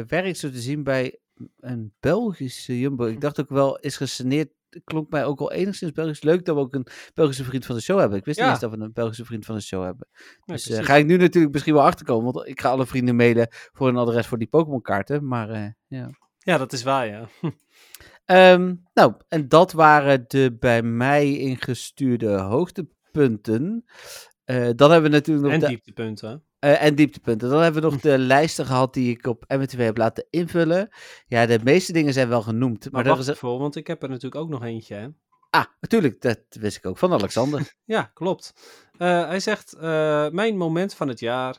werkt zo te zien bij een Belgische Jumbo. Ik dacht ook wel, is gesaneerd klonk mij ook wel enigszins Belgisch. Leuk dat we ook een Belgische vriend van de show hebben. Ik wist Ja. niet eens dat we een Belgische vriend van de show hebben. Dus eh, ga ik nu natuurlijk misschien wel achterkomen. Want ik ga alle vrienden mailen voor een adres voor die Pokémon kaarten. Maar eh, ja. Ja, dat is waar, ja. Ehm, nou, en dat waren de bij mij ingestuurde hoogtepunten. Eh, dan hebben we natuurlijk nog En dieptepunten. Eh, en dieptepunten. Dan hebben we nog de lijsten gehad die ik op MW heb laten invullen. Ja, de meeste dingen zijn wel genoemd. Maar, Maar wacht is even, want ik heb er natuurlijk ook nog eentje, hè. Ah, natuurlijk, dat wist ik ook van Alexander. Ja, klopt. Eh, hij zegt, eh, mijn moment van het jaar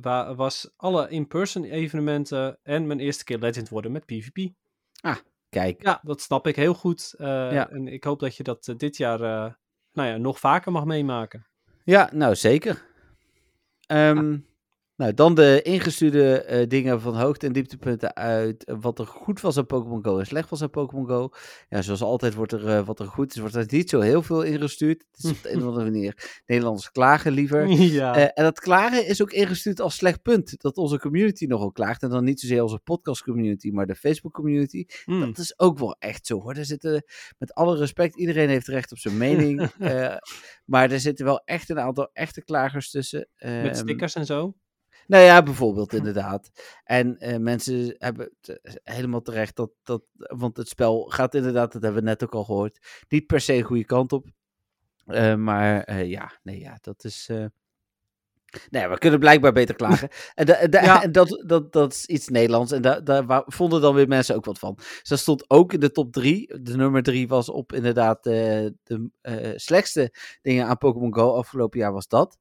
wa- was alle in-person evenementen en mijn eerste keer legend worden met PvP. Kijk, Ja, dat snap ik heel goed. Ja. En ik hoop dat je dat dit jaar nou ja, nog vaker mag meemaken. ja, nou zeker. Um, Nou, dan de ingestuurde eh, dingen van hoogte- en dieptepunten uit wat er goed was aan Pokémon Go en slecht was aan Pokémon Go. Ja, zoals altijd wordt er eh, wat er goed is, wordt er niet zo heel veel ingestuurd. Het is op de een of andere manier Nederlanders klagen liever. ja. Eh, en dat klagen is ook ingestuurd als slecht punt. Dat onze community nogal klaagt. En dan niet zozeer onze podcast community, maar de Facebook community. Hmm. Dat is ook wel echt zo hoor. Er zitten, met alle respect, iedereen heeft recht op zijn mening. maar er zitten wel echt een aantal echte klagers tussen. Met Ehm, stickers en zo. Nou ja, bijvoorbeeld inderdaad. En eh, mensen hebben het helemaal terecht dat, dat, want het spel gaat inderdaad, dat hebben we net ook al gehoord, niet per se een goede kant op. Eh, maar eh, ja, nee, ja, dat is. Nee, we kunnen blijkbaar beter klagen. En, da- da- Ja. en dat, dat, dat is iets Nederlands. En da- daar wa- vonden dan weer mensen ook wat van. Dus dat stond ook in de top drie. De nummer drie was op inderdaad de eh, slechtste dingen aan Pokémon Go afgelopen jaar was dat.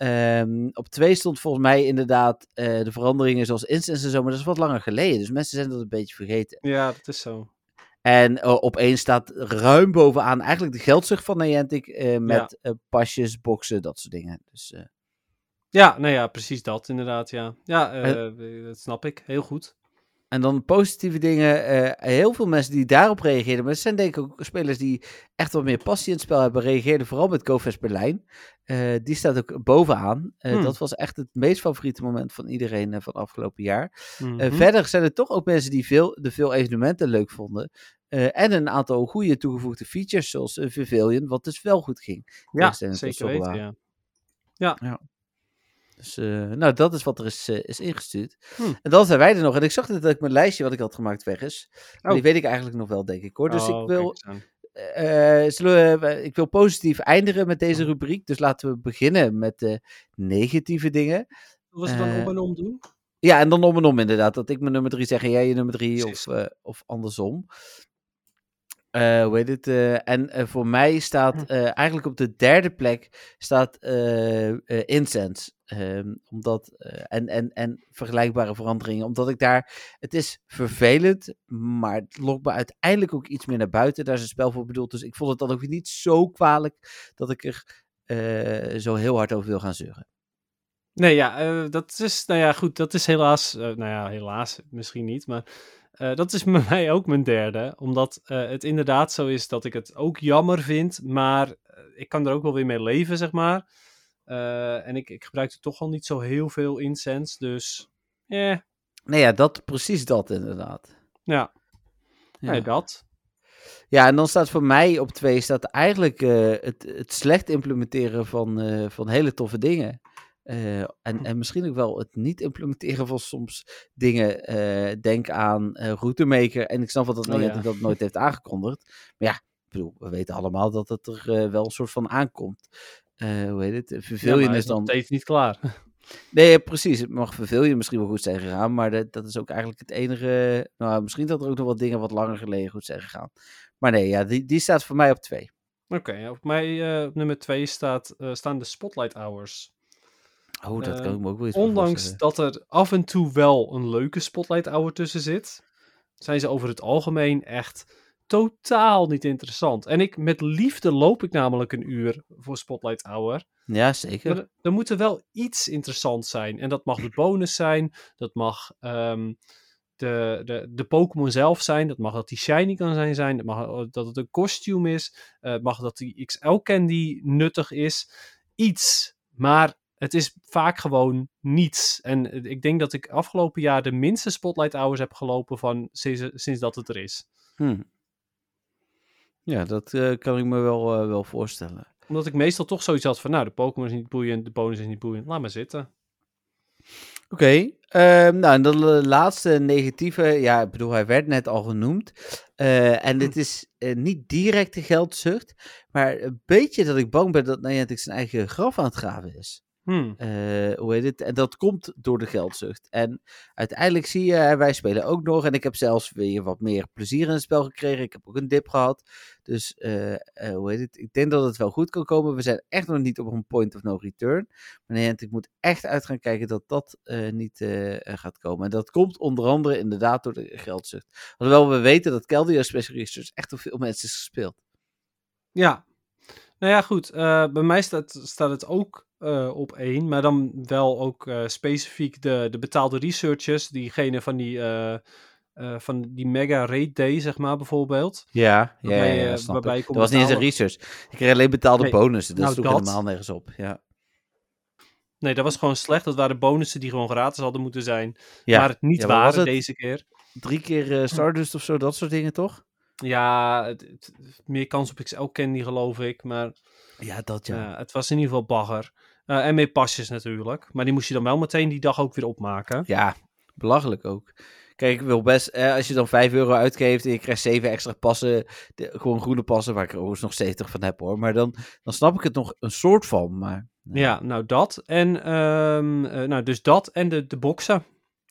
Ehm, op twee stond volgens mij inderdaad eh, de veranderingen zoals instance en zo, maar dat is wat langer geleden. Dus mensen zijn dat een beetje vergeten. Ja, dat is zo. En eh, op één staat ruim bovenaan eigenlijk de geldzucht van Niantic eh, met pasjes, boxen, dat soort dingen. Dus Ja, nou ja, precies dat inderdaad, ja. Ja, dat snap ik. Heel goed. En dan positieve dingen. eh, heel veel mensen die daarop reageerden. Maar het zijn denk ik ook spelers die echt wat meer passie in het spel hebben. Reageerden vooral met GoFest Berlijn. Eh, die staat ook bovenaan. Eh, Hmm. Dat was echt het meest favoriete moment van iedereen van afgelopen jaar. Mhm. verder zijn er toch ook mensen die veel, de veel evenementen leuk vonden. En een aantal goede toegevoegde features zoals Vivilion. Wat dus wel goed ging. ja, zeker weten, Zorla. ja. Dus eh, nou, dat is wat er is, eh, is ingestuurd. Hmm. En dan zijn wij er nog. En ik zag net dat ik mijn lijstje wat ik had gemaakt weg is. Oh. Die weet ik eigenlijk nog wel, denk ik hoor. Dus Oh, ik, wil, eh, we, ik wil positief eindigen met deze rubriek. Dus laten we beginnen met de negatieve dingen. We ze dan om en om doen? Ja, en dan om en om inderdaad. Dat ik mijn nummer drie zeg en jij je nummer drie of, of andersom. Hoe heet het? en voor mij Hm. staat eh, eigenlijk op de derde plek staat Incense. Ehm, omdat, eh, en, en, en vergelijkbare veranderingen. Omdat ik daar, het is vervelend, maar het lokt me uiteindelijk ook iets meer naar buiten. Daar is het spel voor bedoeld. Dus ik vond het dan ook niet zo kwalijk dat ik er eh, zo heel hard over wil gaan zeuren. Nee, ja, eh, dat is, nou ja, goed, dat is helaas, nou ja, helaas misschien niet, maar dat is bij mij ook mijn derde, omdat het inderdaad zo is dat ik het ook jammer vind, maar ik kan er ook wel weer mee leven, zeg maar. Eh, en ik, ik gebruik er toch al niet zo heel veel incense, dus, eh, Nee, ja, dat, precies dat inderdaad. ja, Ja. nee, dat. Ja, en dan staat voor mij op twee staat eigenlijk eh, het, het slecht implementeren van, van hele toffe dingen. En, en misschien ook wel het niet implementeren van soms dingen. Denk aan eh Routemaker. En ik snap wel dat Oh, ja. dat nooit heeft aangekondigd. Maar ja, ik bedoel, we weten allemaal dat het er wel een soort van aankomt. Eh, hoe heet het? Verveel je is is nog dan... steeds niet klaar. Nee, precies. Het mag verveel je misschien wel goed zijn gegaan. Maar dat, dat is ook eigenlijk het enige... Nou, misschien dat er ook nog wat dingen wat langer geleden goed zijn gegaan. Maar nee, ja, die, die staat voor mij op twee. Oké, op mij eh, op nummer twee staat, eh, staan de Spotlight Hours. Oh, dat kan ik me ook wel bij Ondanks dat er af en toe wel een leuke spotlight hour tussen zit, zijn ze over het algemeen echt totaal niet interessant. En ik, met liefde loop ik namelijk een uur voor spotlight hour. Ja, zeker. Maar er, moet er wel iets interessants zijn. En dat mag de bonus zijn, dat mag ehm, de, de, de Pokémon zelf zijn, dat mag dat die shiny kan zijn, zijn dat mag eh, dat het een kostuum is, eh, het mag dat die XL candy nuttig is. Iets. Maar het is vaak gewoon niets. En eh, ik denk dat ik afgelopen jaar de minste spotlight hours heb gelopen van sinds, sinds dat het er is. Hm. Ja, dat eh, kan ik me wel, eh, wel voorstellen. Omdat ik meestal toch zoiets had van, nou, de Pokémon is niet boeiend, de bonus is niet boeiend. Laat maar zitten. Oké, ehm, nou en de laatste negatieve, ja, ik bedoel, hij werd net al genoemd. Eh, en dit is eh, niet direct de geldzucht, maar een beetje dat ik bang ben dat Niantic zijn eigen graf aan het graven is. Hmm. Eh, hoe heet het? En dat komt door de geldzucht. En uiteindelijk zie je, hè, wij spelen ook nog. En ik heb zelfs weer wat meer plezier in het spel gekregen. Ik heb ook een dip gehad. Dus eh, eh, hoe heet het? Ik denk dat het wel goed kan komen. We zijn echt nog niet op een point of no return. Maar ik moet echt uit gaan kijken dat dat eh, niet eh, gaat komen. En dat komt onder andere inderdaad door de geldzucht. Alhoewel we weten dat Keldeo Special Research echt door veel mensen is gespeeld. Ja. Nou ja, goed. eh, bij mij staat, staat het ook eh, op één. Maar dan wel ook eh, specifiek de, de betaalde researchers. Diegene van die, eh, van die mega raid day, zeg maar, bijvoorbeeld. Ja, ja, Waarbij, ja, snap waarbij ik. Dat was niet eens een research. Ik kreeg alleen betaalde Nee. bonussen. Dat Nou, sloeg dat- helemaal nergens op. Ja, Nee, dat was gewoon slecht. Dat waren bonussen die gewoon gratis hadden moeten zijn. ja. Maar het niet Ja, waren het? deze keer. drie keer Stardust of zo, dat soort dingen toch? Ja, het, het- meer kans op XL candy geloof ik. Maar Ja, dat ja. het was in ieder geval bagger. Eh, en meer pasjes natuurlijk. Maar die moest je dan wel meteen die dag ook weer opmaken. Ja, belachelijk ook. Kijk, ik wil best, eh, als je dan 5 euro uitgeeft en je krijgt 7 extra passen, de- gewoon groene passen, waar ik er overigens nog 70 van heb hoor, maar dan, dan snap ik het nog een soort van. Maar, nee. Ja, nou dat. En ehm, eh, nou, dus dat en de, de boksen.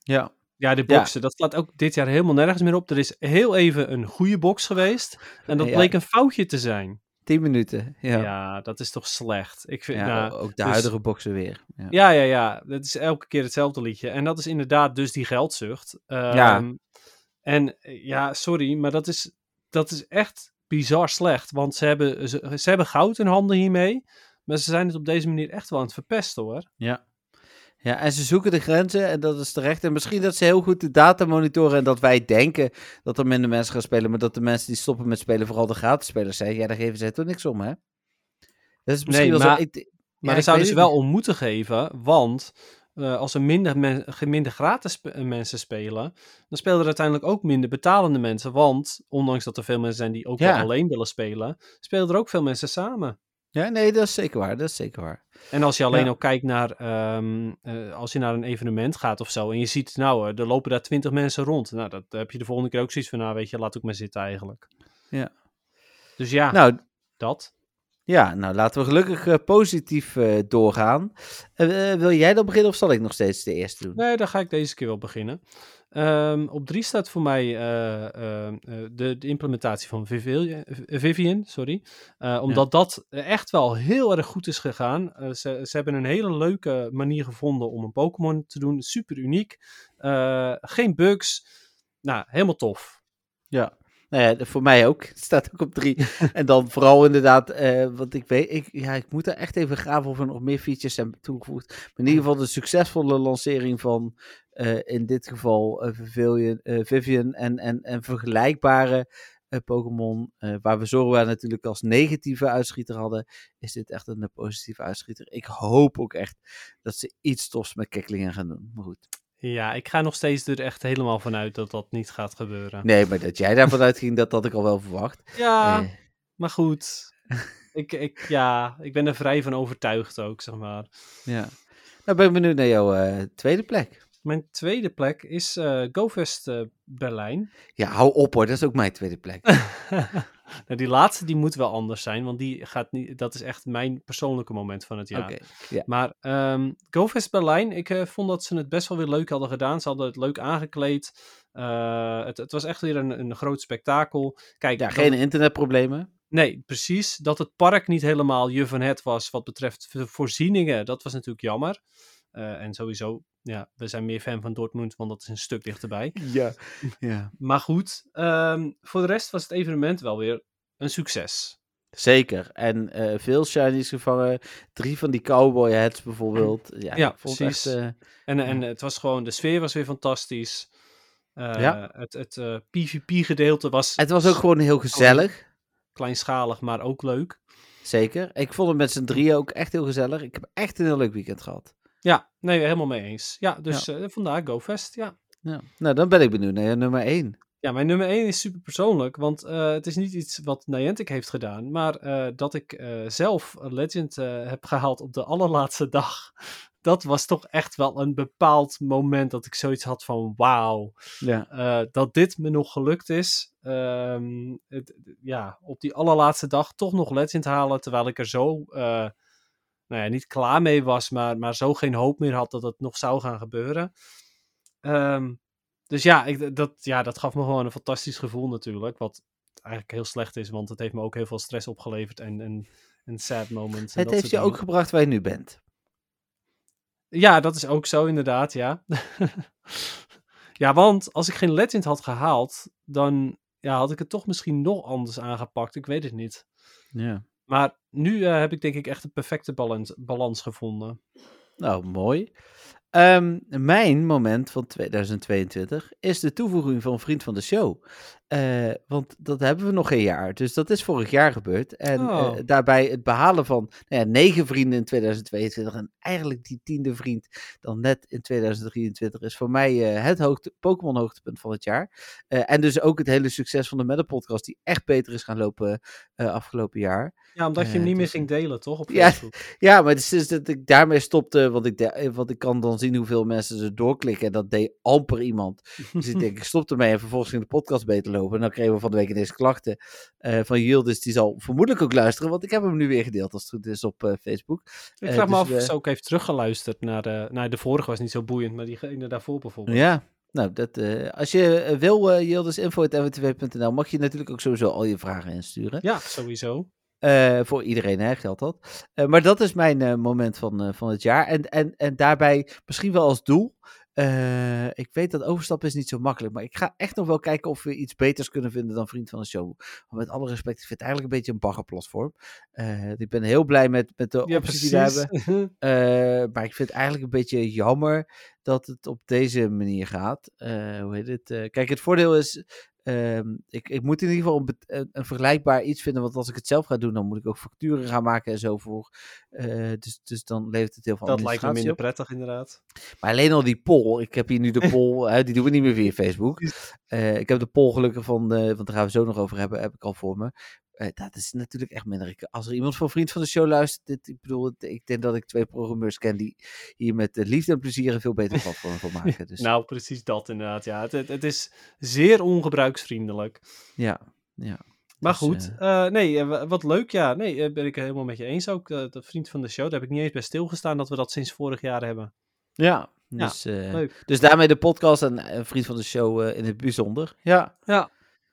ja. Ja, de Ja. boksen. Dat slaat ook dit jaar helemaal nergens meer op. Er is heel even een goede box geweest. En dat Ja. bleek een foutje te zijn. 10 minuten. Ja, Ja, dat is toch slecht. Ik vind, nou, ook de dus- huidige boxen weer. Ja. Ja, ja, ja. Dat is elke keer hetzelfde liedje. En dat is inderdaad dus die geldzucht. Ja. Ehm, En eh, ja, sorry, maar dat is, dat is echt bizar slecht. Want ze hebben, ze, ze hebben goud in handen hiermee. Maar ze zijn het op deze manier echt wel aan het verpesten hoor. Ja. Ja, en ze zoeken de grenzen en dat is terecht. En misschien dat ze heel goed de data monitoren en dat wij denken dat er minder mensen gaan spelen, maar dat de mensen die stoppen met spelen vooral de gratis spelers zijn. Ja, daar geven ze toch niks om, hè? Dat is misschien Nee, wel zo- maar- ik- Maar ja, daar zouden ze wel om moeten geven, want eh, als er minder, men- minder gratis eh, mensen spelen, dan spelen er uiteindelijk ook minder betalende mensen. Want ondanks dat er veel mensen zijn die ook Ja. wel alleen willen spelen, spelen er ook veel mensen samen. Ja, nee, dat is zeker waar. Dat is zeker waar. En als je alleen Ja. al kijkt naar, ehm, eh, als je naar een evenement gaat of zo, en je ziet, nou, eh, er lopen daar twintig mensen rond. Nou, dat heb je de volgende keer ook zoiets van, nou, weet je, laat ook maar zitten eigenlijk. Ja. Dus ja, Nou, dat. ja, nou laten we gelukkig eh, positief doorgaan. Wil jij dan beginnen of zal ik nog steeds de eerste doen? Nee, dan ga ik deze keer wel beginnen. Ehm, op drie staat voor mij eh, eh, eh, de, de implementatie van Vivian, Vivian sorry. Omdat dat echt wel heel erg goed is gegaan. Ze, ze hebben een hele leuke manier gevonden om een Pokémon te doen. Super uniek. Geen bugs. Nou, helemaal tof. Ja. Nou ja, voor mij ook. Het staat ook op drie. en dan vooral inderdaad, eh want ik weet, ik, ja, ik moet er echt even graven of er nog meer features zijn toegevoegd. Maar in ieder geval de succesvolle lancering van in dit geval eh, Vivian, eh, Vivian en, en, en vergelijkbare eh, Pokémon, eh, waar we Zorua natuurlijk als negatieve uitschieter hadden, is dit echt een eh, positieve uitschieter. Ik hoop ook echt dat ze iets tofs met Kekkelingen gaan doen. Maar goed. Ja, ik ga nog steeds er echt helemaal vanuit dat dat niet gaat gebeuren. Nee, maar dat jij daarvan uitging, dat had ik al wel verwacht. Ja, Eh, maar goed. ik, ik, ja, ik ben er vrij van overtuigd ook, zeg maar. Ja. Nou ben ik benieuwd naar jouw eh, tweede plek. Mijn tweede plek is eh GoFest eh, Berlijn. Ja, hou op hoor, dat is ook mijn tweede plek. nou, die laatste die moet wel anders zijn, want die gaat niet, dat is echt mijn persoonlijke moment van het jaar. Oké, ja. Maar ehm GoFest Berlijn, ik eh, vond dat ze het best wel weer leuk hadden gedaan. Ze hadden het leuk aangekleed. Het, het was echt weer een, een groot spektakel. Kijk, Ja, geen internetproblemen. Nee, precies. Dat het park niet helemaal je van het was wat betreft vo- voorzieningen, dat was natuurlijk jammer. Eh, en sowieso, ja, we zijn meer fan van Dortmund, want dat is een stuk dichterbij. Ja. ja. Maar goed, ehm, voor de rest was het evenement wel weer een succes. Zeker. En eh, veel shinies gevangen. Drie van die cowboy hats bijvoorbeeld. Ja, precies. Echt, eh, En, en het was gewoon, de sfeer was weer fantastisch. Eh, Ja. Het, het eh, PvP-gedeelte was het was ook gewoon heel gezellig. kleinschalig, maar ook leuk. Zeker. Ik vond het met z'n drieën ook echt heel gezellig. Ik heb echt een heel leuk weekend gehad. Ja, nee, helemaal mee eens. Ja, dus eh, vandaar GoFest, ja. Ja. Nou, dan ben ik benieuwd naar je nummer één. Ja, mijn nummer 1 is super persoonlijk, want eh, het is niet iets wat Niantic heeft gedaan, maar eh, dat ik zelf Legend heb gehaald op de allerlaatste dag. Dat was toch echt wel een bepaald moment dat ik zoiets had van wauw, Ja. dat dit me nog gelukt is. Ehm, het, ja, op die allerlaatste dag toch nog Legend halen, terwijl ik er zo, nou ja, niet klaar mee was, maar, maar zo geen hoop meer had dat het nog zou gaan gebeuren. Ehm, dus ja, ik, dat, ja, dat gaf me gewoon een fantastisch gevoel natuurlijk. Wat eigenlijk heel slecht is, want het heeft me ook heel veel stress opgeleverd en, en, en sad moments. en Het heeft je ook gebracht waar je nu bent. Ja, dat is ook zo inderdaad, ja. ja, want als ik geen Legend had gehaald, dan ja, had ik het toch misschien nog anders aangepakt. Ik weet het niet. Ja. Maar nu eh, heb ik denk ik echt de perfecte balans, balans gevonden. Nou, mooi. Ehm, mijn moment van 2022 is de toevoeging van Vriend van de Show. Eh, want dat hebben we nog geen jaar. Dus dat is vorig jaar gebeurd. En Oh. eh, daarbij het behalen van nou ja, negen vrienden in 2022. En eigenlijk die tiende vriend dan net in 2023 is voor mij eh, het hoogte, Pokémon hoogtepunt van het jaar. En dus ook het hele succes van de Meta podcast die echt beter is gaan lopen afgelopen jaar. Ja, omdat je hem niet meer dus- ging delen, toch? Op Ja. Ja, maar het is dus dat ik daarmee stopte, want ik, de- want ik kan dan zien hoeveel mensen ze doorklikken. En dat deed amper iemand. Dus ik denk, ik stop ermee en vervolgens ging de podcast beter lopen. En dan kregen we van de week ineens klachten eh, van Yildiz. Die zal vermoedelijk ook luisteren, want ik heb hem nu weer gedeeld als het goed is op eh, Facebook. Ik Eh, vraag me dus, af of ze ook heeft teruggeluisterd naar de... Nou, de vorige was niet zo boeiend, maar diegene daarvoor bijvoorbeeld. Ja, nou, dat, als je wil, uh, Yildiz, info.mwtw.nl, mag je natuurlijk ook sowieso al je vragen insturen. Ja, sowieso. Voor iedereen hè, geldt dat. Maar dat is mijn moment van, van het jaar. En, en, en daarbij misschien wel als doel. Eh, ik weet dat overstappen is niet zo makkelijk. Maar ik ga echt nog wel kijken of we iets beters kunnen vinden dan Vriend van de Show. Want met alle respect, ik vind het eigenlijk een beetje een baggerplatform. Eh ik ben heel blij met, met de Ja, opties die we hebben. Eh, maar ik vind het eigenlijk een beetje jammer dat het op deze manier gaat. Hoe heet het? Kijk, het voordeel is. Ehm, ik, ik moet in ieder geval een, vergelijkbaar iets vinden. Want als ik het zelf ga doen, dan moet ik ook facturen gaan maken en zo voor. Eh, dus, dus dan levert het heel veel dat lijkt me minder op. prettig, inderdaad. Maar alleen al die poll. Ik heb hier nu de poll. die doen we niet meer via Facebook. Eh, ik heb de poll gelukkig van. de want daar gaan we zo nog over hebben. Heb ik al voor me. Eh, dat is natuurlijk echt minder. Als er iemand van vriend van de show luistert. Dit, ik bedoel, ik denk dat ik twee programmeurs ken. die hier met eh, liefde en plezier een veel beter platform van maken. Dus Nou, precies dat inderdaad. Ja, het, het, het is zeer ongebruiksvriendelijk. ja, ja. Maar Dus, goed, eh, nee, wa- wat leuk. Ja, nee, ben ik helemaal met je eens ook. de vriend van de show, daar heb ik niet eens bij stilgestaan dat we dat sinds vorig jaar hebben. Ja, Ja, dus, eh, Leuk. dus daarmee de podcast en eh, vriend van de show in het bijzonder. Ja. Ja,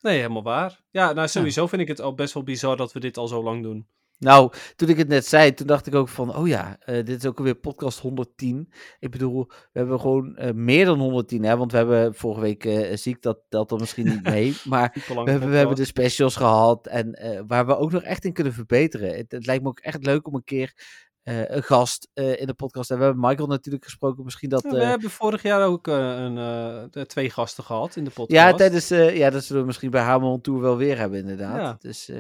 nee, helemaal waar. Ja, nou sowieso vind ik het al best wel bizar dat we dit al zo lang doen. Nou, toen ik het net zei, toen dacht ik ook van, oh ja, eh, dit is ook alweer podcast 110. Ik bedoel, we hebben gewoon eh, meer dan 110, hè, want we hebben vorige week eh ziek, dat telt dan misschien niet mee, maar we hebben, we hebben de specials gehad en waar we ook nog echt in kunnen verbeteren. Het, het lijkt me ook echt leuk om een keer eh, een gast eh, in de podcast hebben. We hebben Michael natuurlijk gesproken, misschien dat... Ja, we eh, hebben vorig jaar ook een, twee gasten gehad in de podcast. Ja, tijdens, ja, dat zullen we misschien bij Hamilton Tour wel weer hebben, inderdaad. Ja. Dus,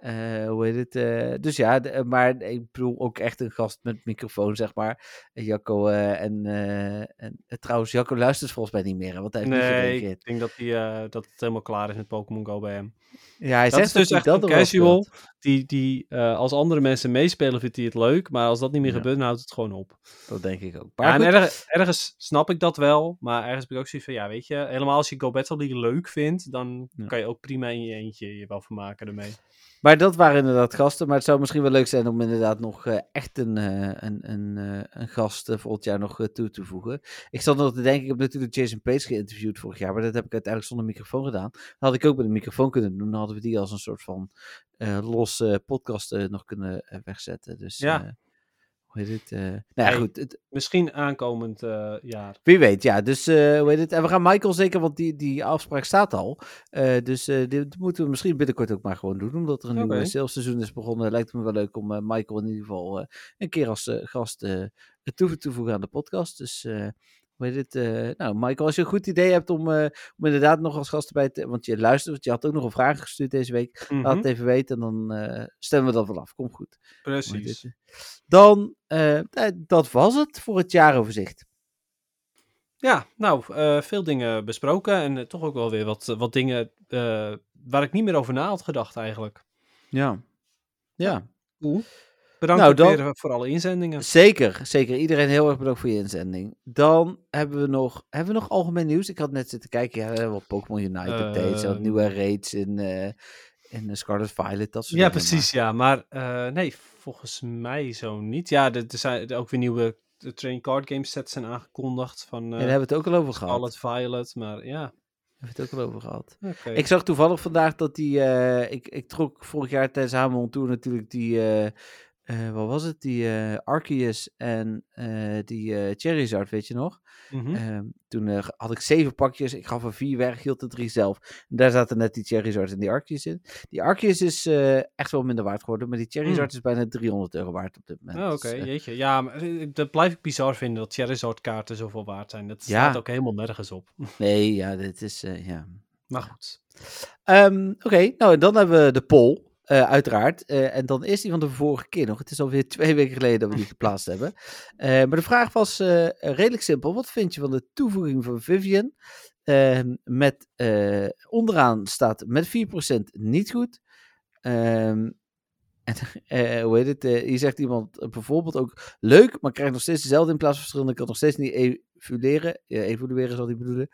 eh, eh, hoe heet het? eh, dus ja, de- maar ik bedoel ook echt een gast met microfoon, zeg maar. Jacco eh, en, eh, en eh, trouwens, Jacco luistert volgens mij niet meer, want hij heeft niet Nee, gereageerd. ik denk dat, die, eh, dat het helemaal klaar is met Pokémon Go bij hem. Ja, hij dat zegt is dus echt dat een casual. Die, die eh, als andere mensen meespelen, vindt hij het leuk. Maar als dat niet meer Ja. gebeurt, dan houdt het gewoon op. Dat denk ik ook. Ja, en ergens snap ik dat wel. Maar ergens heb ik ook zoiets van, ja, weet je, helemaal als je Go Battle League leuk vindt, dan Ja. kan je ook prima in je eentje je wel vermaken ermee. Maar dat waren inderdaad gasten. Maar het zou misschien wel leuk zijn om inderdaad nog eh, echt een, eh, een, een, eh, een gast volgend jaar nog toe te voegen. Ik zat nog te denken, ik heb natuurlijk Jason Pace geïnterviewd vorig jaar, maar dat heb ik uiteindelijk zonder microfoon gedaan. Dat had ik ook met een microfoon kunnen doen. Dan hadden we die als een soort van eh los podcast nog kunnen wegzetten. Dus Ja. Hoe heet het? eh, nou ja, Hey. goed. Het, Misschien aankomend eh, jaar. wie weet, ja. Dus eh, hoe heet het? En we gaan Michael zeker, want die, die afspraak staat al. Dus dit moeten we misschien binnenkort ook maar gewoon doen. Omdat er een Oké. nieuw salesseizoen is begonnen. Lijkt me wel leuk om Michael in ieder geval een keer als gast toe te voegen aan de podcast. Dus hoe heet het? eh, nou, Michael, als je een goed idee hebt om, eh, om inderdaad nog als gast erbij te... Want je luistert, want je had ook nog een vraag gestuurd deze week. Laat Mhm, het even weten en dan eh, stemmen we dat wel af. Komt goed. Hoe Precies. Dan, dat was het voor het jaaroverzicht. Ja, nou, veel dingen besproken en toch ook wel weer wat, wat dingen waar ik niet meer over na had gedacht eigenlijk. Ja. Ja. Bedankt Nou, dan- weer voor alle inzendingen. Zeker, zeker. Iedereen heel erg bedankt voor je inzending. Dan hebben we nog, hebben we nog algemeen nieuws? Ik had net zitten kijken, ja, we hebben wat Pokémon Unite updates, wat nieuwe raids in, eh in Scarlet Violet, dat soort Ja, precies, ja. Maar eh, nee, volgens mij zo niet. Ja, er, er zijn er ook weer nieuwe de training card game sets zijn aangekondigd van eh ja, daar hebben we het ook al over gehad. Scarlet Violet, maar ja. Daar hebben we het ook al over gehad. Ik zag toevallig vandaag dat die, eh, ik, ik trok vorig jaar tijdens Hamon Tour natuurlijk die, eh, wat was het, die eh Arceus en eh, die Charizard, weet je nog? Mhm. Ehm, toen had ik zeven pakjes. Ik gaf er vier weg, hield er drie zelf. En daar zaten net die Charizard en die Arceus in. Die Arceus is echt wel minder waard geworden. Maar die Charizard is bijna 300 euro waard op dit moment. Oh, oké, Dus, jeetje. Ja, maar dat blijf ik bizar vinden dat Charizard kaarten zoveel waard zijn. Dat Ja. staat ook helemaal nergens op. nee, ja, dit is... ja. Maar goed. Ehm, Oké, nou en dan hebben we de poll. Eh, uiteraard. Eh, en dan is die van de vorige keer nog. Het is alweer twee weken geleden dat we die geplaatst hebben. Eh, maar de vraag was redelijk simpel. Wat vind je van de toevoeging van Vivian? Ehm, met, onderaan staat met 4% niet goed. Ehm, en, hoe heet het? hier zegt iemand bijvoorbeeld ook leuk, maar krijgt nog steeds dezelfde in plaats van verschillende. Kan nog steeds niet evolueren. Ja, evolueren zal hij bedoelen.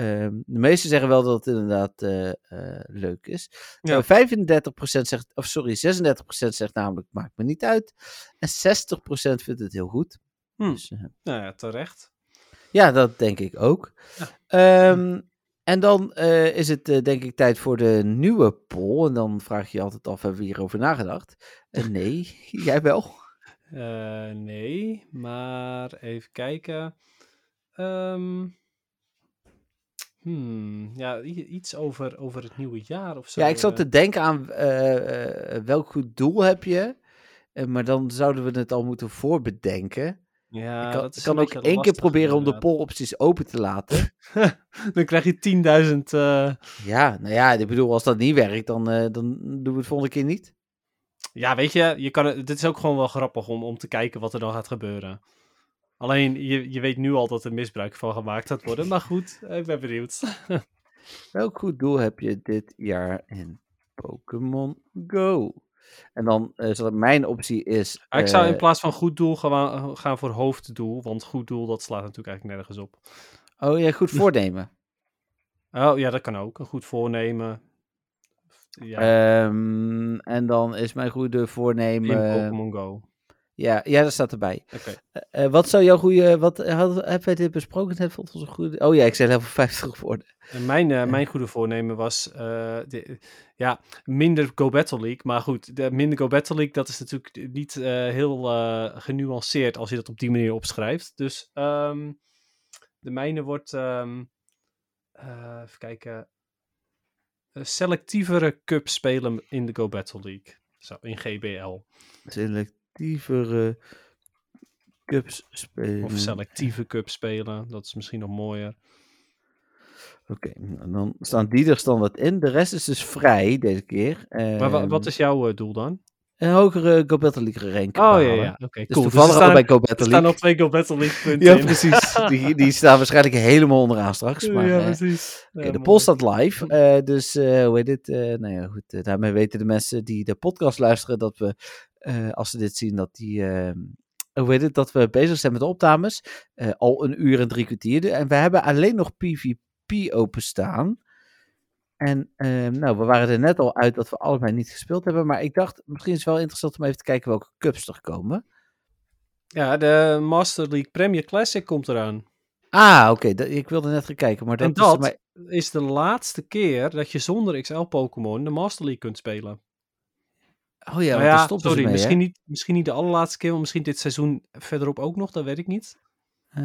Ehm, de meesten zeggen wel dat het inderdaad eh, eh, leuk is. Ja. Eh, 35% zegt, of sorry, 36% zegt namelijk maakt me niet uit. En 60% vindt het heel goed. Hm. Dus, eh, Nou ja, terecht. ja, dat denk ik ook. Ehm, en dan eh, is het eh, denk ik tijd voor de nieuwe poll. En dan vraag je je altijd af, hebben we hierover nagedacht? Eh, nee, jij wel. Eh, nee, maar even kijken. Ehm, hmm, ja, iets over, over het nieuwe jaar of zo. Ja, ik zat eh. te denken aan eh, eh, welk goed doel heb je? Maar dan zouden we het al moeten voorbedenken. Ja, ik kan, dat is ik kan ook één keer proberen om de poll-opties open te laten. Dan krijg je 10.000. eh, Ja, nou ja, ik bedoel, als dat niet werkt, dan, dan doen we het volgende keer niet. Ja, weet je, je kan het, dit is ook gewoon wel grappig om, om te kijken wat er dan gaat gebeuren. Alleen, je, je weet nu al dat er misbruik van gemaakt gaat worden. Maar goed, eh, ik ben benieuwd. Welk goed doel heb je dit jaar in Pokémon Go? En dan eh zal het- mijn optie is. ik zou in eh, plaats van goed doel gaan, gaan voor hoofddoel. Want goed doel, dat slaat natuurlijk eigenlijk nergens op. oh ja, goed voornemen. Oh ja, dat kan ook. Een goed voornemen. Ja, Ehm, en dan is mijn goede in voornemen. Pokémon Go. Ja, ja, dat staat erbij. Oké. Eh, eh, wat zou jouw goede. Wat hadden hebben wij dit besproken? net? Wat was een goede. Oh ja, ik zei level 50 geworden. En mijn, eh, mijn goede voornemen was eh, de, ja, minder Go Battle League. Maar goed, de minder Go Battle League, dat is natuurlijk niet eh, heel eh, genuanceerd als je dat op die manier opschrijft. Dus ehm, de mijne wordt, ehm, eh, even kijken, eh, selectievere cup spelen in de Go Battle League. Zo, in GBL. Selectievere cups spelen. Of selectieve cup spelen, dat is misschien nog mooier. Oké, nou, dan staan die er standaard in. De rest is dus vrij deze keer. Maar wa- wat Ehm, is jouw eh, doel dan? Een hogere Go Battle League rank Oh ja, behalen. ja, oké, Dus cool. toevallig er al staan- bij Go Er Battle staan al League. twee Go Battle League punten Ja, in. precies. die, die staan waarschijnlijk helemaal onderaan straks. Maar, ja, eh, precies. Oké, Ja, de poll staat live. eh, dus eh, hoe heet eh, nou ja, goed. daarmee weten de mensen die de podcast luisteren dat we, als ze dit zien, dat die. eh, hoe heet het? Dat we bezig zijn met de opnames. Al een uur en drie kwartier. En we hebben alleen nog PvP openstaan. En eh, nou, we waren er net al uit dat we allebei niet gespeeld hebben. Maar ik dacht, misschien is het wel interessant om even te kijken welke cups er komen. Ja, de Master League Premier Classic komt eraan. Ah, oké. ik wilde net gaan kijken. Maar dat, en is mij- is de laatste keer dat je zonder XL-Pokémon de Master League kunt spelen. Oh ja, Nou ja, sorry, mee, misschien, hè? niet, misschien niet de allerlaatste keer, maar misschien dit seizoen verderop ook nog, dat weet ik niet. Eh,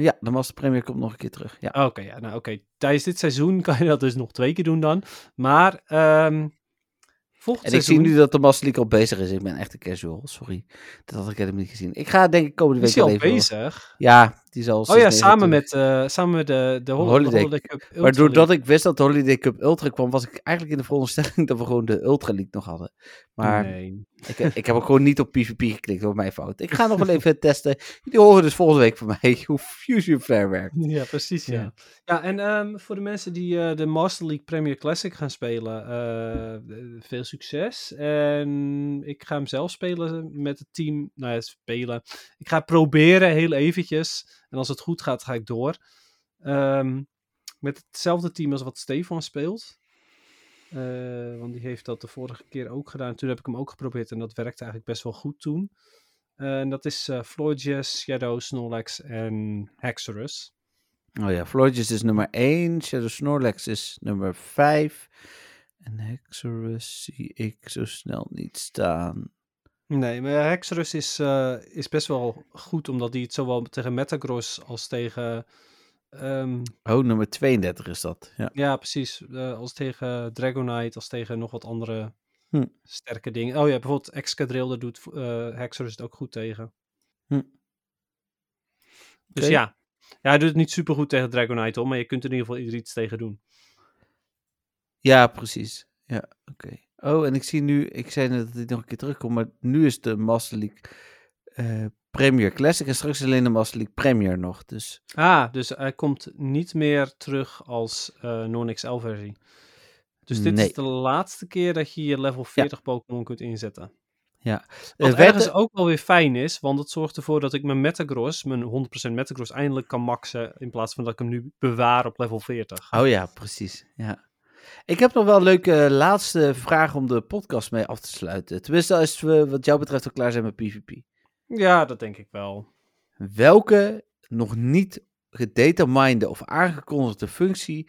ja, de Master Premier komt nog een keer terug. Ja. Oké, ja, nou oké. Tijdens dit seizoen kan je dat dus nog twee keer doen dan. Maar ehm volgend En ik zie nu dat de Master League al bezig is. Ik ben echt een casual, sorry. Dat had ik helemaal niet gezien. Ik ga denk ik komende week is hij al wel bezig? Ja, Die zal Oh ja, 6,29 samen met, eh, samen met de, de, Hol- de Holiday. Holiday Cup. Ultra Maar doordat League. ik wist dat de Holiday Cup Ultra kwam, was ik eigenlijk in de veronderstelling dat we gewoon de Ultra League nog hadden. Maar Nee. ik, ik heb ook gewoon niet op PvP geklikt, door mijn fout. Ik ga nog wel even testen. Jullie horen dus volgende week van mij hoe Fusion Flare werkt. Ja, precies, ja. Ja. Ja, en ehm, voor de mensen die eh, de Master League Premier Classic gaan spelen, eh, eh, veel succes. En ik ga hem zelf spelen met het team. Nou ja, spelen. Ik ga proberen heel eventjes. En als het goed gaat, ga ik door. Ehm, met hetzelfde team als wat Stefan speelt. Eh, want die heeft dat de vorige keer ook gedaan. Toen heb ik hem ook geprobeerd en dat werkte eigenlijk best wel goed toen. Eh, en dat is eh Floydjes, Shadow, Snorlax en Hexorus. Oh ja, Floydjes is nummer 1, Shadow Snorlax is nummer 5. En Hexorus zie ik zo snel niet staan. Nee, maar Hexorus is, eh, is best wel goed, omdat hij het zowel tegen Metagross als tegen... ehm, Oh, nummer 32 is dat. Ja. ja, precies. eh, als tegen Dragonite, als tegen nog wat andere Hm. sterke dingen. Oh ja, bijvoorbeeld Excadrill, daar doet eh Hexorus het ook goed tegen. Hm. Dus ja. ja, hij doet het niet super goed tegen Dragonite, hoor, maar je kunt er in ieder geval iets tegen doen. Ja, precies. Ja, oké. Oh, en ik zie nu, ik zei net dat hij nog een keer terugkomt, maar nu is de Master League eh, Premier Classic en straks alleen de Master League Premier nog. Dus Ah, dus hij komt niet meer terug als eh non-XL-versie. Dus dit Nee. is de laatste keer dat je je level 40 Pokémon kunt inzetten. ja. Wat werd ergens er- ook wel weer fijn is, want het zorgt ervoor dat ik mijn Metagross, mijn 100% Metagross, eindelijk kan maxen. In plaats van dat ik hem nu bewaar op level 40. Oh ja, precies. Ja. Ik heb nog wel een leuke eh, laatste vraag om de podcast mee af te sluiten. Tenminste, als we wat jou betreft al klaar zijn met PvP. Ja, dat denk ik wel. Welke nog niet gedeterminde of aangekondigde functie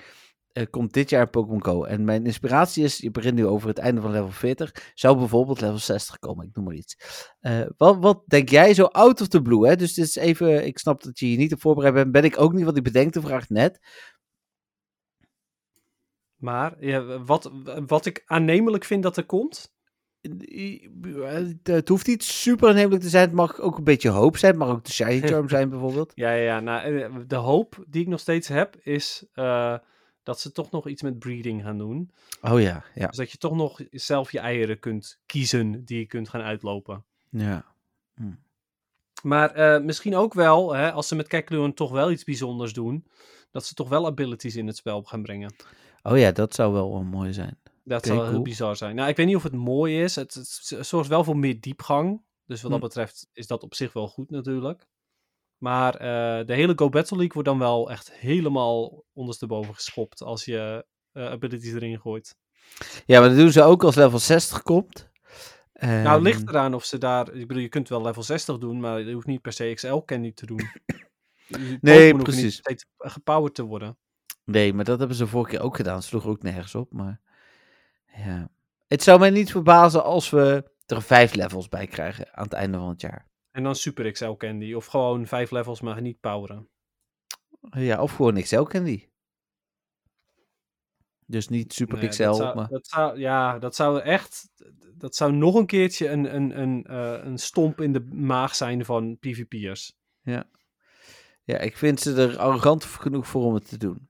eh, komt dit jaar in Pokémon Go? En mijn inspiratie is, je begint nu over het einde van level 40, zou bijvoorbeeld level 60 komen, ik noem maar iets. Eh, wat, wat denk jij zo out of the blue? Hè? Dus dit is even, ik snap dat je hier niet op voorbereid bent, ben ik ook niet, want ik bedenk de vraag net. Maar ja, wat, wat ik aannemelijk vind dat er komt. Het, het hoeft niet super aannemelijk te zijn, het mag ook een beetje hoop zijn, het mag ook de Shiny Charm zijn bijvoorbeeld. Ja, ja, ja. Nou, eh, de hoop die ik nog steeds heb is eh, dat ze toch nog iets met breeding gaan doen. Oh ja, ja. Dus dat je toch nog zelf je eieren kunt kiezen die je kunt gaan uitlopen. ja. Maar eh, misschien ook wel, hè, als ze met Kekleon toch wel iets bijzonders doen, dat ze toch wel abilities in het spel gaan brengen. Oh ja, dat zou wel wel mooi zijn. Dat zou heel bizar zijn. Nou, ik weet niet of het mooi is. Het, het zorgt wel voor meer diepgang. Dus wat dat Hm. betreft is dat op zich wel goed natuurlijk. Maar eh, de hele Go Battle League wordt dan wel echt helemaal ondersteboven geschopt als je eh, abilities erin gooit. Ja, maar dat doen ze ook als level 60 komt. nou, Ehm, het ligt eraan of ze daar... Ik bedoel, je kunt wel level 60 doen, maar je hoeft niet per se XL candy te doen. Niet precies. steeds gepowerd te worden. Nee, maar dat hebben ze vorige keer ook gedaan. Sloeg ook nergens op, maar... Ja. Het zou mij niet verbazen als we er vijf levels bij krijgen aan het einde van het jaar. En dan Super XL Candy. Of gewoon vijf levels, maar niet poweren. Ja, of gewoon XL Candy. Dus niet Super Nee, XL, dat zou, maar... dat zou, ja, dat zou echt... Dat zou nog een keertje een, een, een, eh, een stomp in de maag zijn van PvP'ers. Ja, ik vind ze er arrogant genoeg voor om het te doen.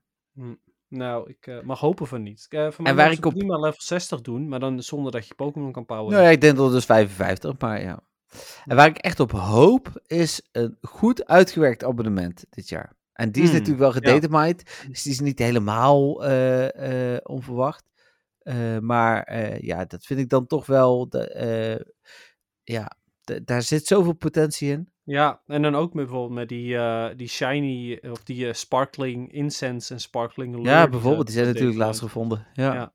Nou, ik eh, mag hopen van niet. Uh, voor mij En waar ik op- prima level 60 doen, maar dan zonder dat je Pokémon kan poweren. Nou ja, ik denk dat het dus 55, maar ja. En waar ik echt op hoop, is een goed uitgewerkt abonnement dit jaar. En die is Hmm, natuurlijk wel gedetermined, dus die is niet helemaal eh, eh, onverwacht. Eh, maar eh, ja, dat vind ik dan toch wel, de, eh, ja, daar zit zoveel potentie in. Ja, en dan ook met, bijvoorbeeld met die, eh, die shiny, of die eh, sparkling incense en sparkling lure Ja, bijvoorbeeld, die zijn natuurlijk laatst gevonden. Ja, Ja.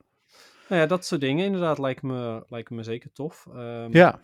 Nou ja, dat soort dingen inderdaad lijken me, lijken me zeker tof. Ehm, ja.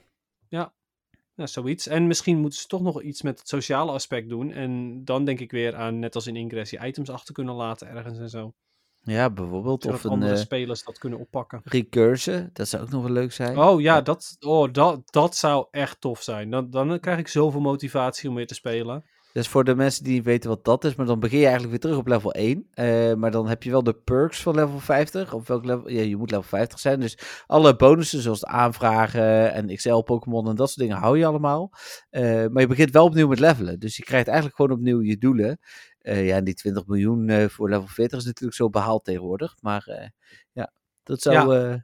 Ja, zoiets. En misschien moeten ze toch nog iets met het sociale aspect doen. En dan denk ik weer aan, net als in Ingress, je items achter kunnen laten ergens en zo. Ja bijvoorbeeld. Zodat Of een andere eh spelers dat kunnen oppakken. recursion, dat zou ook nog wel leuk zijn. Oh ja, dat, oh, dat, dat zou echt tof zijn. Dan, dan krijg ik zoveel motivatie om weer te spelen. Dus voor de mensen die niet weten wat dat is, maar dan begin je eigenlijk weer terug op level 1. Eh, maar dan heb je wel de perks van level 50. Op welk level? Ja, je moet level 50 zijn. Dus alle bonussen, zoals de aanvragen en XL-Pokémon en dat soort dingen, hou je allemaal. Eh, maar je begint wel opnieuw met levelen. Dus je krijgt eigenlijk gewoon opnieuw je doelen. Eh, ja, die 20 miljoen eh, voor level 40 is natuurlijk zo behaald tegenwoordig. Maar eh, ja, dat zou.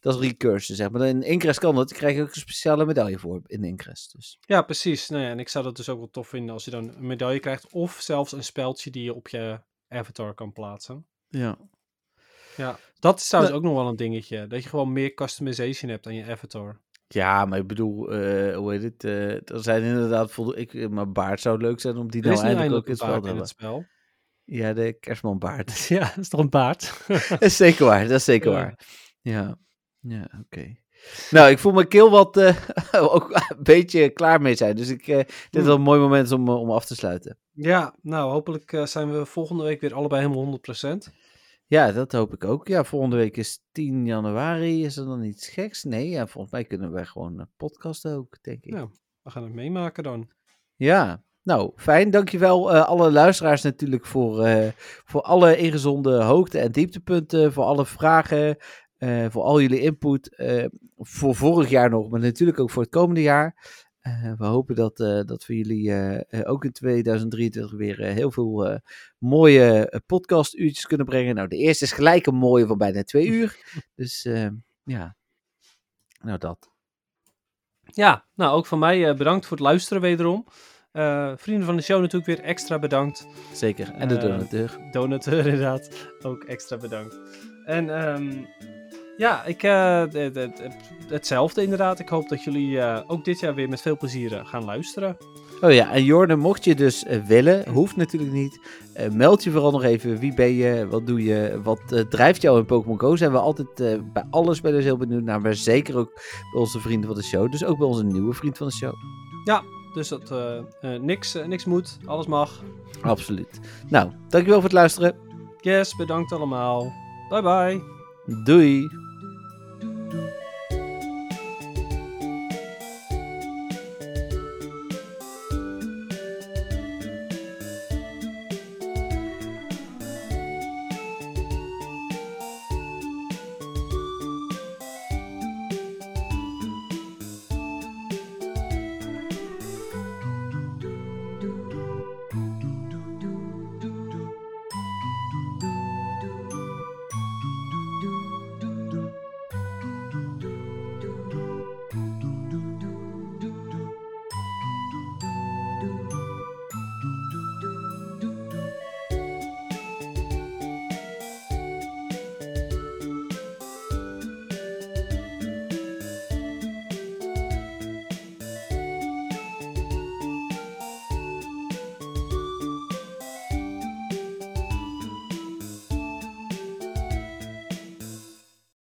dat is recursion, zeg maar. In Ingress kan dat. Dan krijg je ook een speciale medaille voor in Ingress. Dus. Ja, precies. Nou ja, en ik zou dat dus ook wel tof vinden als je dan een medaille krijgt. Of zelfs een speldje die je op je avatar kan plaatsen. Ja. Ja, dat is trouwens ook nog wel een dingetje. Dat je gewoon meer customization hebt aan je avatar. Ja, maar ik bedoel, eh, hoe heet het? eh, er zijn inderdaad voldoende. Ik, eh, maar baard zou leuk zijn om die nou eindelijk eindelijk ook in het spel te hebben. Ja, de kerstmanbaard. Ja, dat is toch een baard? dat is zeker waar, dat is zeker Ja. waar. Ja, ja oké. Nou, ik voel mijn keel wat eh, ook een beetje klaar mee zijn. Dus ik, eh dit is wel een mooi moment om, om af te sluiten. ja, nou hopelijk zijn we volgende week weer allebei helemaal 100%. Ja, dat hoop ik ook. Ja, volgende week is 10 januari. Is er dan iets geks? Nee, ja, volgens mij kunnen wij gewoon een podcasten ook, denk ik. Ja. We gaan het meemaken dan. Ja, nou, fijn. Dankjewel uh, alle luisteraars natuurlijk voor, uh, voor alle ingezonden hoogte- en dieptepunten, voor alle vragen, uh, voor al jullie input. Voor vorig jaar nog, maar natuurlijk ook voor het komende jaar. Uh, we hopen dat, dat we jullie ook in 2023 weer heel veel mooie podcastuurtjes kunnen brengen. Nou, de eerste is gelijk een mooie van bijna twee uur. Dus ja, nou dat. Ja, nou ook van mij bedankt voor het luisteren wederom. Vrienden van de show natuurlijk weer extra bedankt. Zeker, en de donateur. Donateur inderdaad, ook extra bedankt. En um, ja, ik, uh, het, hetzelfde inderdaad. Ik hoop dat jullie uh, ook dit jaar weer met veel plezier gaan luisteren. Oh ja, en Jorne, mocht je dus willen, hoeft natuurlijk niet. Meld je vooral nog even. Wie ben je? Wat doe je? Wat drijft jou in Pokémon Go? Zijn we altijd bij alle spelers heel benieuwd naar. Maar zeker ook bij onze vrienden van de show. Dus ook bij onze nieuwe vriend van de show. Ja, dus dat niks, niks moet, alles mag. Absoluut. Nou, dankjewel voor het luisteren. Yes, bedankt allemaal. Bye bye. Doei. thank you